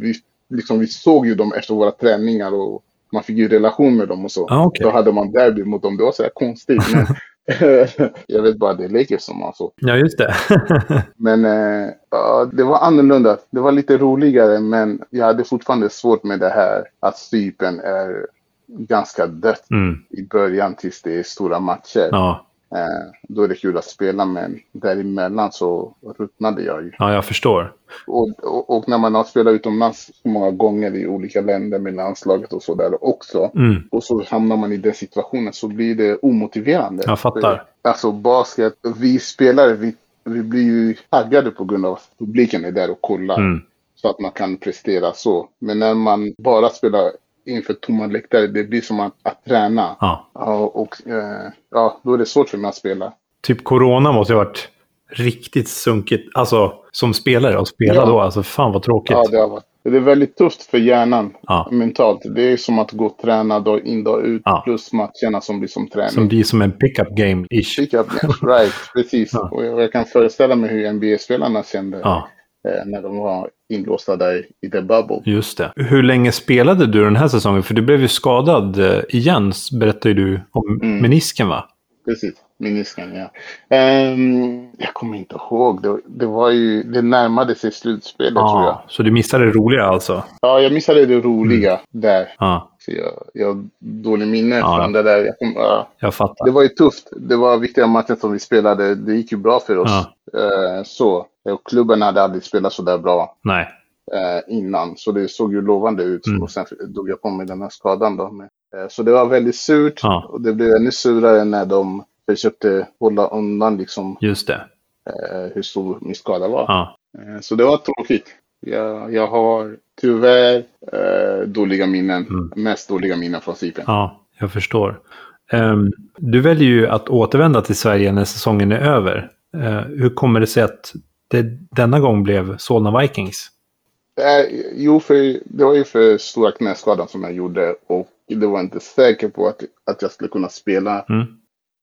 vi, liksom, vi såg ju dem efter våra träningar och man fick ju relation med dem och så. Ah, okej. Då hade man derby mot dem. Det var så här konstigt. Men jag vet bara det är Lakers som har så. Ja, just det. Men eh, ja, det var annorlunda. Det var lite roligare, men jag hade fortfarande svårt med det här att Cypern är ganska dött mm. i början tills det är stora matcher. Ja. Eh, då är det kul att spela, men däremellan så ruttnade jag ju. ja, jag förstår. Och, och, och när man har spelat utomlands många gånger i olika länder med landslaget och sådär också. Mm. Och så hamnar man i den situationen så blir det omotiverande. Jag fattar. Alltså basket, vi spelare, vi, vi blir ju taggade på grund av att publiken är där och kollar. Mm. Så att man kan prestera så. Men när man bara spelar inför tomma läktare, det blir som att, att träna. Ja. Ja, och eh, ja, då är det svårt för mig att spela. Typ corona måste ju ha varit riktigt sunkigt. Alltså, som spelare och spela Ja. då. Alltså, fan vad tråkigt. Ja, det, har varit, det är väldigt tufft för hjärnan Ja. mentalt. Det är som att gå och träna dag in dag ut Ja. plus matcherna som blir som träning. Som blir som en pickup game-ish. Pick up, right, precis. Och jag kan föreställa mig hur NBA-spelarna kände eh, när de var inlåsta där i the bubble. just det. Hur länge spelade du den här säsongen? För du blev ju skadad eh, igen, berättade du om Mm. menisken va? Precis, menisken ja. Ehm, jag kommer inte ihåg. Det, det var ju, det närmade sig slutspelet tror jag. Ja, så du missade det roliga alltså? Ja, jag missade det roliga där. Ja, Så jag, jag har dålig minne Ja. från det där. Jag kom, ja. jag fattar. Det var ju tufft. Det var viktiga matcher som vi spelade. Det gick ju bra för oss. Eh, så. Och klubben hade aldrig spelat så där bra Nej. eh, innan. Så det såg ju lovande ut. Mm. Och sen drog jag på mig den här skadan då. Eh, så det var väldigt surt. Ja. Och det blev ännu surare när de försökte hålla undan liksom, Just det. eh, hur stor min skada var. Ja. Eh, så det var tråkigt. Jag, jag har tyvärr eh, dåliga minnen. Mm. Mest dåliga minnen från Cypern. ja, jag förstår. Ehm, du väljer ju att återvända till Sverige när säsongen är över. Eh, hur kommer det sig att det denna gång blev Solna Vikings? Eh, jo, för det var ju för stora knäskadan som jag gjorde och det var inte säker på att, att jag skulle kunna spela Mm.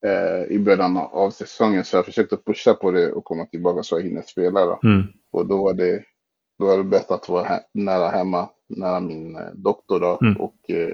eh, i början av säsongen. Så jag försökte pusha på det och komma tillbaka så jag hinner spela. Då. Mm. Och då var det då är det bäst att vara he nära hemma, nära min eh, doktor då. Mm. Och eh,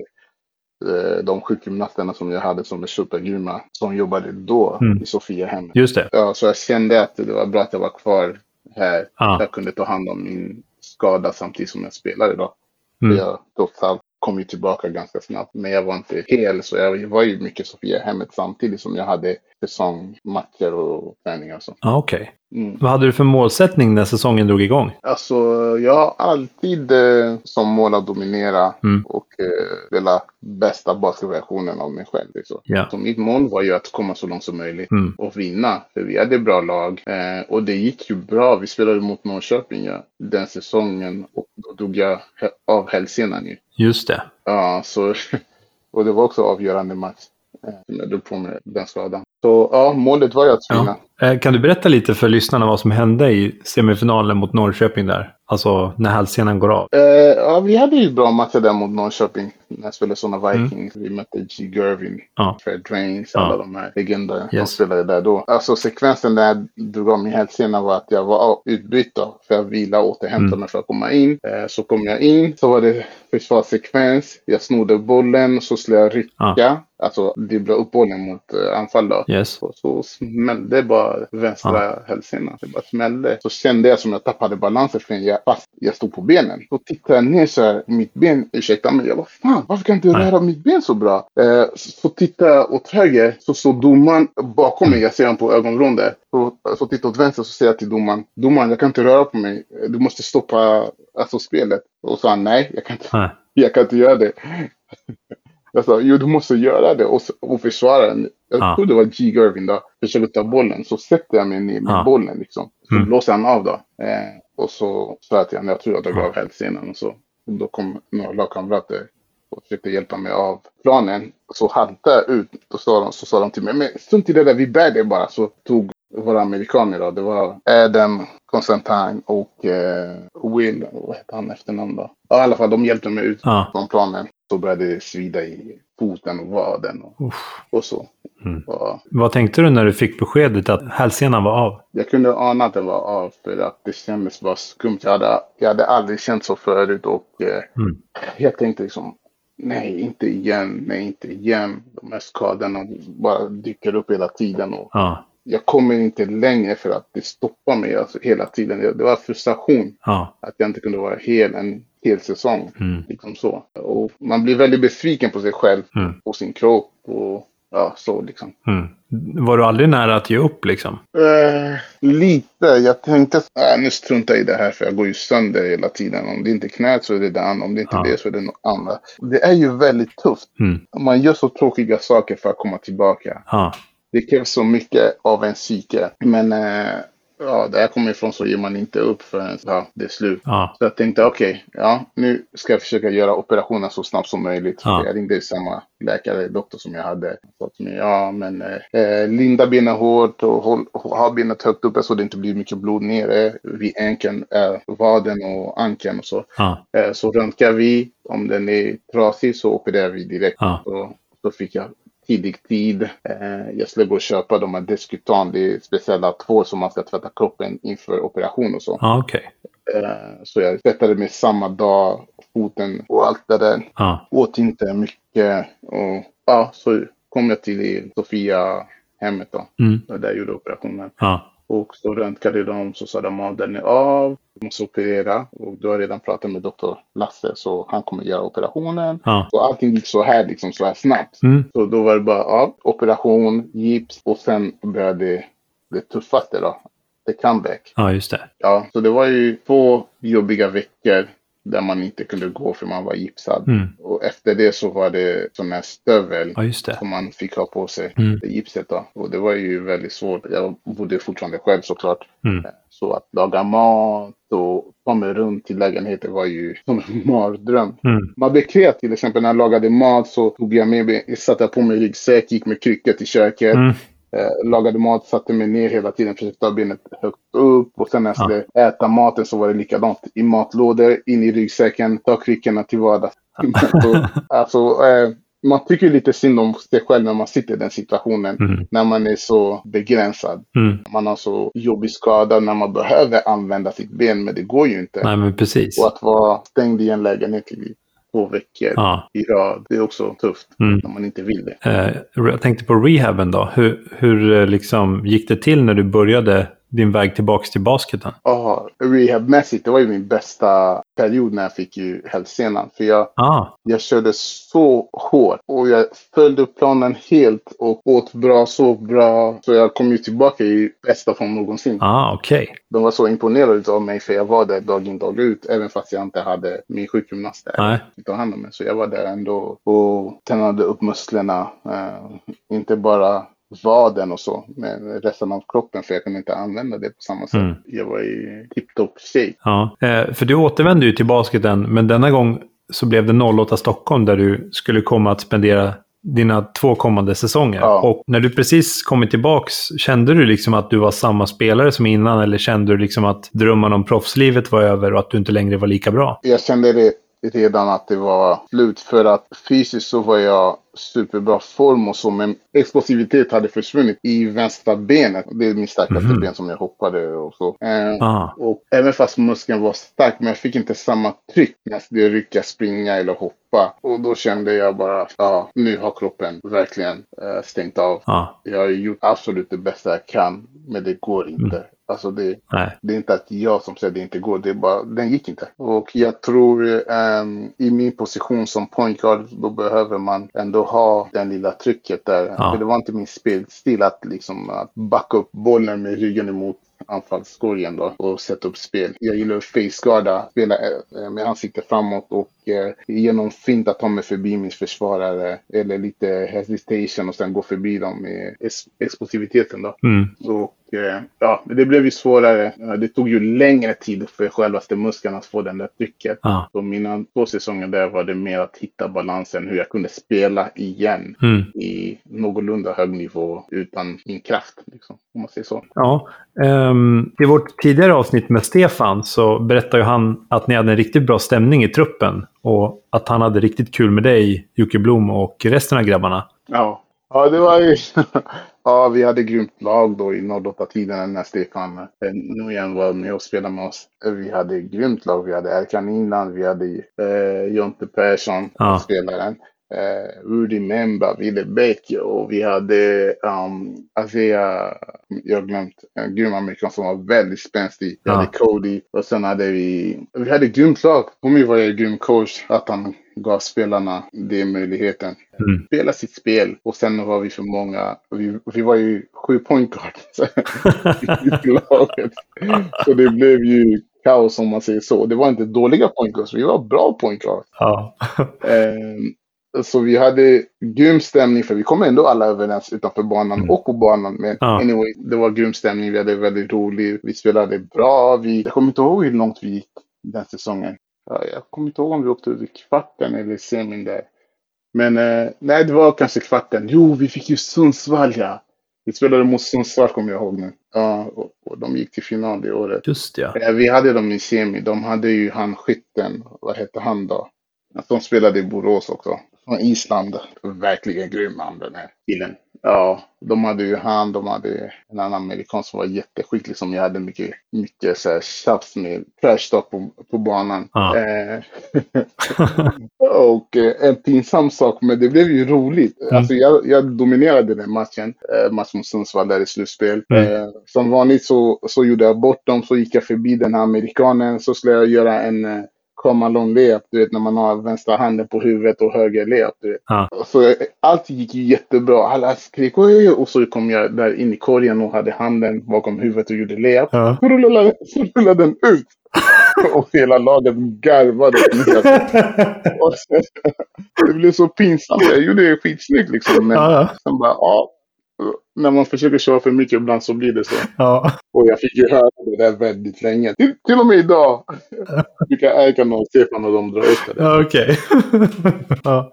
de sjukgymnasterna som jag hade som är supergrymma, som jobbade då Mm. i Sofiahemmet. Just det. Ja, så jag kände att det var bra att jag var kvar här. Ja. Jag kunde ta hand om min skada samtidigt som jag spelade då. Mm. Jag trots allt kom ju tillbaka ganska snabbt. Men jag var inte hel, så jag var ju mycket Sofiahemmet samtidigt som jag hade säsongmatcher och träningar och så. Ja, okej. Mm. Vad hade du för målsättning när säsongen drog igång? Alltså, jag har alltid eh, som mål att dominera Mm. och eh, spela bästa basketversionen av mig själv. Liksom. Ja. Så mitt mål var ju att komma så långt som möjligt Mm. och vinna. För vi hade bra lag eh, och det gick ju bra. Vi spelade mot Norrköping ja, den säsongen och då drog jag av hälsenan ju. Just det. Ja, så, och det var också avgörande match. eh, jag drog på med den skadan. Så ja, målet var ju att vinna. Ja. Eh, Kan du berätta lite för lyssnarna vad som hände i semifinalen mot Norrköping där? Alltså när hälsenan går av. Eh, ja, vi hade ju bra matcher där mot Norrköping. När jag spelade sådana Vikings. Vi mötte G. Gervin, Mm. Ja. Fred Drains, Ja. alla de här legenderna som Yes. spelade där då. Alltså sekvensen när jag drog av min hälsena var att jag var utbytt då, för att vila och återhämta Mm. mig för att komma in. Eh, så kom jag in, så var det försvarssekvens. Jag snodde bollen, så skulle jag rycka. Ja. Alltså dribbla upp bollen mot eh, anfall då. Yes. Och så smällde bara vänstra hälsenan. Det bara smällde. Så kände jag som jag tappade balansen för jag, fast jag stod på benen. Så tittade jag ner så här, mitt ben, ursäkta mig, jag bara fan varför kan jag inte röra mitt ben så bra? Eh, så tittade jag åt höger, så står domaren bakom mig, jag ser honom på ögonvrån där. Så, så tittar jag åt vänster så säger jag till domaren, domaren jag kan inte röra på mig, du måste stoppa alltså, spelet. Och så sa han nej, jag kan inte, Nej. jag kan inte göra det. Jag sa, jo du måste göra det och, och försvara den. Jag Ja. tror det var G. Gervin då. Försöker ta bollen. Så sätter jag mig ner med Ja. bollen liksom. Så Mm. blåser han av då. Eh, och så sa jag till honom, jag tror jag drog Ja. av hälsenan och så. Och då kom några lagkamrater och försökte hjälpa mig av planen. Så haltade jag ut. Sa de, så sa de till mig, men strunt i det där, vi bär det bara. Så tog våra amerikaner då. Det var Adam Constantine och eh, Will, vad hette han efternamn då? Ja, i alla fall, de hjälpte mig ut Ja. från planen. Så började det svida i foten och vaden och, Uff. och så. Mm. Och Vad tänkte du när du fick beskedet att hälsenan var av? jag kunde ana att det var av för att det kändes bara skumt. Jag hade, jag hade aldrig känt så förut och eh, Mm. jag tänkte liksom nej, inte igen, nej, inte igen. De här skadorna bara dyker upp hela tiden och Ja. Jag kommer inte längre för att det stoppar mig alltså, hela tiden. Det, var frustration Ja. att jag inte kunde vara hel en hel säsong. Mm. Liksom så. Och man blir väldigt besviken på sig själv Mm. och sin kropp och ja, så liksom. Mm. Var du aldrig nära att ge upp liksom? Eh, lite. Jag tänkte att äh, nu struntar jag i det här för jag går ju sönder hela tiden. Om det inte är knät så är det det andra. Om det inte är Ja. det så är det något annat. Det är ju väldigt tufft. Mm. Man gör så tråkiga saker för att komma tillbaka. Ja. Det krävs så mycket av en psyke. Men eh, ja, där jag kommer ifrån så ger man inte upp förrän ja, det är slut. Ja. Så jag tänkte okej, ja, nu ska jag försöka göra operationen så snabbt som möjligt. Ja. Jag ringde samma läkare, doktor som jag hade. Han sa till mig, ja men eh, linda benen hårt och håll, ha benet högt uppe så det inte blir mycket blod nere vid ankeln, eh, vaden och ankeln och så. Ja. Eh, så röntgar vi, om den är trasig så opererar vi direkt. Så, så fick jag tidig tid. Eh, jag skulle gå och köpa de här Descutan, det är speciella tvål som man ska tvätta kroppen inför operation och så. Ja, okej. Eh, Så jag tvättade mig samma dag, foten och allt det där. Ja. Åt inte mycket. Och ja, så kom jag till Sofia hemmet då. Mm. Och där gjorde operationen. Ja. Och så röntgade de så sa de att den är av. Du måste operera. Och du har redan pratat med doktor Lasse så han kommer göra operationen. Ja. Så allting gick så här liksom så här snabbt. Mm. Så då var det bara ja, operation, gips och sen började det, det tuffaste då. The comeback. Ja, just det. Ja, så det var ju två jobbiga veckor där man inte kunde gå för man var gipsad. Mm. Och efter det så var det sån här stövel Ja, som man fick ha på sig, Mm. det gipset då. Och det var ju väldigt svårt. Jag bodde fortfarande själv såklart. Mm. Så att laga mat och ta mig runt till lägenheten var ju som en mardröm. Mm. Man blev kreativ. Till exempel när jag lagade mat så tog jag med mig, satte jag på mig ryggsäck, gick med kryckor till köket. Mm. Eh, lagade mat, satte mig ner hela tiden, försökte ta benet högt upp. Och sen när jag Ja. skulle äta maten så var det likadant. I matlådor, in i ryggsäcken, ta kryckorna till vardags. så, alltså, eh, man tycker lite synd om sig själv när man sitter i den situationen. Mm. När man är så begränsad. Mm. Man har så jobbig skada när man behöver använda sitt ben, men det går ju inte. Nej, men precis. Och att vara stängd i en lägenhet två veckor Ja. i rad, det är också tufft. Mm. När man inte vill det. Eh, jag tänkte på rehaben då. Hur, hur eh, liksom gick det till när du började din väg tillbaka till basketen? Ja, rehabmässigt, det var ju min bästa period när jag fick ju hälsenan. För jag, Ah, jag körde så hårt och jag följde planen helt och åt bra, sov bra. Så jag kom ju tillbaka i bästa form någonsin. ah okej. De var så imponerade av mig för jag var där dag in dag ut. Även fast jag inte hade min sjukgymnast där. Nej. ta hand om mig. Så jag var där ändå och tränade upp musklerna. Eh, inte bara vaden och så, men resten av kroppen för jag kunde inte använda det på samma sätt. Mm. Jag var i tip-top shape. Ja. Eh, för du återvände ju till basketen, men denna gång så blev det 08 Stockholm där du skulle komma att spendera dina två kommande säsonger. Ja. Och när du precis kommit tillbaks, kände du liksom att du var samma spelare som innan? Eller kände du liksom att drömmen om proffslivet var över och att du inte längre var lika bra? Jag kände det redan att det var slut för att fysiskt så var jag superbra form och så men explosivitet hade försvunnit i vänstra benet. Det är min starkaste Mhm. ben som jag hoppade och så. Eh, Ah. Och även fast muskeln var stark, men jag fick inte samma tryck när jag rycka, springa eller hoppa. Och då kände jag bara, ja, nu har kroppen verkligen eh, stängt av. Ah. Jag har gjort absolut det bästa jag kan, men det går inte. Alltså det, det är inte att jag som säger det inte går, det är bara, den gick inte. Och jag tror ehm, i min position som point guard, då behöver man ändå ha den lilla trycket där. Ja. För det var inte min spelstil att liksom att backa upp bollen med ryggen emot anfallskorgen då och sätta upp spel. Jag gillar att faceguarda, spela eh, med ansiktet framåt och eh, genom fint att ta mig förbi min försvarare eller lite hesitation och sen gå förbi dem med ex- explosiviteten då. Mm. Och ja, det blev ju svårare. Eh, Det tog ju längre tid för självaste muskeln att få den där trycket. Ah. Så mina två säsonger där var det mer att hitta balansen, hur jag kunde spela igen Mm. i någorlunda hög nivå utan min kraft, liksom, om man säger så. Ja. ehm, I vårt tidigare avsnitt med Stefan så berättade ju han att ni hade en riktigt bra stämning i truppen. Och att han hade riktigt kul med dig, Jocke Blom och resten av grabbarna. Ja, ja det var ju... ja, vi hade grymt lag då i 08-tiden när Stefan eh, Nujen var med och spelade med oss. Vi hade grymt lag. Vi hade Erkan Inland, vi hade eh, Jonte Persson, Ja. spelaren. Eh, Rudy Memba, Ville Bäck och vi hade um, Azea, jag har glömt, en grym amerikan som var väldigt spänstig. Vi Ja. hade Cody och sen hade vi, vi hade grymt lag. På mig var en grym coach, att han gav spelarna den möjligheten Mm. spela sitt spel och sen var vi för många. Vi, vi var ju sju point guard i laget. Så det blev ju kaos om man säger så. Det var inte dåliga point guards, vi var bra point guards. Ja. Ehm, så vi hade grym stämning för vi kom ändå alla överens utanför banan Mm. och på banan. Men Ja. anyway, det var grym stämning. Vi hade väldigt roligt. Vi spelade bra. Vi, jag kommer inte ihåg hur långt vi gick den säsongen. Ja, jag kommer inte ihåg om vi åkte ut i kvarten eller semin där. Men eh, nej, det var kanske kvarten. Jo, vi fick ju Sundsvall ja. Vi spelade mot Sundsvall kommer jag ihåg nu. Ja, och, och de gick till final det året. Just ja. Eh, Vi hade dem i semi. De hade ju han skytten. Vad hette han då? Att de spelade i Borås också. Från Island. Verkligen grym han den här killen. Ja, de hade ju han. De hade en annan amerikan som var jätteskicklig som jag hade mycket, mycket så här tjafs med. Trash talk på, på banan. Ja. Eh, och eh, en pinsam sak, men det blev ju roligt. Mm. Alltså jag, jag dominerade den matchen. Eh, match mot Sundsvall där i slutspel. Mm. Eh, som vanligt så, så gjorde jag bort dem, så gick jag förbi den här amerikanen. Så skulle jag göra en come along layup, du vet när man har vänstra handen på huvudet och höger layup. Du vet. Ja. Så allt gick jättebra. Alla skrek oj, oj, oj. och så kom jag där in i korgen och hade handen bakom huvudet och gjorde layup. Ja. Så rullade, så rullade den ut. och hela laget garvade. Det blev så pinsamt. Jag gjorde det skitsnyggt liksom. Men ja. sen bara, ja. När man försöker köra för mycket ibland så blir det så. ja. Och jag fick ju höra det där väldigt länge. Till, till och med idag brukar Erkan och Stefan och de dra upp det. Ja, okej. ja.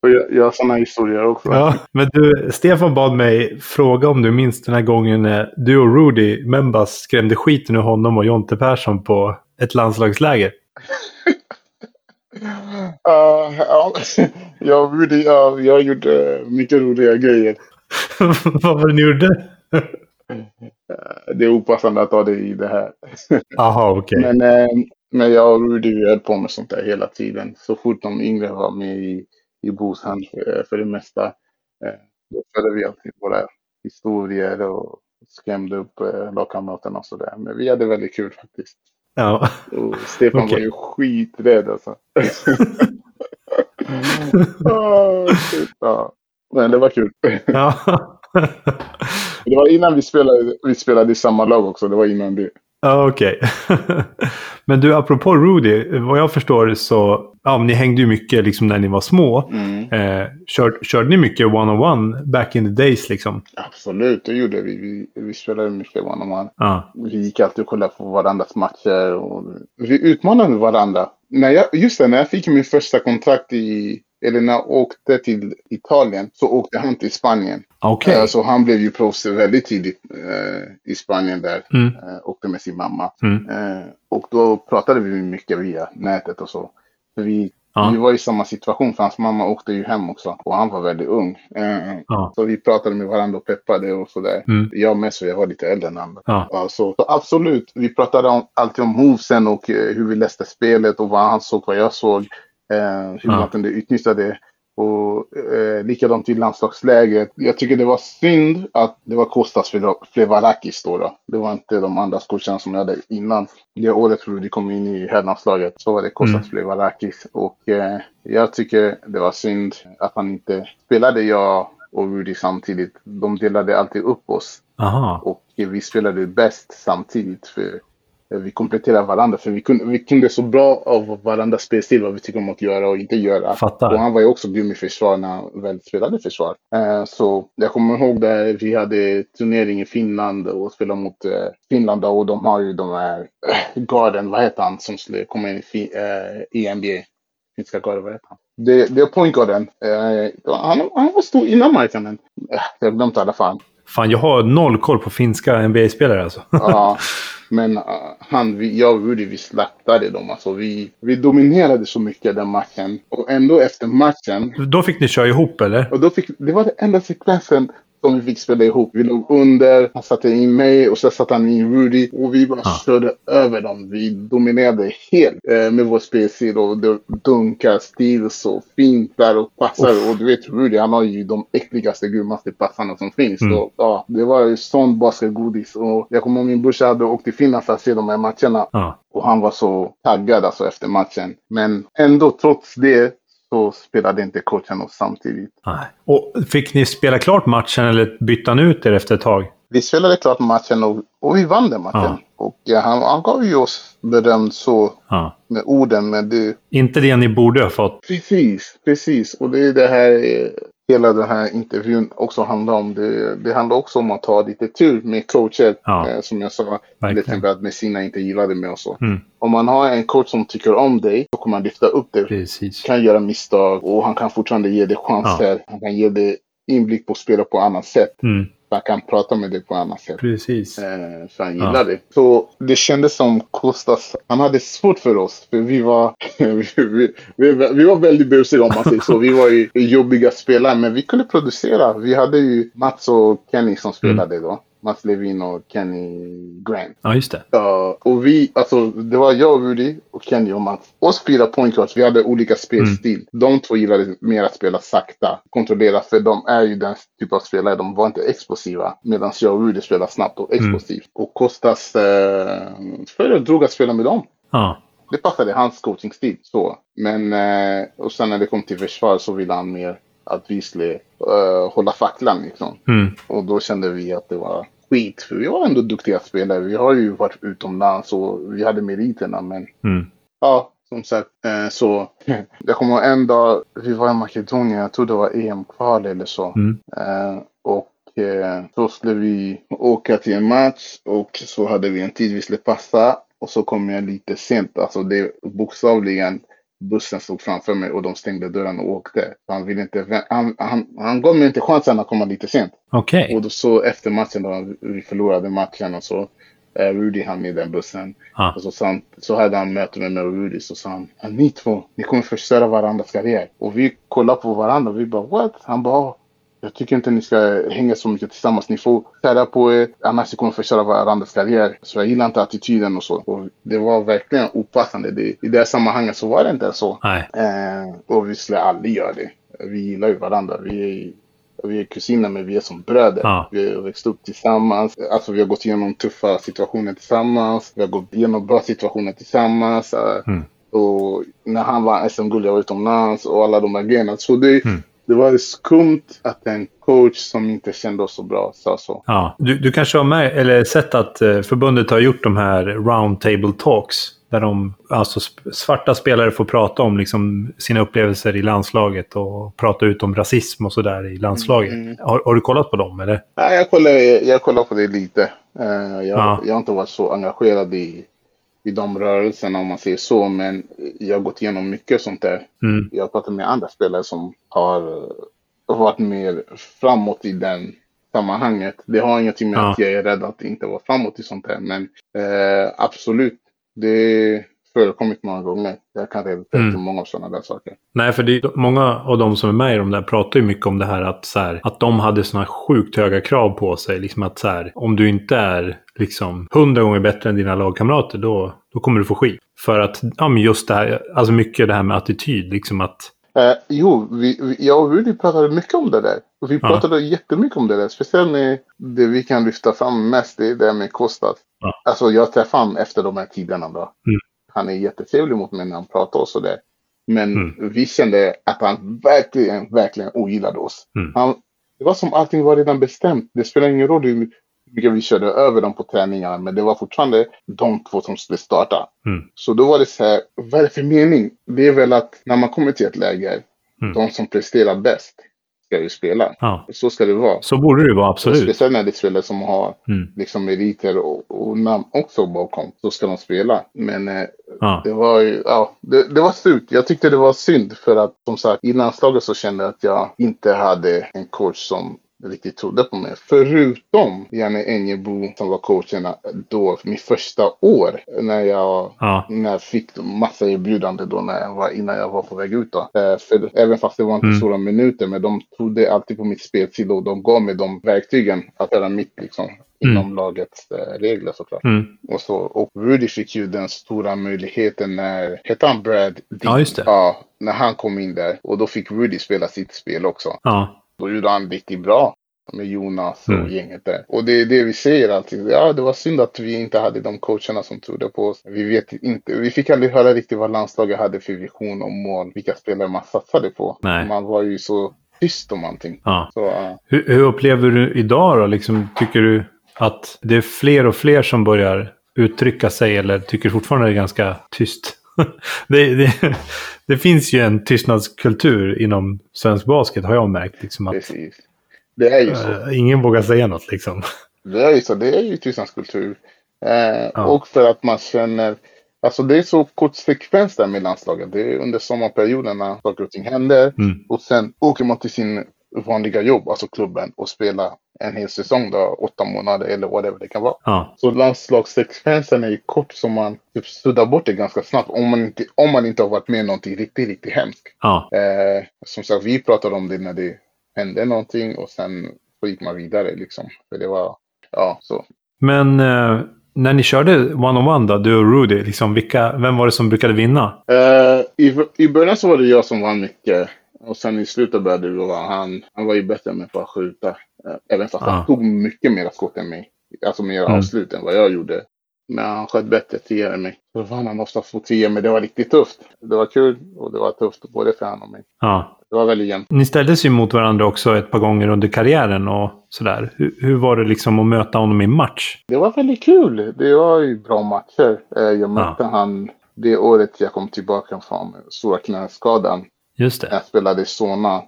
Och jag, jag har sådana historier också. ja. Men du, Stefan bad mig fråga om du minns den här gången när du och Rudy Membas skrämde skiten ur honom och Jonte Persson på ett landslagsläger. Ja, ja, jag, gjorde, ja, jag gjorde mycket roliga grejer. Vad var det ni gjorde? Det är opassande att ta det i det här. Jaha, okej. Men, eh, men jag och Rudy höll på med sånt där hela tiden. Så fort de yngre var med i, i Boshamn för, för det mesta. Eh, då förde vi alltid våra historier och skrämde upp eh, lagkamraterna och sådär. Men vi hade väldigt kul faktiskt. Ja. Och Stefan Okej. var ju skiträdd alltså. Shit, ja. Men det var kul. ja. Det var innan vi spelade, vi spelade i samma lag också. Det var innan det. Ja, okej. Men du, apropå Rudy. Vad jag förstår så, ja, ni hängde ju mycket liksom när ni var små. Mm. Eh, kör, körde ni mycket one-on-one back in the days liksom? Absolut, det gjorde vi. Vi, vi spelade mycket one-on-one. Ja. Vi gick alltid och kollade på varandras matcher. Och vi utmanade varandra. När jag, just det, när jag fick min första kontrakt i eller när jag åkte till Italien så åkte han till Spanien. Okej. Eh, Så han blev ju proffs väldigt tidigt eh, i Spanien där. Mm. Eh, åkte med sin mamma. Mm. Eh, och då pratade vi mycket via nätet och så. För vi, Ja. vi var i samma situation för hans mamma åkte ju hem också. Och han var väldigt ung. Eh, Ja. Så vi pratade med varandra och peppade och sådär. Mm. Jag med så jag var lite äldre än han. Ja. Så, så absolut, vi pratade om, alltid om movesen och hur vi läste spelet och vad han såg, vad jag såg. Eh, hur man kunde utnyttja det. Och eh, likadant i landslagsläget. Jag tycker det var synd att det var Kostas Fle- Flevarakis då, då. Det var inte de andra coacherna som jag hade innan. Det året tror vi kom in i herrlandslaget så var det Kostas Mm. Flevarakis. Och eh, jag tycker det var synd att han inte spelade jag och Rudy samtidigt. De delade alltid upp oss. Aha. Och vi spelade bäst samtidigt. För vi kompletterade varandra. För vi kunde, vi kunde så bra av varandras spelstil. Vad vi tycker om att göra och inte göra. Fattar. Och han var ju också grym i försvar när han väl spelade försvar. Eh, så jag kommer ihåg där vi hade turnering i Finland och spelade mot eh, Finland. Och de har ju de här eh, garden, vad heter han som skulle komma in i eh, i NBA? Finska garden, vad heter han? Det, det är pointgarden. Eh, han, han var stor innan marknaden. Eh, jag har glömt i alla fall. Fan, jag har noll koll på finska NBA-spelare alltså. Ja, men uh, han, vi, jag och Rudy, vi slaktade dem. Alltså, vi, vi dominerade så mycket den matchen. Och ändå efter matchen, Då fick ni köra ihop eller? och då fick, det var den enda sekvensen som vi fick spela ihop. Vi låg under, han satte in mig och så satte han in Rudy. Och vi bara Ja. körde över dem. Vi dominerade helt eh, med vår spelstil och det- dunkar, steals och fintar och passar. Och du vet Rudy, han har ju de äckligaste, grymmaste passarna som finns. Mm. Så, ja, det var ju sån basketgodis. Och jag kommer ihåg min brorsa hade åkt till Finland för att se de här matcherna. Ja. Och han var så taggad alltså efter matchen. Men ändå trots det så spelade inte coachen oss samtidigt. Nej. Och fick ni spela klart matchen eller bytte han ut er efter ett tag? Vi spelade klart matchen och, och vi vann den matchen. Ja. Och ja, han, han gav ju oss beröm så Ja. med orden. Men det, Inte det ni borde ha fått. precis, precis. Och det är det här, eh, hela den här intervjun också handlar om. Det, det handlar också om att ta lite tur med coacher. Ja. Eh, som jag sa, till exempel att Messina inte gillade mig och så. Mm. Om man har en coach som tycker om dig, så kommer han lyfta upp dig. Precis. kan göra misstag och han kan fortfarande ge dig chanser. Han kan ge dig inblick på spelet på annat sätt. Mm. Han kan prata med dig på annat sätt. Precis. Eh, så han gillar det. Så det kändes som Kostas, han hade svårt för oss. För vi var, vi, vi, vi, vi var väldigt busiga om man säger så. Vi var ju jobbiga spelare men vi kunde producera. Vi hade ju Mats och Kenny som spelade då. Mats Levin och Kenny Grant. Ja, just det. Ja, och vi, alltså det var jag Rudy och Kenny och Mats. Oss fyra point guards, vi hade olika spelstil. De två gillade mer att spela sakta, kontrollera, för de är ju den typ av spelare, de var inte explosiva. Medan jag och Rudy spelade snabbt och explosivt. Och Kostas eh, föredrog att spela med dem. Ja. Det passade hans coachingstil så. Men, eh, och sen när det kom till försvar så ville han mer att vi skulle eh, hålla facklan liksom. Mm. Och då kände vi att det var skit. För vi var ändå duktiga spelare. Vi har ju varit utomlands och vi hade meriterna. Men Mm. ja, som sagt. Eh, så jag kommer en dag. Vi var i Makedonien. Jag tror det var EM-kval eller så. Mm. Eh, och eh, så skulle vi åka till en match. Och så hade vi en tid vi skulle passa. Och så kom jag lite sent. Alltså det bokstavligen. Bussen stod framför mig och de stängde dörren och åkte. Han, ville inte, han, han, han gav mig inte chansen att komma lite sent. Okej. Och då så efter matchen då vi förlorade matchen och så. eh, Rudy hann med den bussen. Ja. Och så, sa han, så hade han möte med mig och Rudy. Så sa han, "Ah, ni två, ni kommer förstöra varandras karriär. Och vi kollade på varandra och vi bara, what? Han bara, "Ah, jag tycker inte ni ska hänga så mycket tillsammans. Ni får sära på er, annars kommer ni förstöra varandras karriär. Så jag gillar inte attityden och så. Och det var verkligen opassande. Det, I det här sammanhanget så var det inte så. Nej. Eh, och vi skulle aldrig göra det. Vi gillar ju varandra. Vi är, vi är kusiner men vi är som bröder. Ja. Vi har växt upp tillsammans. Alltså vi har gått igenom tuffa situationer tillsammans. Vi har gått igenom bra situationer tillsammans. Mm. Och när han vann SM-guld, jag var utomlands och alla de här grejerna. Så det, Mm. Det var skumt att en coach som inte kände oss så bra sa så. Ja. Du, du kanske har med, eller sett att eh, förbundet har gjort de här roundtable talks. Där de, alltså svarta spelare får prata om liksom, sina upplevelser i landslaget och prata ut om rasism och sådär i landslaget. Mm. Har, har du kollat på dem eller? Ja, jag, kollar, jag kollar på det lite. Eh, jag, Ja. jag har inte varit så engagerad i, i de rörelserna om man säger så. Men jag har gått igenom mycket sånt där. Mm. Jag har pratat med andra spelare som har varit mer framåt i den sammanhanget. Det har ingenting med Ja. att jag är rädd att inte vara framåt i sånt här. Men eh, absolut, det förekommit många gånger. Jag kan relatera Mm. till många sådana där saker. Nej, för det, många av de som är med i de där pratar ju mycket om det här att, så här, att de hade såna sjukt höga krav på sig. Liksom att så här, om du inte är liksom hundra gånger bättre än dina lagkamrater då, då kommer du få skit. För att, ja men just det här, alltså mycket det här med attityd, liksom att, Eh, jo, vi, vi, jag och Rudy pratade mycket om det där. Och vi Ja. pratade jättemycket om det där. Speciellt med det vi kan lyfta fram mest, det är det med Kostas. Ja. Alltså jag träffade honom efter de här tiderna då. Mm. Han är jättetrevlig mot mig när han pratar och sådär. Men Mm. vi kände att han verkligen, verkligen ogillade oss. Mm. Han, det var som allting var redan bestämt. Det spelar ingen roll hur mycket vi körde över dem på träningarna. Men det var fortfarande de två som skulle starta. Mm. Så då var det så här, vad är det för mening? Det är väl att när man kommer till ett läger, Mm. de som presterar bäst ska ju spela. ja. Så ska det vara. Så borde det vara, Och absolut. Speciellt när det är spelare som har Mm. liksom meriter och, och namn också bakom. Så ska de spela. Men eh, Ja. det var ju, ja, det, det var surt. Jag tyckte det var synd för att som sagt i landslaget så kände jag att jag inte hade en coach som riktigt trodde på mig. Förutom Janne Enjebo som var coachen då, mitt första år. När jag, Ja. när jag fick massa erbjudanden då när jag var, innan jag var på väg ut. Då. Eh, för även fast det var inte Mm. stora minuter, men de trodde alltid på mitt spelstil och de gav mig de verktygen att göra mitt liksom. Inom lagets eh, regler såklart. Mm. Och, så, och Rudy fick ju den stora möjligheten när, hette han Brad? Dean? Ja, just det. Ja, när han kom in där. Och då fick Rudy spela sitt spel också. Ja. Då gjorde han riktigt bra med Jonas och Mm. gänget där. Och det är det vi säger alltid. Ja, det var synd att vi inte hade de coacherna som trodde på oss. Vi vet inte. Vi fick aldrig höra riktigt vad landslaget hade för vision och mål. Vilka spelare man satsade på. Nej. Man var ju så tyst om allting. ja. Så, ja. Hur, hur upplever du idag då? Liksom, tycker du att det är fler och fler som börjar uttrycka sig eller tycker fortfarande det är ganska tyst? det, det, det finns ju en tystnadskultur inom svensk basket har jag märkt. Liksom, att, precis. Det är ju så. eh, ingen vågar säga något liksom. Det är ju så, det är ju tystnadskultur. Eh, Ja. Och för att man känner, alltså det är så kort sekvens där med landslaget. Det är under sommarperioden när saker och ting händer. Mm. Och sen åker man till sin vanliga jobb, alltså klubben, och spelar en hel säsong då, åtta månader eller whatever det kan vara. Ja, Så landslagssekvensen är ju kort så man typ suddar bort det ganska snabbt om man inte, om man inte har varit med någonting riktigt, riktigt hemskt. ja, Eh, som sagt, vi pratade om det när det hände någonting och sen så gick man vidare liksom. För det var, ja, så. Men eh, när ni körde one-on-one då, du och Rudy, liksom, vilka, vem var det som brukade vinna? Eh, i, I början så var det jag som vann mycket. Och sen i slutet började det vara han. Han var ju bättre än mig på att skjuta. Eh, även fast Ja. han tog mycket mer skott än mig. Alltså mer Mm. avslut än vad jag gjorde. Men han sköt bättre tidigare än mig. Så vann han oftast på 10, men det var riktigt tufft. Det var kul och det var tufft både för honom och mig. Ja. Det var väldigt jämnt. Ni ställdes ju mot varandra också ett par gånger under karriären och sådär. Hur, hur var det liksom att möta honom i match? Det var väldigt kul. Det var ju bra matcher. Eh, Jag mötte han det året jag kom tillbaka från stora knäskadan. Just När det. jag spelade i Solna.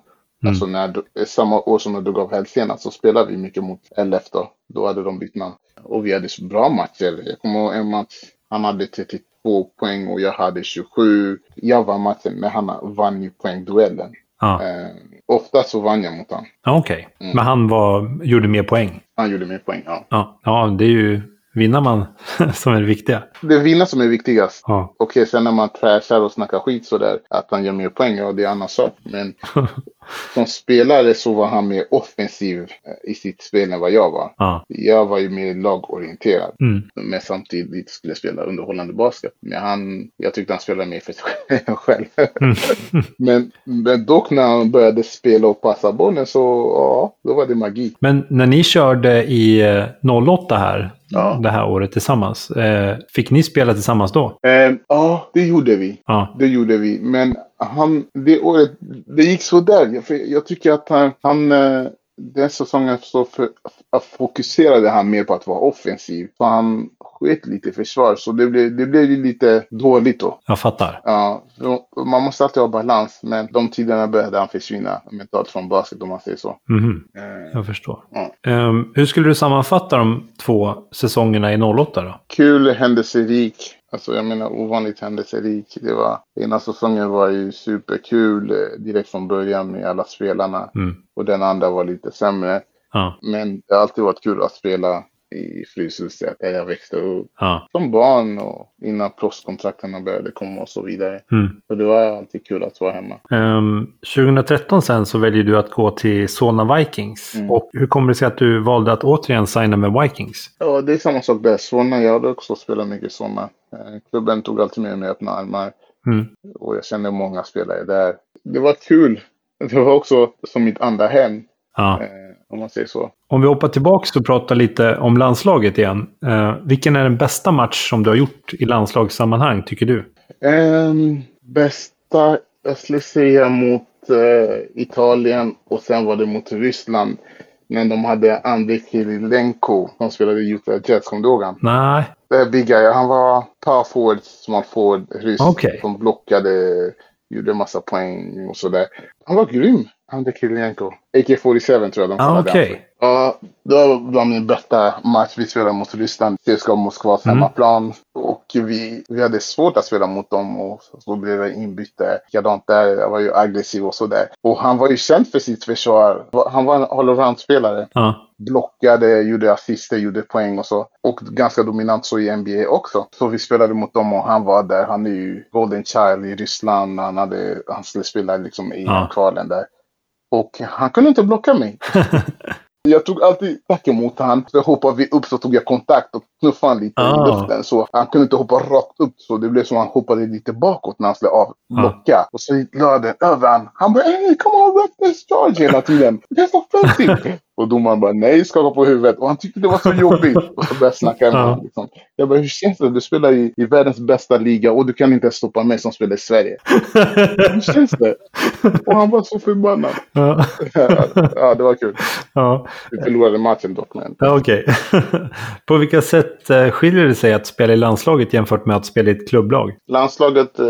Alltså när, samma år som jag drog av hälsenan så spelade vi mycket mot LF då. Då hade de bytt namn. Och vi hade så bra matcher. Jag kommer ihåg en match. Han hade 32 poäng och jag hade 27. Jag vann matchen men han vann ju poängduellen. Ja, Eh, ofta så vann jag mot honom. okej. Mm. Men han var, gjorde mer poäng? Han gjorde mer poäng, ja. Ja, ja det är ju vinna man som är det viktiga. Det är vinna som är viktigast. Ja. Okej, sen när man trashar och snackar skit sådär, att han gör mer poäng, ja det är en annan sak. Men som spelare så var han mer offensiv eh, i sitt spel än vad jag var. Ja. Jag var ju mer lagorienterad. Mm. Men samtidigt skulle jag spela underhållande basket. Men han, jag tyckte han spelade mer för sig själv. Mm. men, men dock när han började spela och passa bollen så, ja, då var det magi. Men när ni körde i eh, 08 här, Ja. det här året tillsammans, eh, fick ni spela tillsammans då? Eh, ja, det gjorde vi. Ja. Det gjorde vi. Men han, det året, det gick så där. För jag tycker att han, han eh, den säsongen så för, fokuserade han mer på att vara offensiv. Så han sket lite försvar. Så det blev, det blev lite dåligt då. Jag fattar. Ja, man måste alltid ha balans. Men de tiderna började han försvinna mentalt från basket om man säger så. Mhm, Eh, jag förstår. Ja. Ehm, hur skulle du sammanfatta de två säsongerna i 08 då? kul, händelserik. Alltså jag menar ovanligt händelserik. Det var, ena säsongen var ju superkul eh, direkt från början med alla spelarna. Mm. Och den andra var lite sämre. Ja, Men det har alltid varit kul att spela i Fryshuset där jag växte upp. ja. Som barn och innan proffskontrakterna började komma och så vidare. Mm. Så det var alltid kul att vara hemma. Ehm, 2013 sen så väljer du att gå till Solna Vikings. Mm. Och hur kommer det sig att du valde att återigen signa med Vikings? Ja, det är samma sak där. Solna, jag hade också spelat mycket Solna. Eh, Klubben tog alltid med mig öppna armar. Mm. Och jag kände många spelare där. Det var kul. Det var också som mitt andra hem. Ja. Eh, om man säger så. Om vi hoppar tillbaka och pratar lite om landslaget igen. Eh, vilken är den bästa match som du har gjort i landslagssammanhang, tycker du? Ehm, bästa, jag skulle säga mot eh, Italien och sen var det mot Ryssland. När de hade Andrei Kirilenko som spelade i Utah Jets, kommer du ihåg han? Nej. Det är big guy. Han var power forward, small forward, ryss. Okej. Som blockade, gjorde massa poäng och sådär. Han var grym, Andrei Kirilenko. AK-47 tror jag de Ah, för. Ja, det var bland min bästa match. Vi spelade mot Ryssland, CSKA Moskvas Mm. hemmaplan. Och vi, vi hade svårt att spela mot dem och så blev det inbyte. Likadant där, jag var ju aggressiv och sådär. Och han var ju känd för sitt försvar. Han var en allround-spelare. Ja. Blockade, gjorde assister, gjorde poäng och så. Och ganska dominant så i NBA också. Så vi spelade mot dem och han var där. Han är ju Golden Child i Ryssland. Han, hade, han skulle spela liksom i Ja. kvalen där. Och han kunde inte blocka mig. Jag tog alltid tack emot han. Så hoppade vi upp så tog jag kontakt och knuffade han lite Ah. i luften. Så han kunde inte hoppa rakt upp. Så det blev som att han hoppade lite bakåt när han skulle avblocka. Och så la den över han. Han bara hey, come on, rep this charge hela tiden. Det är så. Och domaren bara nej, skaka på huvudet. Och han tyckte det var så jobbigt. Och så började snacka med honom. Liksom. Jag bara, hur känns det? Du spelar i, i världens bästa liga och du kan inte ens stoppa mig som spelar i Sverige. hur känns det? Och han var så förbannad. ja. ja, det var kul. ja. Vi förlorade matchen dock. Men... Ja, Okej. På vilka sätt eh, skiljer det sig att spela i landslaget jämfört med att spela i ett klubblag? Landslaget, eh,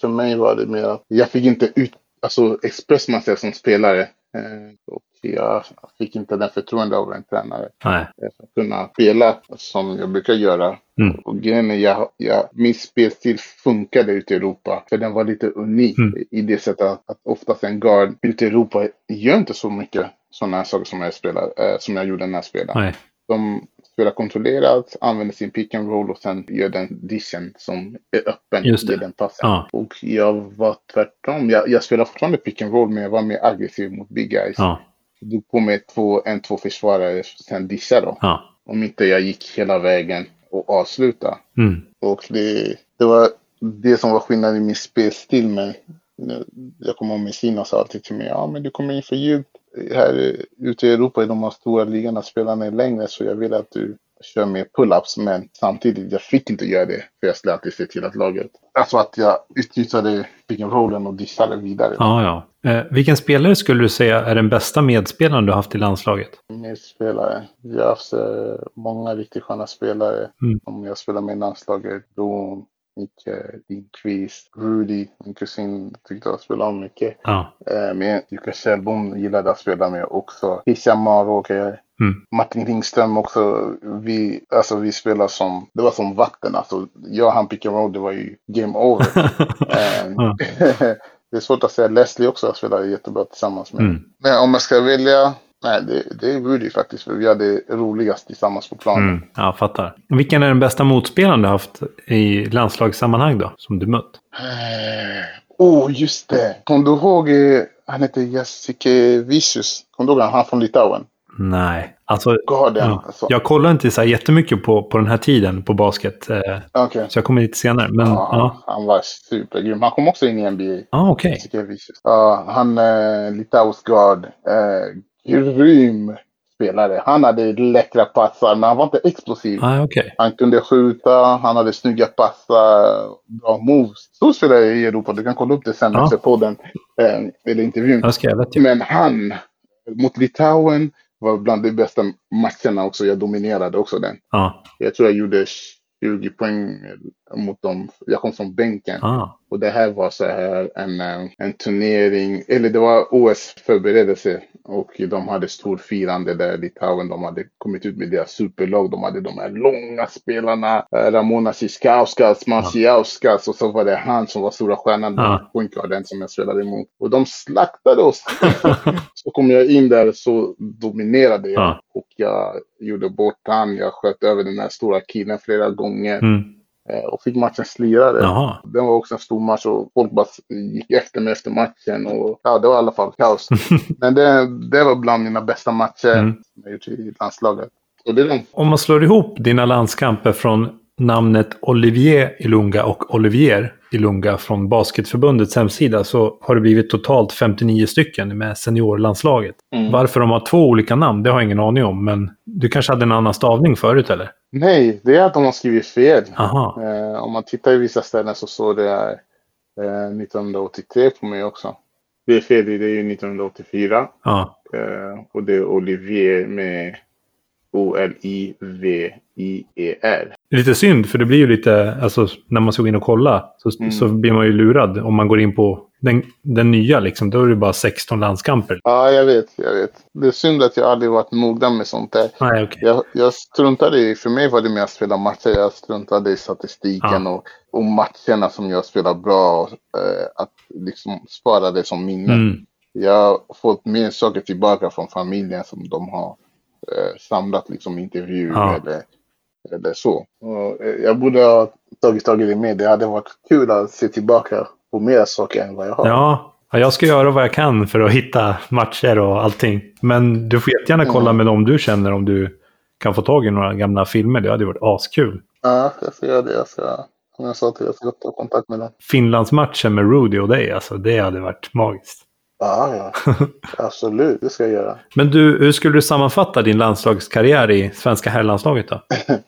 för mig var det mer att jag fick inte ut, alltså expressa mig som spelare. Eh, jag fick inte den förtroende av en tränare. Nej. För att kunna spela som jag brukar göra. Mm. Och grejen är, jag, jag, min spelstil funkade ute i Europa. För den var lite unik Mm. i det sättet att, att oftast en guard ute i Europa gör inte så mycket sådana saker som jag, spelar, eh, som jag gjorde när jag spelade. Nej. De spelar kontrollerat, använder sin pick and roll och sen gör den dishen som är öppen. Just det. Den passen. Ja. Och jag var tvärtom. Jag, jag spelar fortfarande pick and roll men jag var mer aggressiv mot big guys. Ja. Drog på mig två, en, två försvarare, sen disha då. Ja. Om inte jag gick hela vägen och avsluta. Mm. Och det, det var det som var skillnaden i min spelstil. Men jag kommer ihåg Messina sa alltid till mig, ja men du kommer in för djupt. Här ute i Europa i de här stora ligorna spelarna är längre så jag vill att du kör mer pull-ups. Men samtidigt, jag fick inte göra det. För jag skulle alltid se till att laget, alltså att jag utnyttjade pick and rollen och dishade vidare. Ja, ja. Eh, vilken spelare skulle du säga är den bästa medspelaren du haft i landslaget? Med spelare. Vi har haft eh, många riktigt sköna spelare. Mm. Om jag spelar med i landslaget. Blom, Micke, Lindqvist, Rudy. Min kusin tyckte jag spelade om mycket. Ja. Eh, men Lukas Kjellbom gillade att spela med också. Hisham Maråker. Mm. Martin Ringström också. Vi, alltså vi spelar som, det var som vatten. Alltså, jag och han pick and roll, det var ju game over. Eh, det är svårt att säga. Leslie också spelade jättebra tillsammans med. Mm. Men om jag ska välja Nej, det, det borde ju faktiskt. För vi hade roligast tillsammans på planen. Mm. Ja, jag fattar. Vilken är den bästa motspelaren du haft i landslagssammanhang då? Som du mött? Eh, Åh, oh, just det. Kommer du ihåg, eh, han heter Jessica Vicius. Kommer du ihåg han? Han från Litauen. Nej. Alltså, Garden. ja. Alltså. Jag kollar inte så här jättemycket på, på den här tiden på basket. Eh, Okej. så jag kommer lite senare. Men Ja, ja. Han var supergrym. Han kom också in i NBA. Jessica Vicius. Ja, han eh, litauisk guard. Eh, grym spelare. Han hade läckra passar, men han var inte explosiv. Ja, okej. Han kunde skjuta, han hade snygga passar, bra moves. Stor spelare i Europa, du kan kolla upp det sen Ja. efter podden. Eh, eller intervjun. Men han, mot Litauen, var bland de bästa matcherna också. Jag dominerade också den. Ja. Jag tror jag gjorde 20 poäng mot dem. Jag kom från bänken. Ah. Och det här var så här en, eh, en turnering, eller det var OS-förberedelse. Och de hade stor firande där Litauen. De hade kommit ut med deras superlag. De hade de här långa spelarna. eh, Ramona Siskauskas, Marciauskas och så var det han som var stora stjärnan. Ja. Pointguarden som jag spelade emot. Och de slaktade oss. så kom jag in där så dominerade jag. Ja. Och jag gjorde bort han. Jag sköt över den här stora killen flera gånger. Mm. Eh, Och fick matchen slirade. Jaha. Det var också en stor match och folk bara gick efter mig efter matchen. Och, ja, det var i alla fall kaos. Men det, det var bland mina bästa matcher Mm. som jag gjort i landslaget. Och det är de. Om man slår ihop dina landskamper från namnet Olivier Ilunga och Olivier Ilunga från Basketförbundets hemsida så har det blivit totalt 59 stycken med seniorlandslaget. Mm. Varför de har två olika namn, det har jag ingen aning om. Men du kanske hade en annan stavning förut eller? Nej, det är att de har skrivit fel. Aha. Eh, om man tittar i vissa ställen så står det eh, 1983 på mig också. Det är fel, det är ju 1984. Ja. Eh, och det är Olivier med O-L-I-V-I-E-R. Lite synd, för det blir ju lite, alltså när man ska gå in och kolla så, Mm. så blir man ju lurad om man går in på den, den nya liksom. Då är det bara 16 landskamper. Ja, jag vet, jag vet. Det är synd att jag aldrig varit noggrann med sånt där. Nej, okej. Jag, jag struntade i, för mig var det mer att spela matcher. Jag struntade i statistiken och, och matcherna som jag spelar bra. Och, eh, att liksom spara det som minne. Mm. Jag har fått mer saker tillbaka från familjen som de har eh, samlat liksom intervjuer Ja. eller, eller så. Eh, jag borde ha tagit tag i det mer. Det hade varit kul att se tillbaka på mer saker än vad jag har. Ja, ja, jag ska göra vad jag kan för att hitta matcher och allting. Men du får jättegärna kolla Mm. med dem du känner om du kan få tag i några gamla filmer. Det hade varit askul. Ja, jag ska göra det. Jag ska, som jag sa till jag ska ta kontakt med dem. Finlandsmatchen med Rudy och dig, alltså, det hade varit magiskt. Ja, ja. Absolut, det ska jag göra. Men du, hur skulle du sammanfatta din landslagskarriär i svenska herrlandslaget då?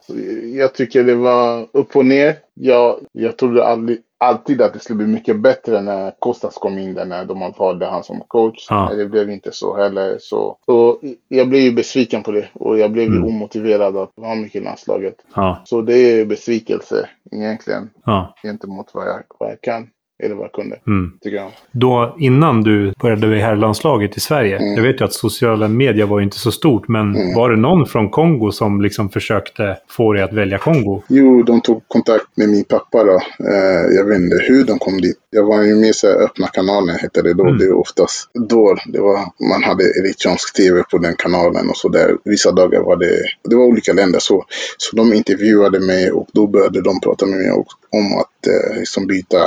Jag tycker det var upp och ner. Jag, jag trodde aldrig, alltid att det skulle bli mycket bättre när Kostas kom in där, när de valde han som coach. Ja. Det blev inte så heller. Så, så jag blev ju besviken på det och jag blev Mm. omotiverad att vara mycket i landslaget. Ja, Så det är besvikelse egentligen ja. gentemot vad jag, vad jag kan. Eller vad jag kunde, Mm. tycker jag. Då, innan du började i herrlandslaget i Sverige, Mm. jag vet ju att sociala medier var inte så stort, men Mm. var det någon från Kongo som liksom försökte få dig att välja Kongo? Jo, de tog kontakt med min pappa då. Eh, jag vet inte hur de kom dit. Jag var ju med i öppna kanalen hette det då. Mm. Det är oftast då det var, man hade eritreansk tv på den kanalen och så där. Vissa dagar var det, det var olika länder så. Så de intervjuade mig och då började de prata med mig om att eh, liksom byta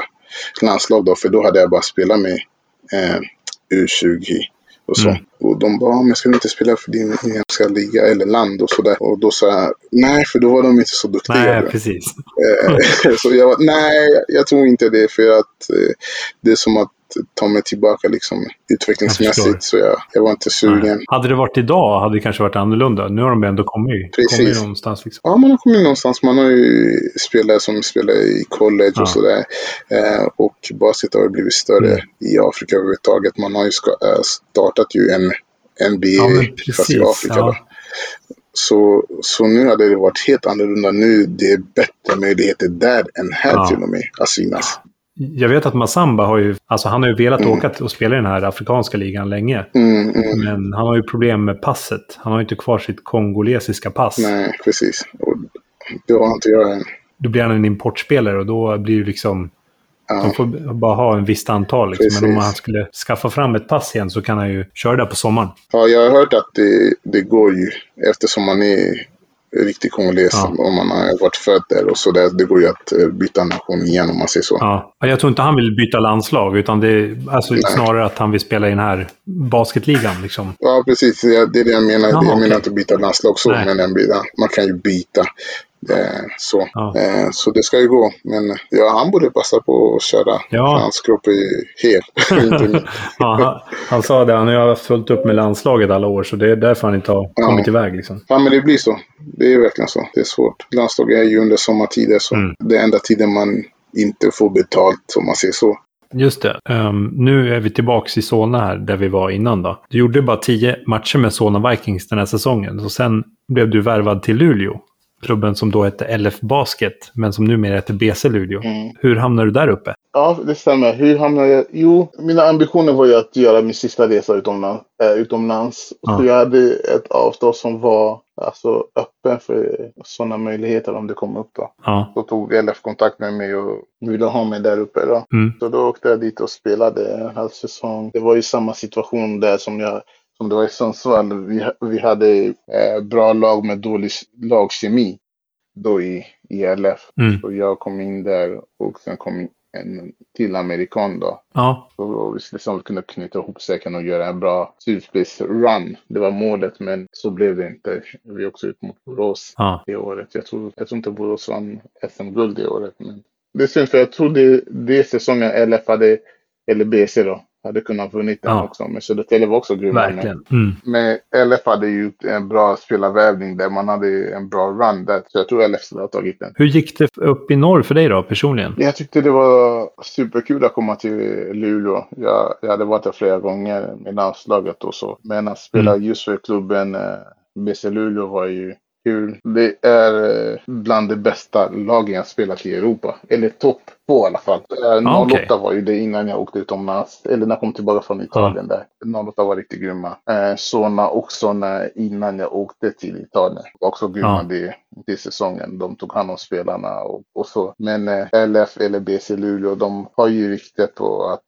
landslag då. För då hade jag bara spelat med eh, U20 och så. Mm. Och de bara, "Ja, men ska du inte spela för din inhemska liga eller land och sådär. Och då sa jag, nej för då var de inte så duktiga. Nej, precis. Eh, så jag var, nej, jag tror inte det. För att eh, det är som att ta mig tillbaka liksom, utvecklingsmässigt. Så jag, jag var inte sugen. Hade det varit idag hade det kanske varit annorlunda. Nu har de ändå kommit, Precis. kommit någonstans. Liksom. Ja, man har kommit någonstans. Man har ju spelare som spelar i college Ja. och sådär. Eh, och basket har ju blivit större Mm. i Afrika överhuvudtaget. Man har ju ska, eh, startat ju en NBA Ja, fast i. Afrika. Ja. Så, så nu hade det varit helt annorlunda. Nu det är bättre möjligheter där än här Ja. till och med att synas. Jag vet att Massamba har ju, alltså han har ju velat Mm. åka och spela i den här afrikanska ligan länge. Mm, mm. Men han har ju problem med passet. Han har ju inte kvar sitt kongolesiska pass. Nej, precis. Och det har inte jag än. Då blir han en importspelare och då blir det liksom... Ja. De får bara ha en visst antal. Liksom. Men om han skulle skaffa fram ett pass igen så kan han ju köra där på sommaren. Ja, jag har hört att det, det går ju eftersom man är riktig kongoles Ja. om man har varit född där och så där. Det går ju att eh, byta nation igen om man säger så. Ja. Ja, Jag tror inte han vill byta landslag, utan det är alltså snarare att han vill spela i den här basketligan. Liksom. Ja, precis. Det är det jag menar. Jaha, jag menar inte byta landslag så, Nej. men man kan ju byta. Eh, så. Ja. Eh, så det ska ju gå. Men ja, han borde passa på att köra. Ja. Hans kropp är ju hel. Ja, han, han sa det, han har ju haft fullt upp med landslaget alla år, så det är därför han inte har Ja. kommit iväg. Liksom. ja, men det blir så. Det är verkligen så. Det är svårt. Landslag är ju under sommartider så. Mm. Det är enda tiden man inte får betalt, om man säger så. Just det. Ehm, nu är vi tillbaka i Solna här, där vi var innan då. Du gjorde bara tio matcher med Solna Vikings den här säsongen. Och sen blev du värvad till Luleå. Klubben som då hette LF Basket, men som numera heter BC Luleå. Mm. Hur hamnade du där uppe? Ja, det stämmer. Hur hamnade jag? Jo, mina ambitioner var ju att göra min sista resa utomlands. Äh, utomlands. Ja. Så jag hade ett avtal som var alltså, öppen för sådana möjligheter om det kom upp. Då. Ja. Så tog LF kontakt med mig och ville ha mig där uppe. Då. Mm. Så då åkte jag dit och spelade en halv säsong. Det var ju samma situation där som, jag, som det var i Sundsvall. Vi, vi hade eh, bra lag med dålig lagkemi då i, i LF. Mm. Så jag kom in där och sen kom en till amerikan då. Ja. Så vi liksom kunde knyta ihop säcken och göra en bra slutspelsrun. Det var målet, men så blev det inte. Vi åkte ut mot Borås Ja. det året. Jag tror, jag tror inte Borås vann SM-guld det året. Men det är synd, för jag tror det, det säsongen LF hade, eller BC då, hade kunnat vunnit den Ja. också. Men Södertälje var också grymma. Verkligen. Mm. men LF hade ju en bra spelarvävning där. Man hade en bra run där. Så jag tror LF skulle ha tagit den. Hur gick det upp i norr för dig då, personligen? Jag tyckte det var superkul att komma till Luleå. Jag, jag hade varit där flera gånger med landslaget och så. Men att spela just för klubben eh, BC Luleå var ju kul. Det är eh, bland de bästa lagen jag spelat i Europa. Eller topp två i alla fall. Eh, Ah, 08 okej. var ju det innan jag åkte utomlands. Eller när jag kom tillbaka från Italien där. 08 var riktigt grymma. Eh, Sona också när, innan jag åkte till Italien. Också grymma Ja. det, det säsongen. De tog hand om spelarna och, och så. Men eh, LF eller BC Luleå, de har ju rykte på att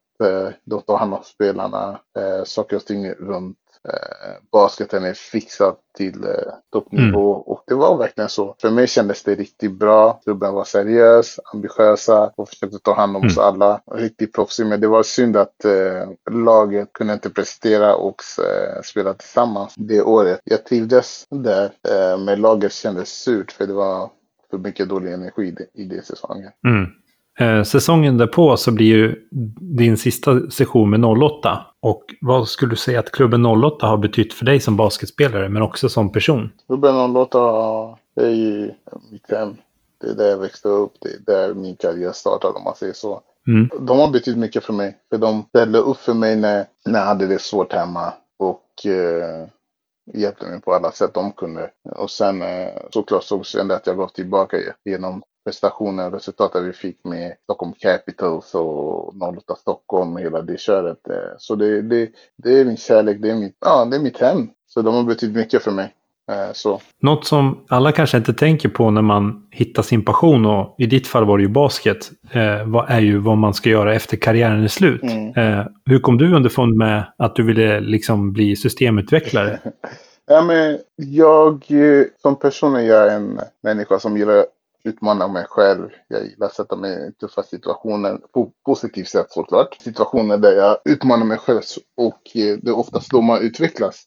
de tar hand om spelarna. Eh, saker och ting runt eh, basketen är fixat till eh, toppnivå. Och det var verkligen så. För mig kändes det riktigt bra. Klubben var seriös, ambitiösa och försökte ta hand om oss alla. Riktigt proffsig. Men det var synd att eh, laget kunde inte prestera och eh, spela tillsammans det året. Jag trivdes där, eh, men laget kändes surt för det var för mycket dålig energi i det säsongen. Mm. Eh, säsongen därpå så blir ju din sista session med 08. Och vad skulle du säga att klubben 08 har betytt för dig som basketspelare, men också som person? Låta det är ju mitt hem. Det är där jag växte upp. Det är där min karriär startade om man säger så. Mm. De har betytt mycket för mig. För de ställde upp för mig när, när jag hade det svårt hemma. Och eh, hjälpte mig på alla sätt de kunde. Och sen eh, såklart så kände jag att jag gav tillbaka genom prestationen och resultatet vi fick med Stockholm Capitals och 08 Stockholm och hela det köret. Eh, Så det, det, det är min kärlek, det är mitt, ja, det är mitt hem. Så de har betytt mycket för mig. Eh, Så. Något som alla kanske inte tänker på när man hittar sin passion, och i ditt fall var det ju basket, eh, vad är ju vad man ska göra efter karriären är slut. Mm. Eh, hur kom du underfund med att du ville liksom bli systemutvecklare? Ja, men jag eh, som person är jag en människa som gillar utmana mig själv. Jag gillar att sätta mig i tuffa situationer på positivt sätt såklart. Situationer där jag utmanar mig själv och eh, det är oftast då man utvecklas.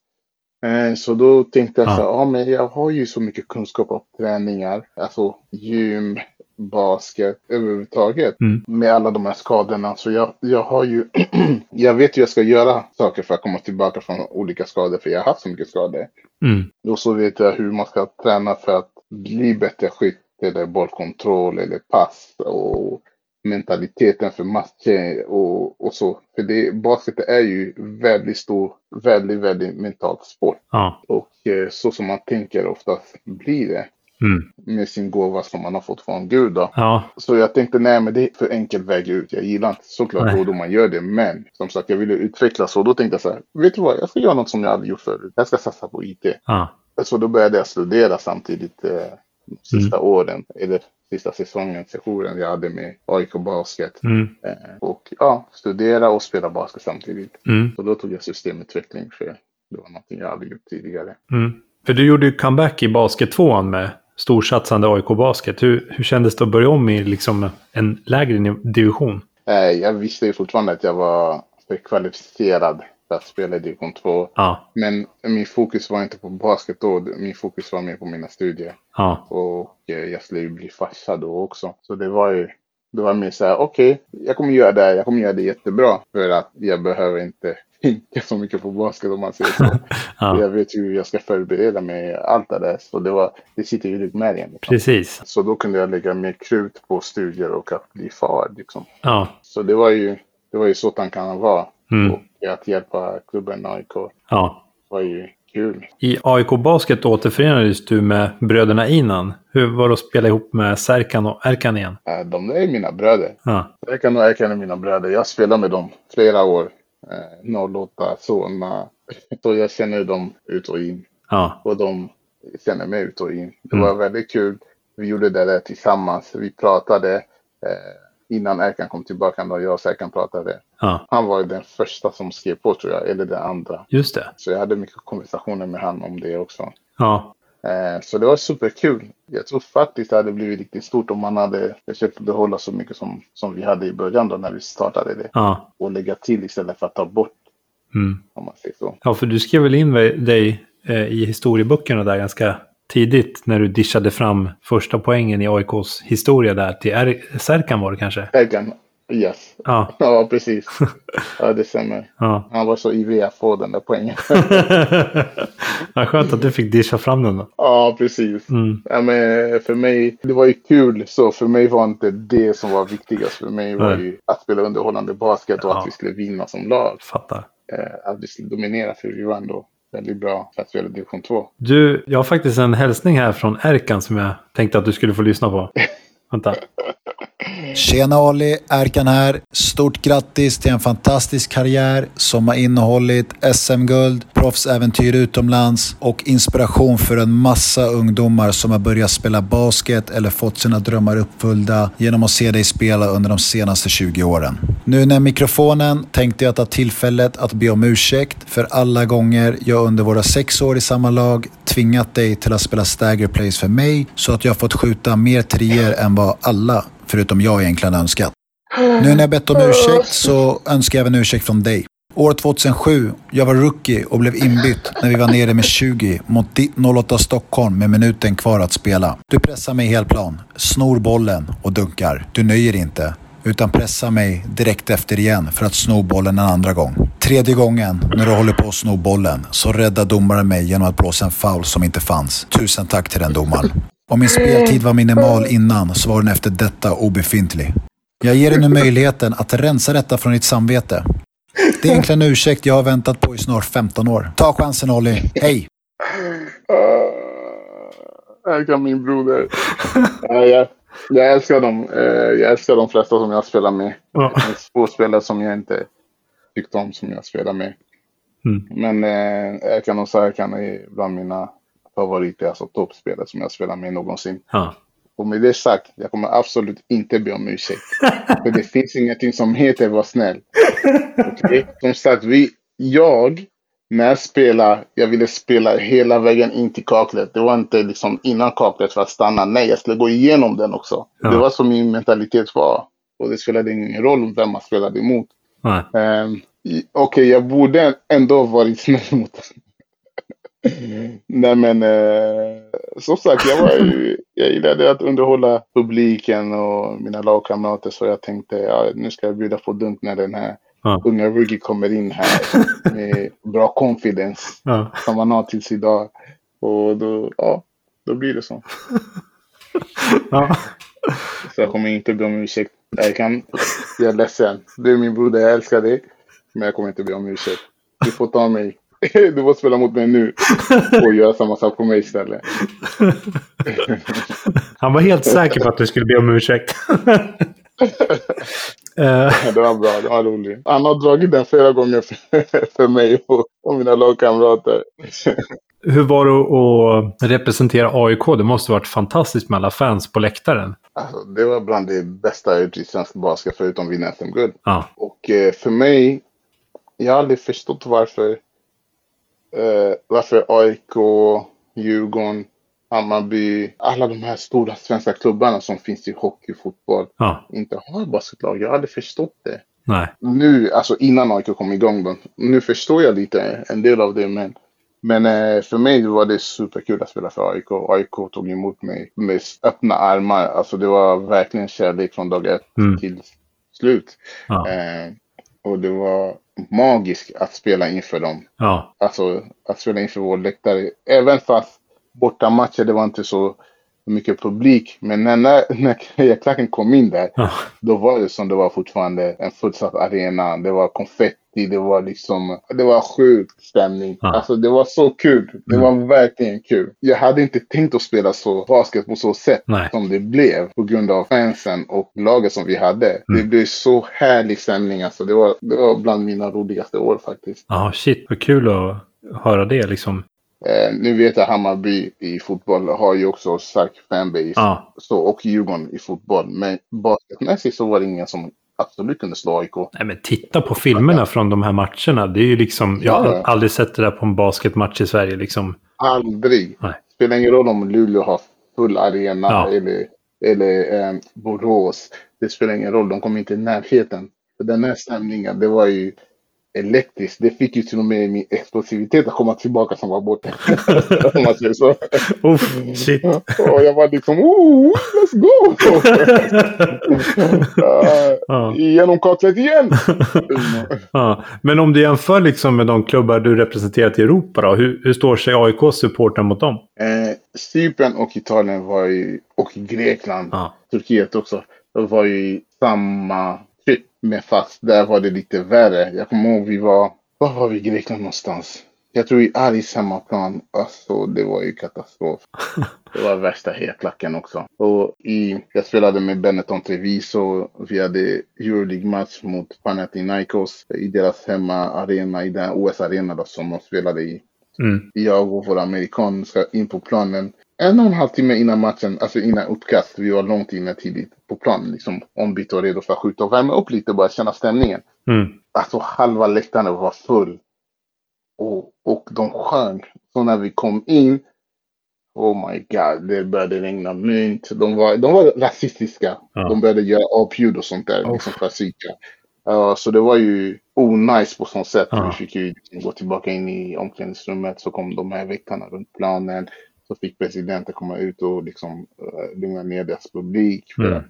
Eh, Så då tänkte jag Ja. så här, ja men jag har ju så mycket kunskap om träningar, alltså gym, basket överhuvudtaget Mm. med alla de här skadorna. Så jag, jag har ju, jag vet hur jag ska göra saker för att komma tillbaka från olika skador, för jag har haft så mycket skador. Mm. Och så vet jag hur man ska träna för att bli bättre skytt eller bollkontroll eller pass och mentaliteten för matcher och, och så. För det, basket är ju väldigt stor, väldigt, väldigt mentalt sport. Ja. Och eh, så som man tänker oftast blir det Mm. med sin gåva som man har fått från Gud. Då. Ja. Så jag tänkte, nej men det är för enkel väg ut. Jag gillar inte såklart Nej. då, då man gör det. Men som sagt, jag ville utvecklas och då tänkte jag så här, vet du vad, jag ska göra något som jag aldrig gjort förut. Jag ska satsa på IT. Ja. Så då började jag studera samtidigt eh, sista åren, eller sista säsongen, sessionen jag hade med AIK Basket. Mm. Eh, och ja, studera och spela basket samtidigt. Mm. Så då tog jag systemutveckling för det var någonting jag aldrig gjort tidigare. Mm. För du gjorde ju comeback i basket 2 med storsatsande AIK Basket. Hur, hur kändes det att börja om i liksom en lägre division? Eh, jag visste ju fortfarande att jag var för kvalificerad att spela i division 2. Ja, Men min fokus var inte på basket då. Min fokus var mer på mina studier. ja, Och jag skulle ju bli farsa då också. Så det var ju det var mer så här, okej, jag kommer göra det här, jag kommer göra det jättebra. För att jag behöver inte tänka så mycket på basket om man säger så. ja. Jag vet hur jag ska förbereda mig, allt det där. Så det, var, det sitter ju i ryggmärgen. Liksom. Precis. Så då kunde jag lägga mer krut på studier och att bli far. Liksom. Ja, Så det var ju, det var ju så tankarna var. Mm. Och att hjälpa klubben AIK ja. var ju kul. I AIK Basket återförenades du med bröderna Inan. Hur var det att spela ihop med Serkan och Erkan igen? Eh, De är mina bröder. Ja, Erkan och Erkan är mina bröder. Jag spelar med dem flera år. Eh, 08, Solna. Så jag känner dem ut och in. ja, Och de känner mig ut och in. Det var väldigt kul. Vi gjorde det där tillsammans. Vi pratade. Eh, innan Erkan kom tillbaka, då jag och Erkan pratade. Ja. Han var den första som skrev på tror jag, eller den andra. Just det. Så jag hade mycket konversationer med honom om det också. Ja, Eh, så det var superkul. Jag tror faktiskt det hade blivit riktigt stort om man hade försökt behålla så mycket som, som vi hade i början då när vi startade det. ja. Och lägga till istället för att ta bort, Mm. om man säger så. Ja, för du skrev väl in dig eh, i historieböckerna där ganska tidigt när du dishade fram första poängen i AIKs historia där till er- Serkan var det kanske? Erkan, yes. Ja, Ja, precis. Ja, det stämmer. ja. Han var så ivrig att få den där poängen. ja, skönt att du fick discha fram den då. ja, precis. Mm. Ja, men för mig, det var ju kul så för mig var inte det som var viktigast. För mig var ju att spela underhållande basket och Ja. att vi skulle vinna som lag. Fattar. Eh, att vi skulle dominera för vi var ändå väldigt bra för att spela division 2. Du, jag har faktiskt en hälsning här från Erkan som jag tänkte att du skulle få lyssna på. Vänta. Tjena Ali, Erkan här. Stort grattis till en fantastisk karriär som har innehållit SM-guld, proffsäventyr utomlands och inspiration för en massa ungdomar som har börjat spela basket eller fått sina drömmar uppfyllda genom att se dig spela under de senaste 20 åren. Nu när mikrofonen tänkte jag ta tillfället att be om ursäkt för alla gånger jag under våra sex år i samma lag tvingat dig till att spela stagger plays för mig så att jag fått skjuta mer trier än vad alla, förutom jag egentligen önskat. Nu när jag bett om ursäkt så önskar jag även ursäkt från dig. År 2007, jag var rookie och blev inbytt när vi var nere med 20 mot ditt 08 Stockholm med minuten kvar att spela. Du pressar mig helplan, snor bollen och dunkar. Du nöjer inte, utan pressar mig direkt efter igen för att sno bollen en andra gång. Tredje gången, när du håller på att sno bollen, så räddar domaren mig genom att blåsa en foul som inte fanns. Tusen tack till den domaren. Om min speltid var minimal innan så var den efter detta obefintlig. Jag ger dig nu möjligheten att rensa detta från ditt samvete. Det är egentligen en ursäkt jag har väntat på i snart 15 år. Ta chansen Olli. Hej! Uh, Erkan, min broder. Ja, jag, jag älskar dem. Eh, jag älskar de flesta som jag spelar med. Ja. Det finns få spelare som jag inte tyckte om som jag spelar med. Mm. Men eh, Erkan och Serkan är bland mina favoriter, alltså toppspelare som jag spelar med någonsin. Ja. Och med det sagt, jag kommer absolut inte be om ursäkt. För det finns ingenting som heter var snäll. Okej? Som sagt, vi, jag, när jag spelar, jag ville spela hela vägen in till kaklet. Det var inte liksom innan kaklet för att stanna. Nej, jag skulle gå igenom den också. Ja. Det var som min mentalitet var. Och det spelade ingen roll vem man spelade emot. Um, Okej, jag borde ändå ha varit snäll mot. Nej men eh, som sagt, jag, var ju, jag gillade att underhålla publiken och mina lagkamrater så jag tänkte ja, nu ska jag bjuda på dunk när den här Ja. unga rookie kommer in här med bra confidence Ja. som han har tills idag. Och då, ja, då blir det så. Ja. Så jag kommer inte be om ursäkt. Jag kan, jag är ledsen. Du är min broder, jag älskar dig. Men jag kommer inte be om ursäkt. Du får ta mig. Du får spela mot mig nu. Och göra samma sak på mig istället. Han var helt säker på att du skulle be om ursäkt. Eh, Det var bra, det var roligt. Han har dragit den flera gånger för, mig och, och mina lagkamrater. Hur var det att representera AIK? Det måste varit fantastiskt med alla fans på läktaren. Alltså, det var bland det bästa jag gjort i svensk basket förutom vinna SM-guld. Ja. Och eh, för mig, jag har aldrig förstått varför, eh, varför AIK, Djurgården, Hammarby, alla de här stora svenska klubbarna som finns i hockey och fotboll Ja. inte har basketlag. Jag aldrig förstått det. Nej. Nu, alltså innan AIK kom igång då, nu förstår jag lite en del av det men men eh, för mig var det superkul att spela för AIK. AIK tog emot mig med öppna armar. Alltså det var verkligen kärlek från dag ett Mm. till slut. Ja. Eh, och det var magiskt att spela inför dem. Ja. Alltså att spela inför vår läktare. Även fast bortamatcher, det var inte så mycket publik. Men när, när, när Hejaklacken kom in där, Ja. då var det som det var fortfarande en fullsatt arena. Det var konfetti, det var liksom, det var sjuk stämning. Ja. Alltså det var så kul. Det var verkligen kul. Jag hade inte tänkt att spela så basket på så sätt Nej. som det blev på grund av fansen och laget som vi hade. Det blev så härlig stämning. Alltså det var, det var bland mina roligaste år faktiskt. Ja, shit vad kul att höra det liksom. Eh, nu vet jag Hammarby i fotboll har ju också stark fanbase. Ja. Så, och Djurgården i fotboll. Men basketmässigt så var det ingen som absolut kunde slå AIK. Nej, men titta på filmerna från de här matcherna. Det är ju liksom, jag har aldrig sett det där på en basketmatch i Sverige liksom. Aldrig. Nej. Spelar ingen roll om Luleå har full arena Ja. eller, eller eh, Borås. Det spelar ingen roll, de kommer inte i närheten. För den här stämningen, det var ju elektriskt. Det fick ju till och med min explosivitet att komma tillbaka som var borta. Om man säger så. Uff, shit. Och jag var liksom, oh, let's go! uh, Ja. Genom kaklet igen! Ja. Men om du jämför liksom med de klubbar du representerat i Europa då. Hur, hur står sig AIKs supportrar mot dem? Eh, Cypern och Italien var ju, och Grekland, Ja. Turkiet också, de var ju samma. Men fast där var det lite värre. Jag kommer ihåg vi var, var var vi i Grekland någonstans? Jag tror i Aris hemmaplan, alltså det var ju katastrof. Det var värsta hetlacken också. Och i, jag spelade med Benetton Treviso. Vi hade Euroleague-match mot Panathinaikos i deras hemmaarena, i den OS-arena som de spelade i. Mm. Jag och vår amerikan ska in på planen. En och en halv timme innan matchen, alltså innan uppkast. Vi var långt inne tidigt på planen, liksom ombytta och redo för att skjuta och värma upp lite och bara känna stämningen. Mm. Alltså halva läktaren var full. Och, och de sjöng. Så när vi kom in, oh my god, det började regna mynt. De var, de var rasistiska. Ja. De började göra apljud och sånt där, Oh. liksom för att psyka. Ja, så det var ju onajs på sånt sätt. Ja. Vi fick ju gå tillbaka in i omklädningsrummet. Så kom de här väktarna runt planen. Så fick presidenten komma ut och liksom uh, lugna ner deras publik. För Mm.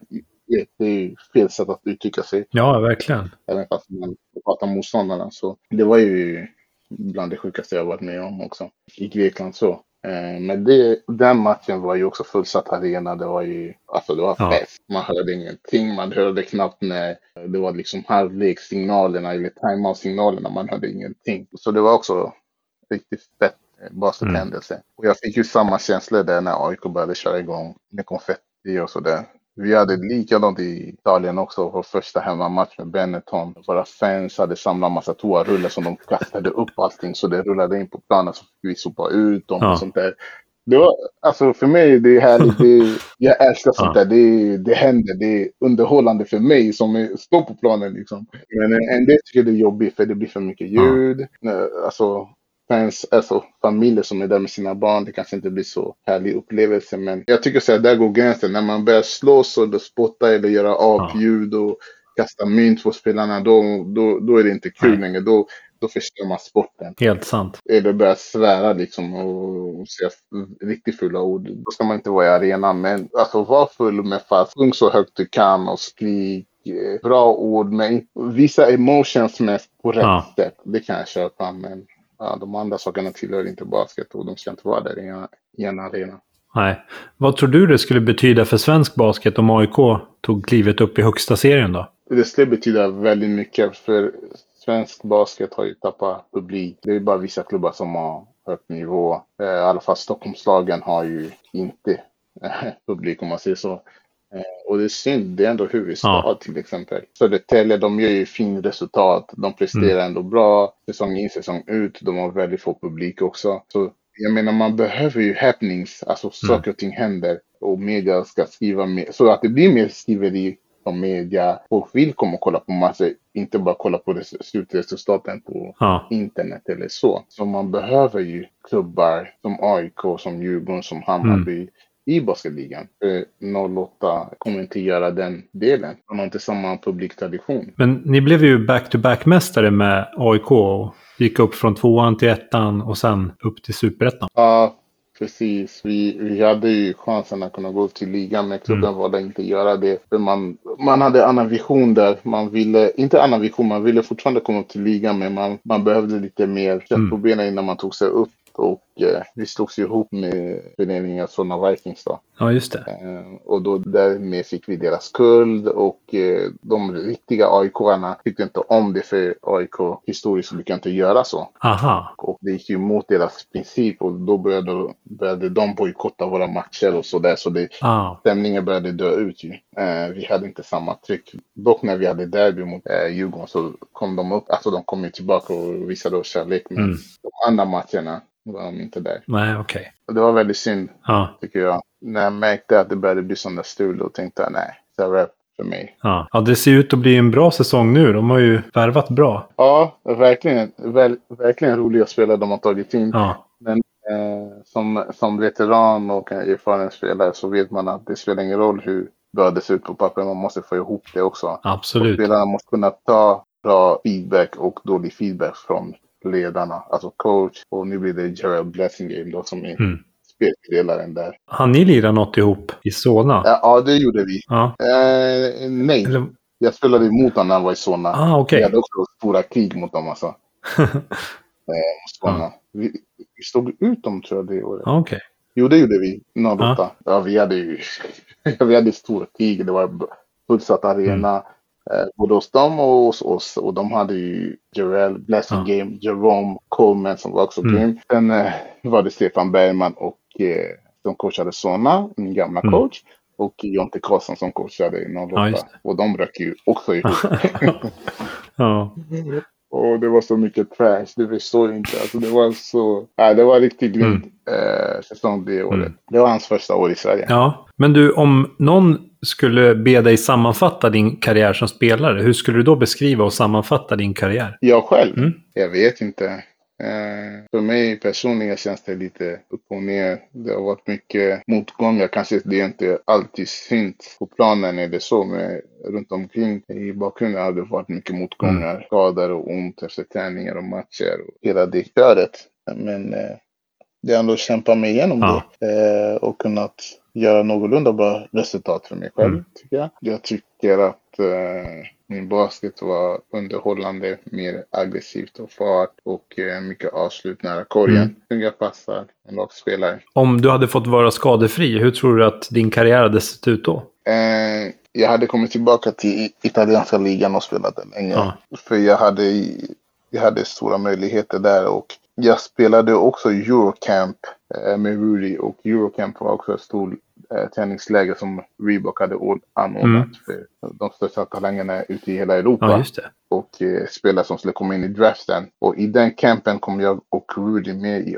det, är ju fel sätt att uttrycka sig Ja, verkligen. även fast man pratar motståndarna. Så det var ju bland det sjukaste jag varit med om också. I Grekland så. Eh, Men det, den matchen var ju också fullsatt arena. Det var ju, alltså det var Ja. fest. Man hörde ingenting. Man hörde knappt när det var liksom halvlekssignalerna eller timeout-signalerna. Man hörde ingenting. Så det var också riktigt fett eh, baskethändelse. Och jag fick ju samma känsla där när AIK började köra igång med konfetti och sådär. Vi hade likadant i Italien också, vår första hemmamatch med Benetton. Våra fans hade samlat massa toarullar som de kastade upp allting så det rullade in på planen så fick vi sopa ut dem Ja. och sånt där. Det var, alltså för mig, det är härligt. Det, jag älskar sånt där. Det, det händer. Det är underhållande för mig som är, står på planen. Liksom. Men en, en del tycker det är jobbigt för det blir för mycket ljud. Eh, Alltså, fans, alltså familjer som är där med sina barn. Det kanske inte blir så härlig upplevelse. Men jag tycker så här, där går gränsen. När man börjar slåss eller spotta eller göra apljud och kasta mynt på spelarna. Då, då, då är det inte kul Nej. längre. Då, då förstör man sporten Helt sant. eller börjar svära liksom och, och säga riktigt fulla ord. Då ska man inte vara i arenan. Men alltså var full med fast. Sjung så högt du kan och skrik. eh, Bra ord, men visa emotions mest på rätt Ja. sätt. Det kan jag köpa. Men ja, de andra sakerna tillhör inte basket och de ska inte vara där i en, i en arena. Nej. Vad tror du det skulle betyda för svensk basket om AIK tog klivet upp i högsta serien då? Det skulle betyda väldigt mycket för svensk basket har ju tappat publik. Det är bara vissa klubbar som har högt nivå. Eh, I alla fall Stockholmslagen har ju inte eh, publik om man säger så. Eh, Och det är synd, det är ändå huvudstad Ja. till exempel. Södertälje, de gör ju fin resultat. De presterar ändå bra säsong in, säsong ut. De har väldigt få publik också. Så jag menar man behöver ju happenings, alltså saker och ting händer och media ska skriva mer, så att det blir mer skriveri om media. Folk vill komma och kolla på matcher, inte bara kolla på res- slutresultaten på Ja. internet eller så. Så man behöver ju klubbar som AIK, som Djurgården, som Hammarby i basketligan. För 08 kommer inte göra den delen. De har inte samma publiktradition. Men ni blev ju back-to-back-mästare med AIK och gick upp från tvåan till ettan och sen upp till superettan. Ja, precis. Vi, vi hade ju chansen att kunna gå upp till ligan, men klubben valde inte göra det. För man, man hade annan vision där. Man ville, inte annan vision, man ville fortfarande komma upp till ligan, men man, man behövde lite mer kött på benen innan man tog sig upp. Och eh, vi slogs ihop med föreningen Solna Vikings då. Ja, just det. Eh, och då därmed fick vi deras skuld och eh, de riktiga AIK-arna tyckte inte om det för AIK historiskt brukar inte göra så. Aha. Och det gick ju emot deras princip och då började, började de bojkotta våra matcher och sådär. Så det, Ah. stämningen började dö ut ju. Eh, vi hade inte samma tryck. Dock när vi hade derby mot Djurgården så kom de upp, alltså de kom ju tillbaka och visade oss kärlek. Men Mm. de andra matcherna var de inte där. Nej, okej. Och det var väldigt synd Ja. tycker jag. När jag märkte att det började bli sådana strul då tänkte jag nej, det är rap för mig. Ja. ja, det ser ut att bli en bra säsong nu. De har ju värvat bra. Ja, verkligen, väl, verkligen roliga spelare de har tagit in. Ja, Men eh, som, som veteran och en erfaren spelare så vet man att det spelar ingen roll hur bra det ser ut på papper. Man måste få ihop det också. Och absolut. spelarna måste kunna ta bra feedback och dålig feedback från ledarna, alltså coach. Och nu blir det Gerald Blessingame då som är Mm. spelledaren där. Har ni lirat något ihop i Solna? Ja, ja, det gjorde vi. Ja. Eh, nej, Eller, jag spelade emot honom när han var i Solna. ah, okej. Vi hade också stora krig mot dem alltså. Eh, Solna. Vi, vi stod ut dem tror jag det året. Ja, okej. Jo, det gjorde vi. 08. Ja, vi hade ju vi hade stora krig. Det var fullsatt arena. Eh, både hos dem och hos oss. Och de hade ju Jarell, Blessing Ja. Game, Jerome Coleman som var också Mm. grym. Sen eh, var det Stefan Bergman och eh, som coachade Solna, min gamla Mm. coach. Och Jonte Karlsson som coachade i 08. Ja, och de bröt ju också ihop. ja. Och det var så mycket trash, det förstår jag inte. Alltså det var så... Ja, det var riktigt grymt eh, säsong det året. Mm. Det var hans första år i Sverige. ja. Men du, om någon skulle be dig sammanfatta din karriär som spelare, hur skulle du då beskriva och sammanfatta din karriär? Jag själv? Mm. Jag vet inte. Eh, för mig personligen känns det lite upp och ner. Det har varit mycket motgångar. Kanske det inte alltid syns på planen är det så, men runt omkring i bakgrunden har det varit mycket motgångar. Skador och ont efter träningar och matcher och hela det köret. Men eh, det är ändå kämpa mig igenom Ja. det eh, och kunnat göra någorlunda bra resultat för mig själv, Mm. tycker jag. Jag tycker att eh, min basket var underhållande, mer aggressivt och fart och eh, mycket avslut nära korgen. Mm. Snygga passar, en lagspelare. Om du hade fått vara skadefri, hur tror du att din karriär hade sett ut då? Eh, jag hade kommit tillbaka till italienska ligan och spelat där länge. Ja. För jag hade, jag hade stora möjligheter där och jag spelade också Eurocamp eh, med Rudy och Eurocamp var också ett stort eh, träningsläger som Reebok hade anordnat Mm. för de största talangerna ute i hela Europa. Ja, just det. och eh, spelare som skulle komma in i draften. Och i den campen kom jag och Rudy med i.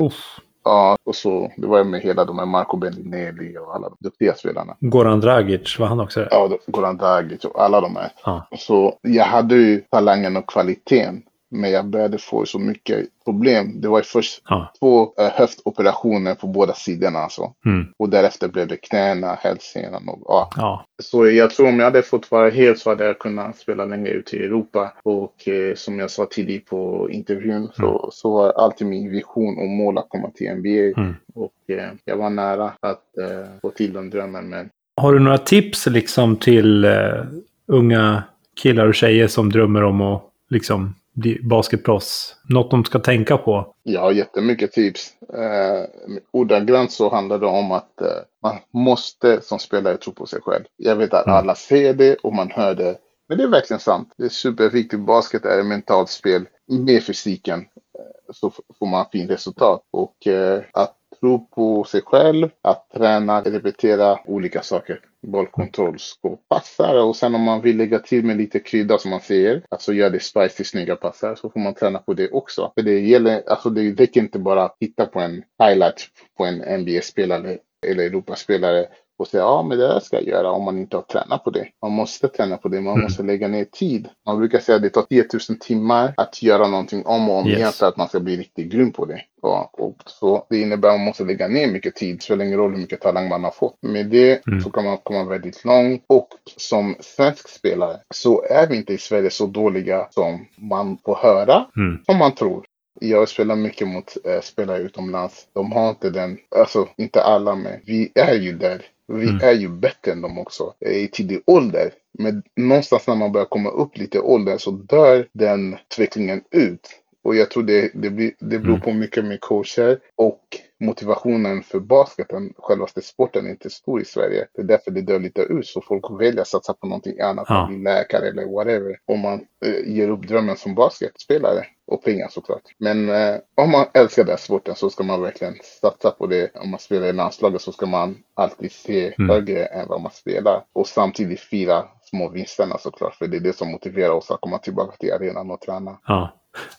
Uff. Ja, och så det var med hela de här Marco Bellinelli och alla de duktiga spelarna. Goran Dragic, var han också det? Ja, Goran Dragic och alla de här. Ja. Så jag hade ju talangen och kvaliteten. Men jag började få så mycket problem. Det var först Ja. två eh, höftoperationer på båda sidorna alltså. Mm. Och därefter blev det knäna, hälsenan och ja. Ja. Så jag tror om jag hade fått vara helt så hade jag kunnat spela längre ut i Europa. Och eh, som jag sa tidigt på intervjun så, så var alltid min vision och mål att komma till NBA. Mm. Och eh, jag var nära att eh, få till den drömmen. Men Har du några tips liksom till eh, unga killar och tjejer som drömmer om att liksom basketproffs? Något de ska tänka på? jag har jättemycket tips. Eh, ordagrant så handlar det om att eh, man måste som spelare tro på sig själv. Jag vet att Mm. alla ser det och man hör det. Men det är verkligen sant. Det är superviktigt. Basket är ett mentalt spel. Med fysiken eh, så får man fint resultat. Och eh, att tro på sig själv, att träna, repetera olika saker. Bollkontroll, skå, passar och sen om man vill lägga till med lite krydda som man säger, alltså gör det spicy, snygga passar, så får man träna på det också. För det gäller, alltså det räcker inte bara att titta på en highlight på en NBA-spelare eller Europaspelare och säga ja men det där ska jag göra om man inte har tränat på det. Man måste träna på det, man Mm. måste lägga ner tid. Man brukar säga att det tar 10 000 timmar att göra någonting om och om Yes. igen för att man ska bli riktigt grym på det. Ja, och så det innebär att man måste lägga ner mycket tid, det spelar ingen roll hur mycket talang man har fått. Med det Mm. så kan man komma väldigt långt och som svensk spelare så är vi inte i Sverige så dåliga som man får höra, Mm. som man tror. Jag spelar mycket mot eh, spelare utomlands. De har inte den, alltså inte alla men vi är ju där. Vi Mm. är ju bättre än dem också eh, i tidig ålder. Men någonstans när man börjar komma upp lite i åldern så dör den utvecklingen ut. Och jag tror det, det, blir, det beror Mm. på mycket med coacher och motivationen för basketen, självaste sporten, är inte stor i Sverige. Det är därför det dör lite ut. Så folk väljer att satsa på någonting annat, Ja. läkare eller whatever. Om man eh, ger upp drömmen som basketspelare. Och pengar såklart. Men eh, om man älskar den sporten så ska man verkligen satsa på det. Om man spelar i landslaget så ska man alltid se Mm. högre än vad man spelar. Och samtidigt fira små vinsterna såklart. För det är det som motiverar oss att komma tillbaka till arenan och träna. Ja.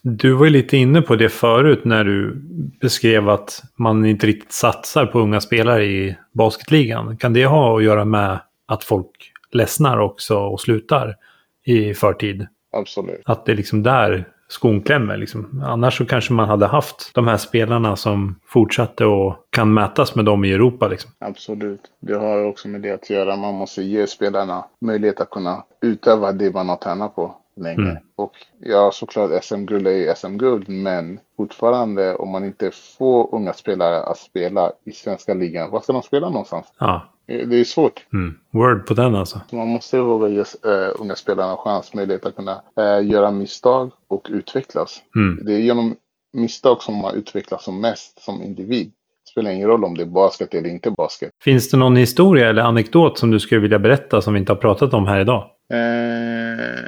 Du var ju lite inne på det förut när du beskrev att man inte riktigt satsar på unga spelare i basketligan. Kan det ha att göra med att folk ledsnar också och slutar i förtid? Absolut. Att det är liksom där skon klämmer. Liksom. Annars så kanske man hade haft de här spelarna som fortsatte och kan mätas med dem i Europa. Liksom. Absolut. Det har också med det att göra. Man måste ge spelarna möjlighet att kunna utöva det man har tränat på länge. Mm. Och ja, såklart SM-guld är ju SM-guld, men fortfarande om man inte får unga spelare att spela i svenska ligan, var ska de spela någonstans? Ja, Det är svårt. mm. word på den alltså. Så man måste våga ge eh, unga spelarna chans, möjlighet att kunna eh, göra misstag och utvecklas. Mm. Det är genom misstag som man utvecklas som mest som individ. Det spelar ingen roll om det är basket eller inte basket. Finns det någon historia eller anekdot som du skulle vilja berätta som vi inte har pratat om här idag? Eh,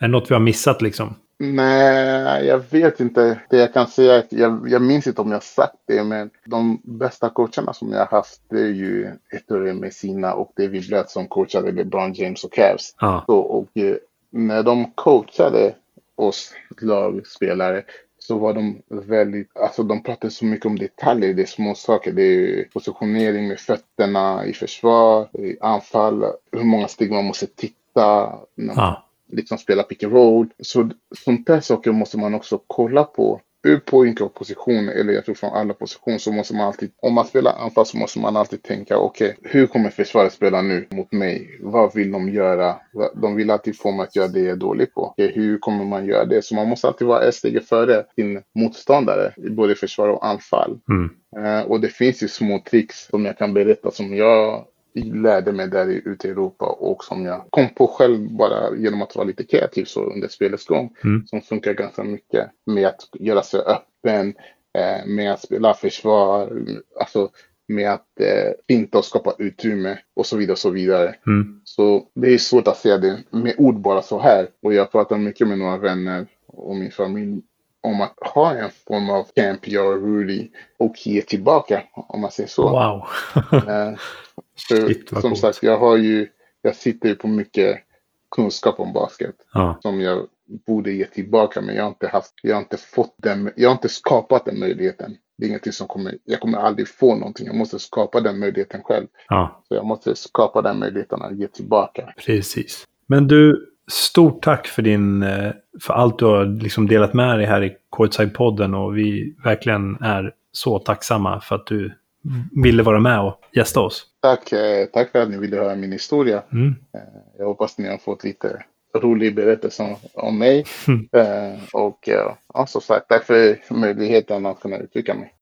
Är det något vi har missat liksom? Nej, jag vet inte. Det jag kan säga är att jag, jag minns inte om jag sagt det, men de bästa coacherna som jag haft det är ju Ettore Messina och David Blatt som coachade LeBron James och Cavs. Ja, Så, och eh, när de coachade oss lagspelare så var de väldigt, alltså de pratade så mycket om detaljer, det är små saker. Det är positionering med fötterna i försvar, i anfall, hur många steg man måste titta. ja. Liksom spela pick and roll. Så sånt där saker måste man också kolla på. Point of position, eller jag tror från alla positioner, så måste man alltid, om man spelar anfall så måste man alltid tänka, okej, hur kommer försvaret spela nu mot mig? Vad vill de göra? De vill alltid få mig att göra det jag är dålig på. Okej, hur kommer man göra det? Så man måste alltid vara ett steg före sin motståndare, i både försvar och anfall. Mm. Eh, och det finns ju små tricks som jag kan berätta som jag lärde mig där ute i Europa och som jag kom på själv bara genom att vara lite kreativ så under spelets gång. Mm. Som funkar ganska mycket med att göra sig öppen, eh, med att spela försvar, alltså med att eh, finta och skapa utrymme och så vidare och så vidare. Mm. Så det är svårt att säga det med ord bara så här. Och jag pratar mycket med några vänner och min familj om att ha en form av camp, jag och Rudy och ge tillbaka om man säger så. Wow. För, Shit, som coolt. sagt, jag har ju, jag sitter ju på mycket kunskap om basket ja. som jag borde ge tillbaka, men jag har inte haft, jag har inte fått den, jag har inte skapat den möjligheten. Det är ingenting som kommer, jag kommer aldrig få någonting. Jag måste skapa den möjligheten själv. ja, Så jag måste skapa den möjligheten att ge tillbaka. precis. Men du, stort tack för din, eh, för allt du har liksom delat med dig här i Courtside-podden och vi verkligen är så tacksamma för att du ville vara med och gästa oss. Tack, eh, tack för att ni ville höra min historia. Mm. Jag hoppas ni har fått lite rolig berättelse om, mig. Mm. Eh, och eh, ja, som sagt, tack för möjligheten att kunna uttrycka mig.